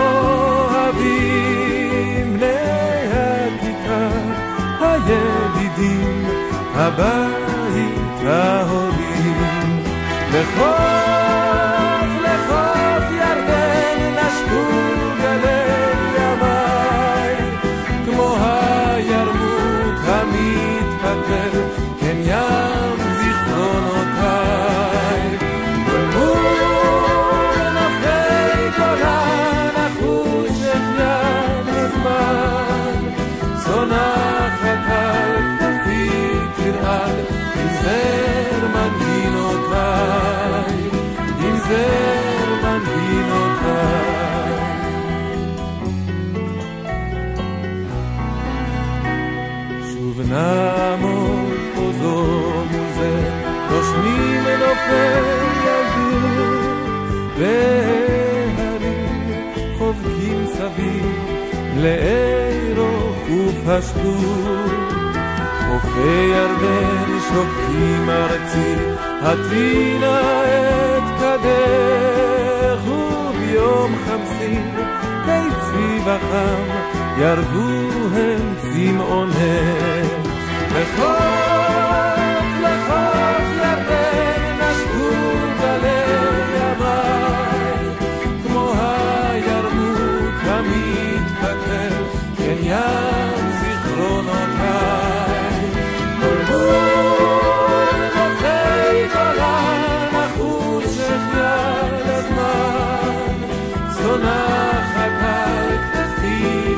הבית ההורים לחוף תרעד עם זר מנהינותיי עם זר מנהינותיי שוב נעמוד פה זו מול זה, נושמים מנופי ילדות, והרים חובקים סביב לעירו ופשטות. חופי ירדן שוקטים ארצי, הטרינה את קדך, וביום חמסי קיצי וחם, ירבו הם צמאונך. לחוף, לחוף ירדן נשקו גלי המים, כמו הירמוק המתפטר, כן צונחת על כתפי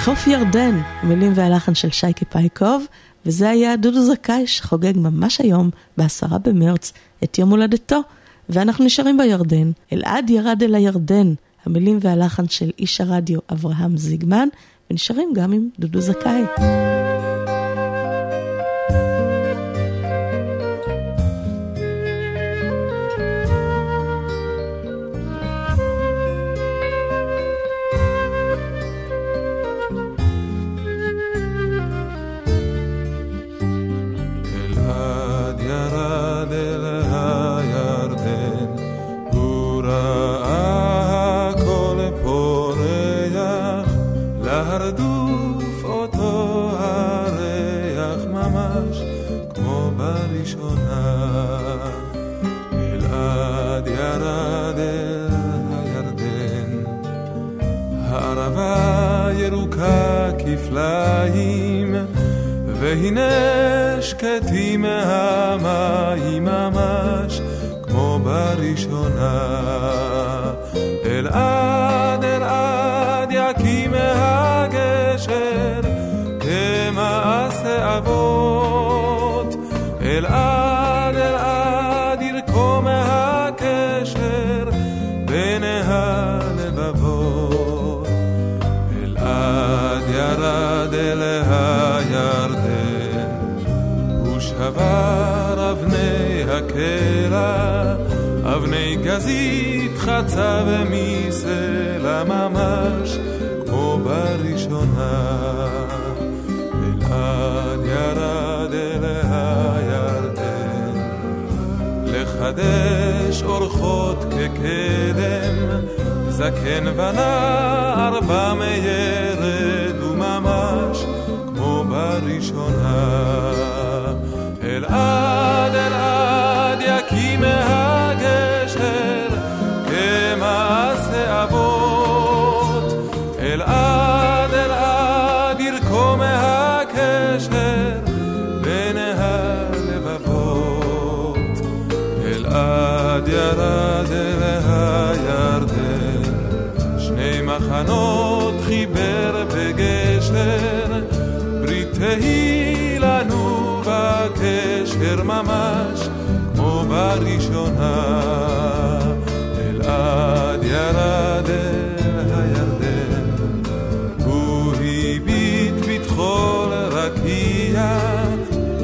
לחוף ירדן, המילים והלחן של שייקה פייקוב, וזה היה דודו זכאי שחוגג ממש היום, בעשרה במרץ, את יום הולדתו, ואנחנו נשארים בירדן. אלעד ירד אל הירדן, המילים והלחן של איש הרדיו אברהם זיגמן, ונשארים גם עם דודו זכאי. חצה ומסלע ממש כמו בראשונה. אלעד ירד אל הירדן לחדש אורחות כקדם זקן ונער בא כמו בראשונה אלעד ירד אל הירדן. הוא הביט בטחול רקיע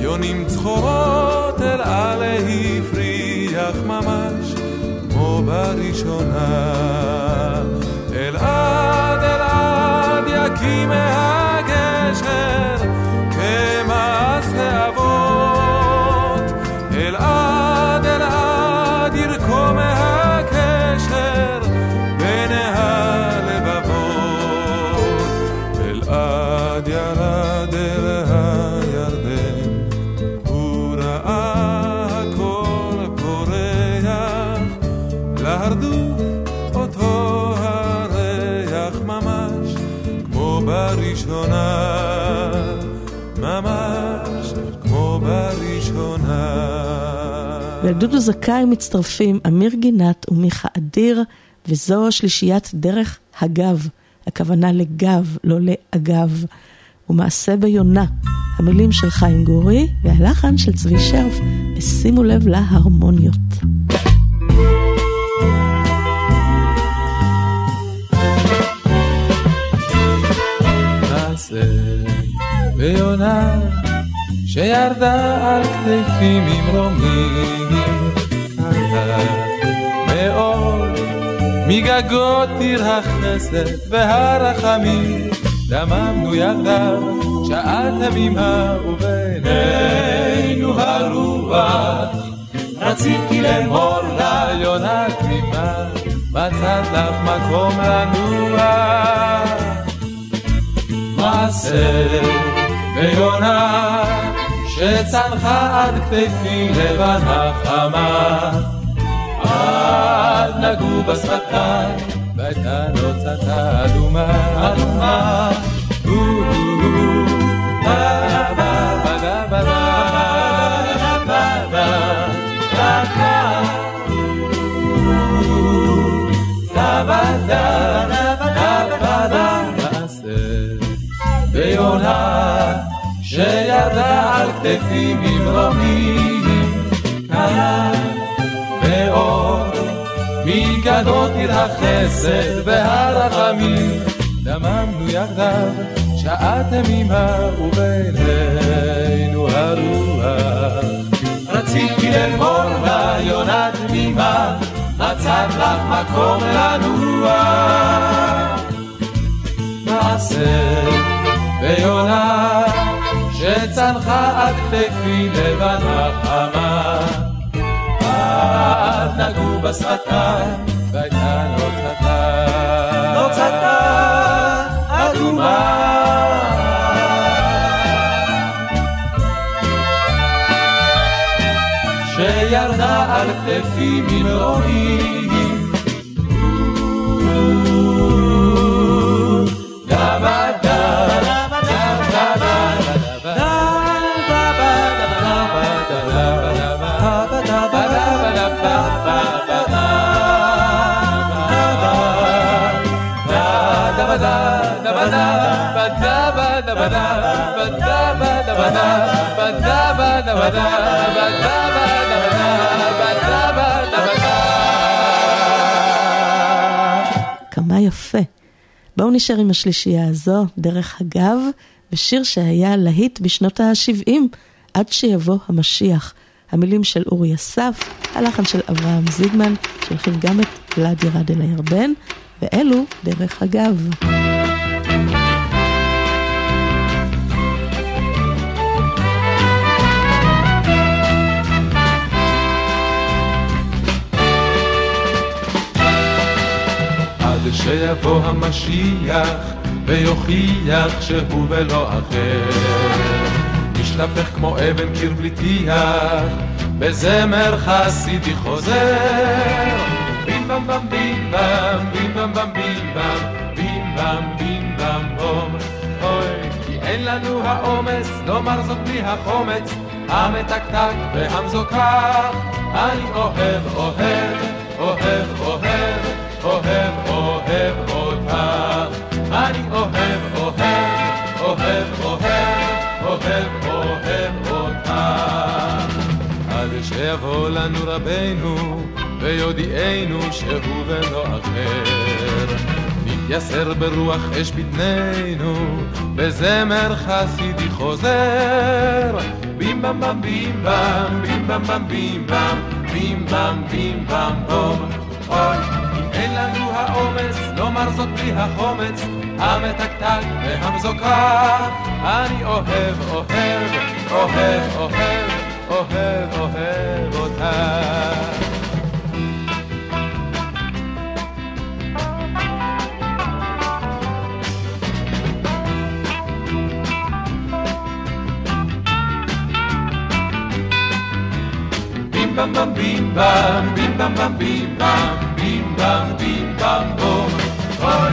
יונים צחורות עלה הפריח ממש כמו בראשונה. אלעד אלעד יקים מהגשר ולדודו זכאי מצטרפים אמיר גינת ומיכה אדיר, וזו שלישיית דרך הגב, הכוונה לגב, לא לאגב. ומעשה ביונה, המילים של חיים גורי והלחן של צבי שרף, ושימו לב להרמוניות. ויונה שירדה על כתפים ממרומים מאוד. מגגות עיר החסד והרחמים דממנו יחדיו שעה תמימה ובינינו הרוח רציתי לאמור לה יונה תמימה מצאת לך מקום לנוע. מעשה ויונה שצנחה עד כתפי לבנה חמה עד נגעו בשפתיים והייתה נוצתה אדומה אדומה שירדה על כתפי ממרומים קלה ואור מגדות עיר החסד והרחמים דממנו יחדיו שעה תמימה ובינינו הרוח. רציתי לאמור לה יונה תמימה מצאת לך מקום לנוע מעשה ויונה שצנחה עד כתפי לבנה חמה עד נגעו בשפתיים והייתה נוצתה כמה יפה. בואו נשאר עם השלישייה הזו, דרך אגב, בשיר שהיה להיט בשנות ה-70, עד שיבוא המשיח. המילים של אורי אסף, הלחן של אברהם זיגמן, שהולכים גם את גלעד ירד אל הירדן, ואלו דרך אגב. עד שיבוא המשיח ויוכיח שהוא ולא אחר. נשלפך כמו אבן קיר בלי טיח, בזמר חסידי חוזר. בים בם בם בים בם, בים בם בם בים בם, בים בם בים בם בום. אוי, כי אין לנו האומץ לומר זאת בלי החומץ, המתקתק והמזוכח. אני אוהב, אוהב, אוהב, אוהב, אוהב, לנו רבנו, ויודיענו שהוא ולא אחר. נתייסר ברוח אש בטננו, בזמר חסידי חוזר. בים בם בם בים בם, בים בם בם בים בם, בים בם בים בם בום. אוי, אם אין לנו האומץ לומר זאת בלי החומץ, המתקתק והמזוכח. אני אוהב, אוהב, אוהב, אוהב, אוהב, אוהב בים בם בם בים בם, בים בם בם בים בם, בים בם בים בם בום. אוי,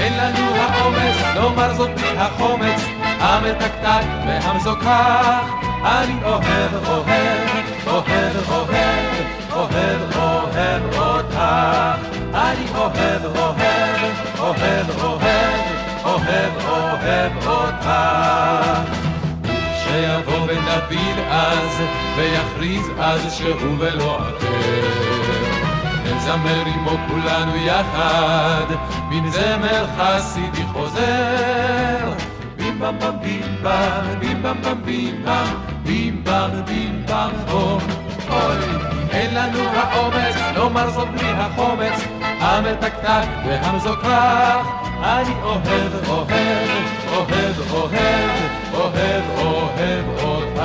אין לנו האומץ לומר זאת בלי החומץ, המתקתק והמזוכח. אני אוהב, אוהב, אוהב, אוהב, אוהב, אוהב אותך. אני אוהב, אוהב, אוהב, אוהב, אוהב, אוהב אותך. שיבוא בן דוד אז, ויכריז אז שהוא ולא אחר. נזמר עמו כולנו יחד, מן זמר חסידי חוזר. בים בם בם בים בם, בים בם בם בים בם, בים בם בים בם בום. אוי, אין לנו האומץ לומר זאת בלי החומץ, המתקתק והמזוכח. אני אוהב, אוהב, אוהב, אוהב, אוהב, אוהב אותך.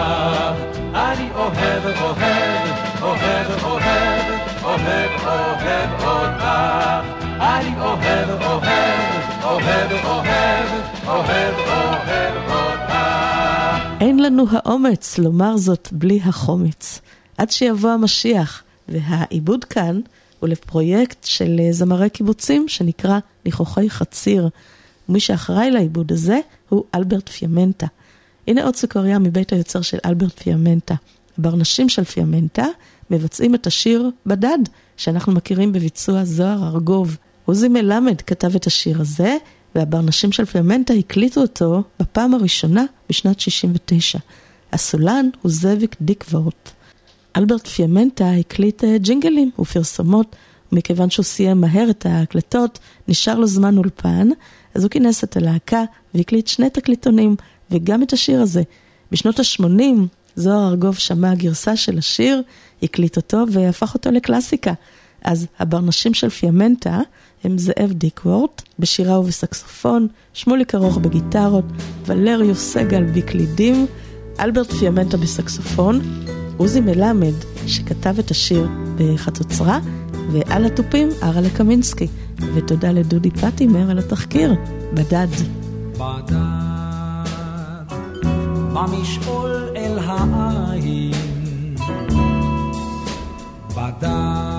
אני אוהב, אוהב, אוהב, אוהב, אוהב, אוהב אותך. אני אוהב, אוהב, אוהב, אוהב, אוהב, אוהב אותך. אין לנו האומץ לומר זאת בלי החומץ. עד שיבוא המשיח, והעיבוד כאן הוא לפרויקט של זמרי קיבוצים שנקרא ניחוחי חציר. ומי שאחראי לעיבוד הזה הוא אלברט פיאמנטה. הנה עוד סוכריה מבית היוצר של אלברט פיאמנטה. הברנשים של פיאמנטה מבצעים את השיר בדד, שאנחנו מכירים בביצוע זוהר ארגוב. עוזי מלמד כתב את השיר הזה, והברנשים של פיאמנטה הקליטו אותו בפעם הראשונה בשנת 69. הסולן הוא זאביק דיקוורט. אלברט פיאמנטה הקליט אה, ג'ינגלים ופרסומות, ומכיוון שהוא סיים מהר את ההקלטות, נשאר לו זמן אולפן, אז הוא כינס את הלהקה והקליט שני תקליטונים, וגם את השיר הזה. בשנות ה-80 זוהר ארגוב שמע גרסה של השיר, הקליט אותו והפך אותו לקלאסיקה. אז הברנשים של פיאמנטה הם זאב דיקוורט בשירה ובסקסופון, שמוליק ארוך בגיטרות, ולריוס סגל בקלידים, אלברט פיאמנטה בסקסופון, עוזי מלמד שכתב את השיר בחצוצרה, ועל התופים ארלה קמינסקי. ותודה לדודי פטימר על התחקיר, בדד. בדד, במשעול אל העין, בדד,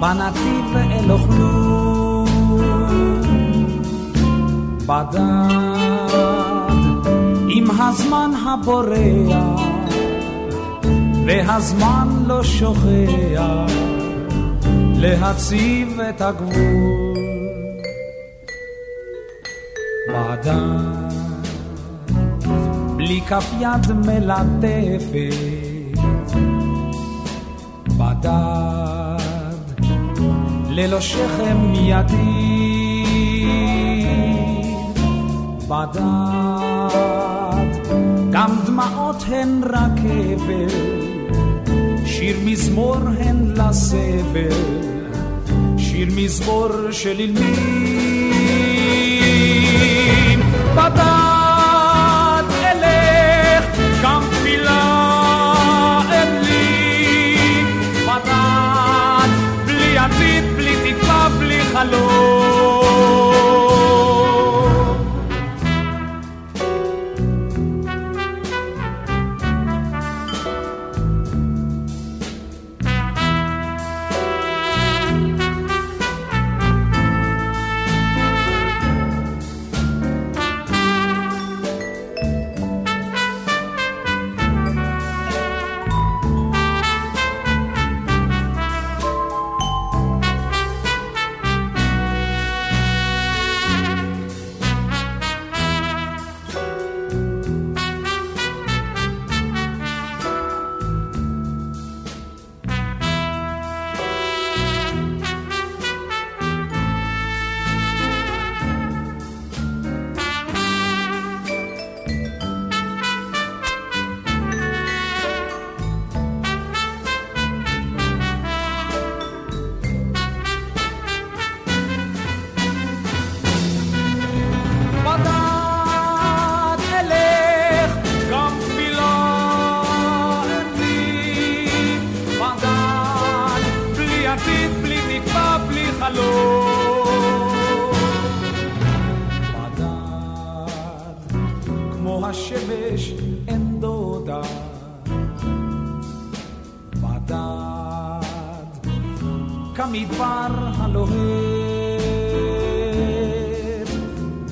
בנתיב ואל אוכלו, בדד, עם הזמן הבורח, והזמן לא שוכח, להציב את הגבול. בדד, בלי כף יד מלטפת, בדד, ללא שכם ידי, בדד, גם דמעות הן רק אבל, שיר מזמור הן לסבל, שיר מזמור של אילמים. בדד calor. עתיד, בלי תקווה, בלי חלום. בדד, כמו השמש אין דודה. בדד, כמדבר הלוהט.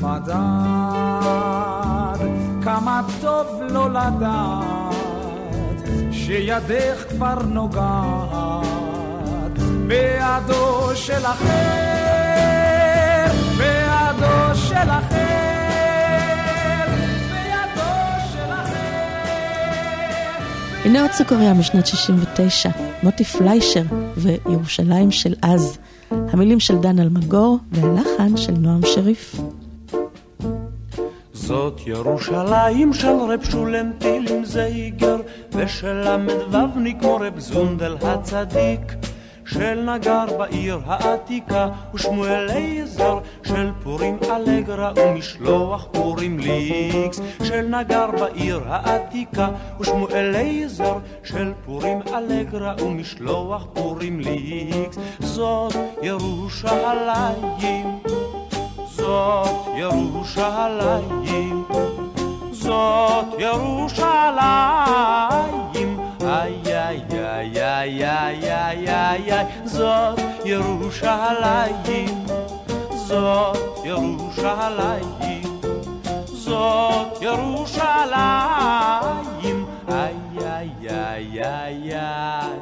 בדד, כמה טוב לא לדעת שידך כבר נוגעת בידו של אחר, בידו של אחר, בידו של אחר. הנה עוד סוכריה משנת 69, מוטי פליישר וירושלים של אז. המילים של דן אלמגור והלחן של נועם שריף. זאת ירושלים של רב שולם טילים זייגר ושל ל"ו כמו רב זונדל הצדיק של נגר בעיר העתיקה ושמואל עזר של פורים אלגרה ומשלוח פורים ליקס. של נגר בעיר העתיקה ושמואל עזר של פורים אלגרה ומשלוח פורים ליקס. זאת ירושלים זאת ירושלים, זאת ירושלים, איי איי איי איי איי איי איי איי, זאת ירושלים, זאת ירושלים, זאת ירושלים, איי איי איי איי איי.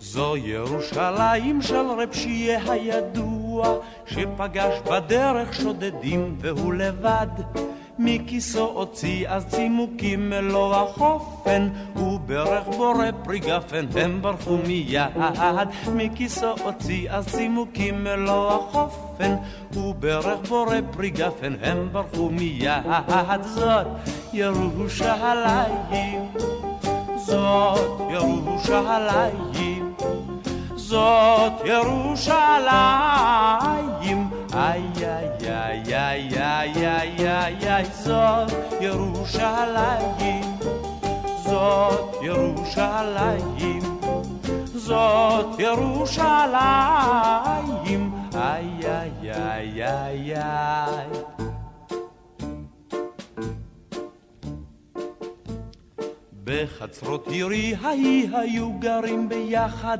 זו ירושלים של רב שיהיה הידוע, שפגש בדרך שודדים והוא לבד. מכיסו הוציא אז צימוקים מלוא החופן, וברך בורא פרי גפן, הם ברחו מיד. מכיסו הוציא אז צימוקים מלוא החופן, וברך בורא פרי גפן, הם ברחו מיד. זאת ירושלים, זאת ירושלים. זאת ירושלים, איי איי איי איי איי איי איי איי, זאת ירושלים, זאת ירושלים, זאת ירושלים, איי איי איי איי איי. בחצרות עירי ההיא היו גרים ביחד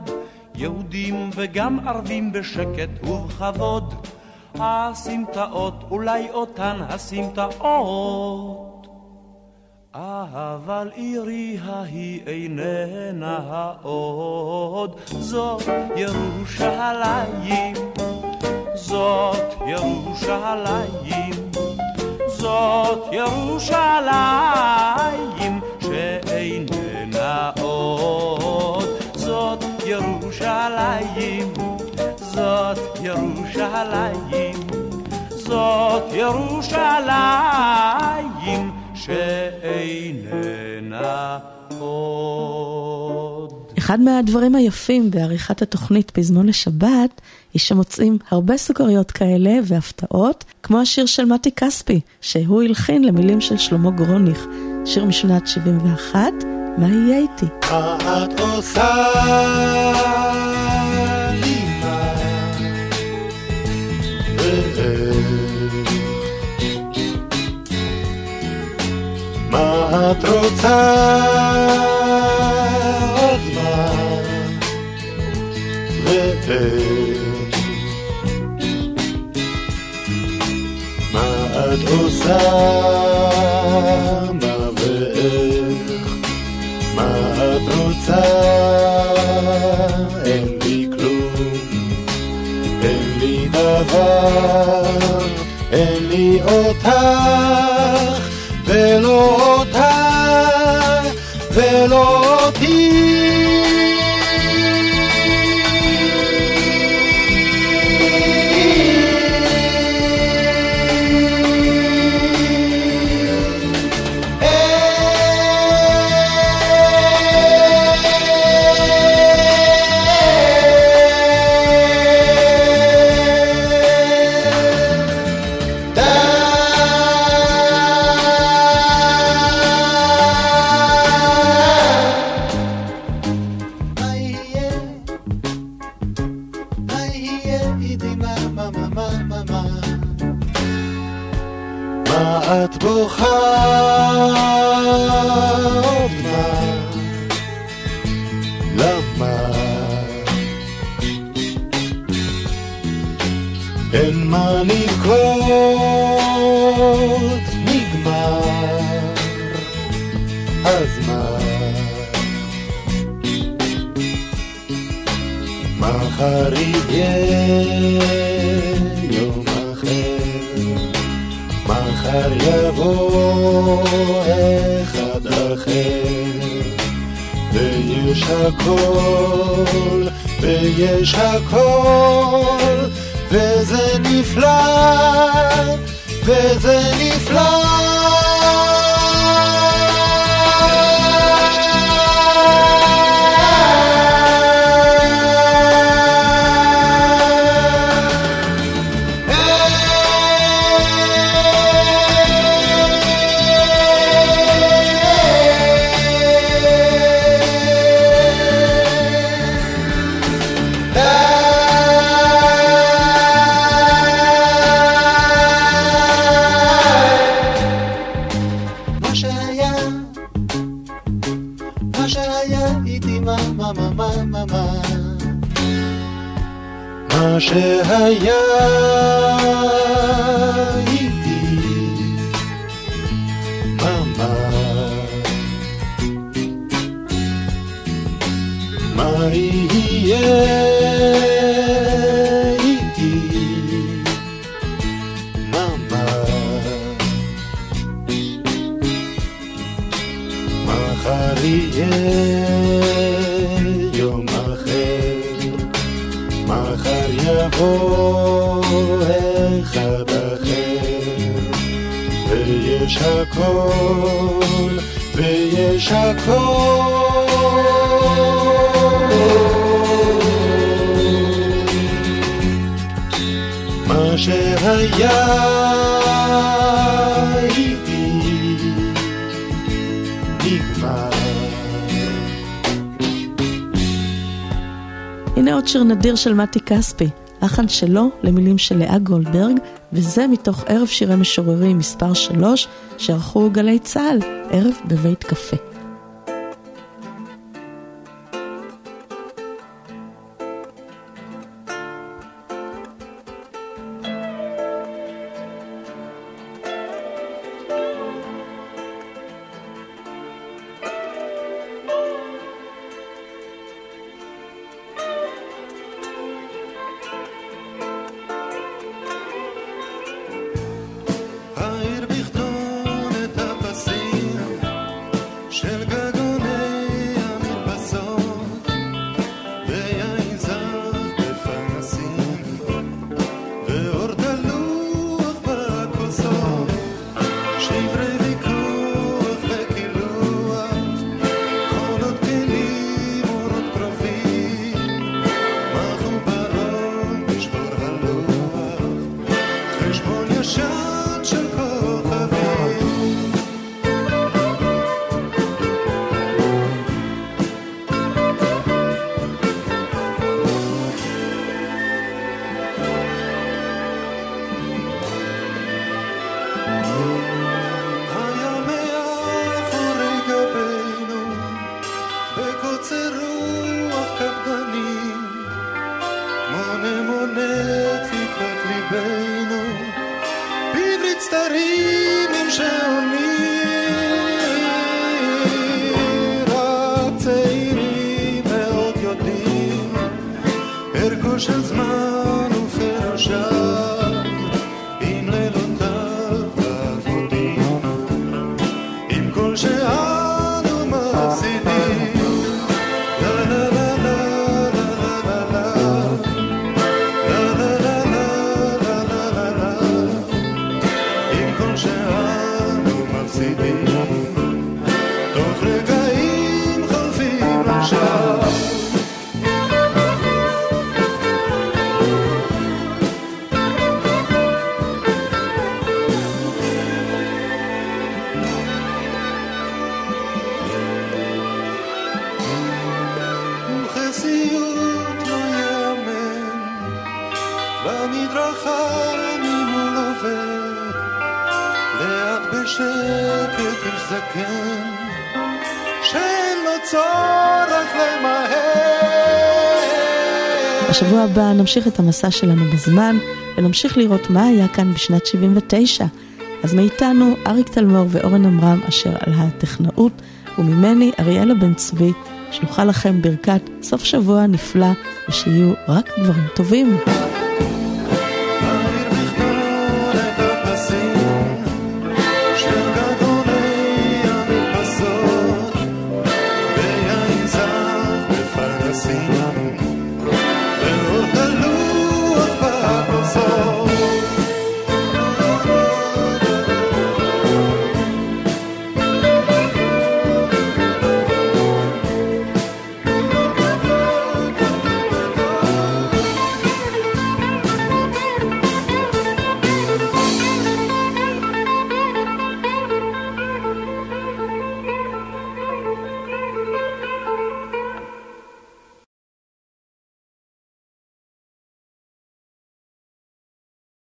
יהודים וגם ערבים בשקט ובכבוד. הסמטאות, אולי אותן הסמטאות. אבל עירי ההיא איננה העוד, זאת ירושלים, זאת ירושלים, זאת ירושלים שאיננה עוד, זאת ירושלים, זאת ירושלים, זאת ירושלים שאיננה עוד. אחד מהדברים היפים בעריכת התוכנית פזמון לשבת, היא שמוצאים הרבה סוכריות כאלה והפתעות, כמו השיר של מתי כספי, שהוא הלחין למילים של שלמה גרוניך, שיר משנת 71, מה יהיה איתי? מה את עושה מה את רוצה? עוד מה? מה את עושה דבר, אין לי אותך ולא אותה ולא אותי. יהיה יום אחר, מחר יבוא אחד אחר, ויש הכל, ויש הכל, וזה נפלא, וזה נפלא. שיר נדיר של מתי כספי, לחן שלו למילים של לאה גולדברג, וזה מתוך ערב שירי משוררים מספר 3 שערכו גלי צה"ל, ערב בבית קפה. נמשיך את המסע שלנו בזמן, ונמשיך לראות מה היה כאן בשנת 79. אז מאיתנו, אריק תלמור ואורן עמרם אשר על הטכנאות, וממני, אריאלה בן צבי, שלוחה לכם ברכת סוף שבוע נפלא, ושיהיו רק דברים טובים.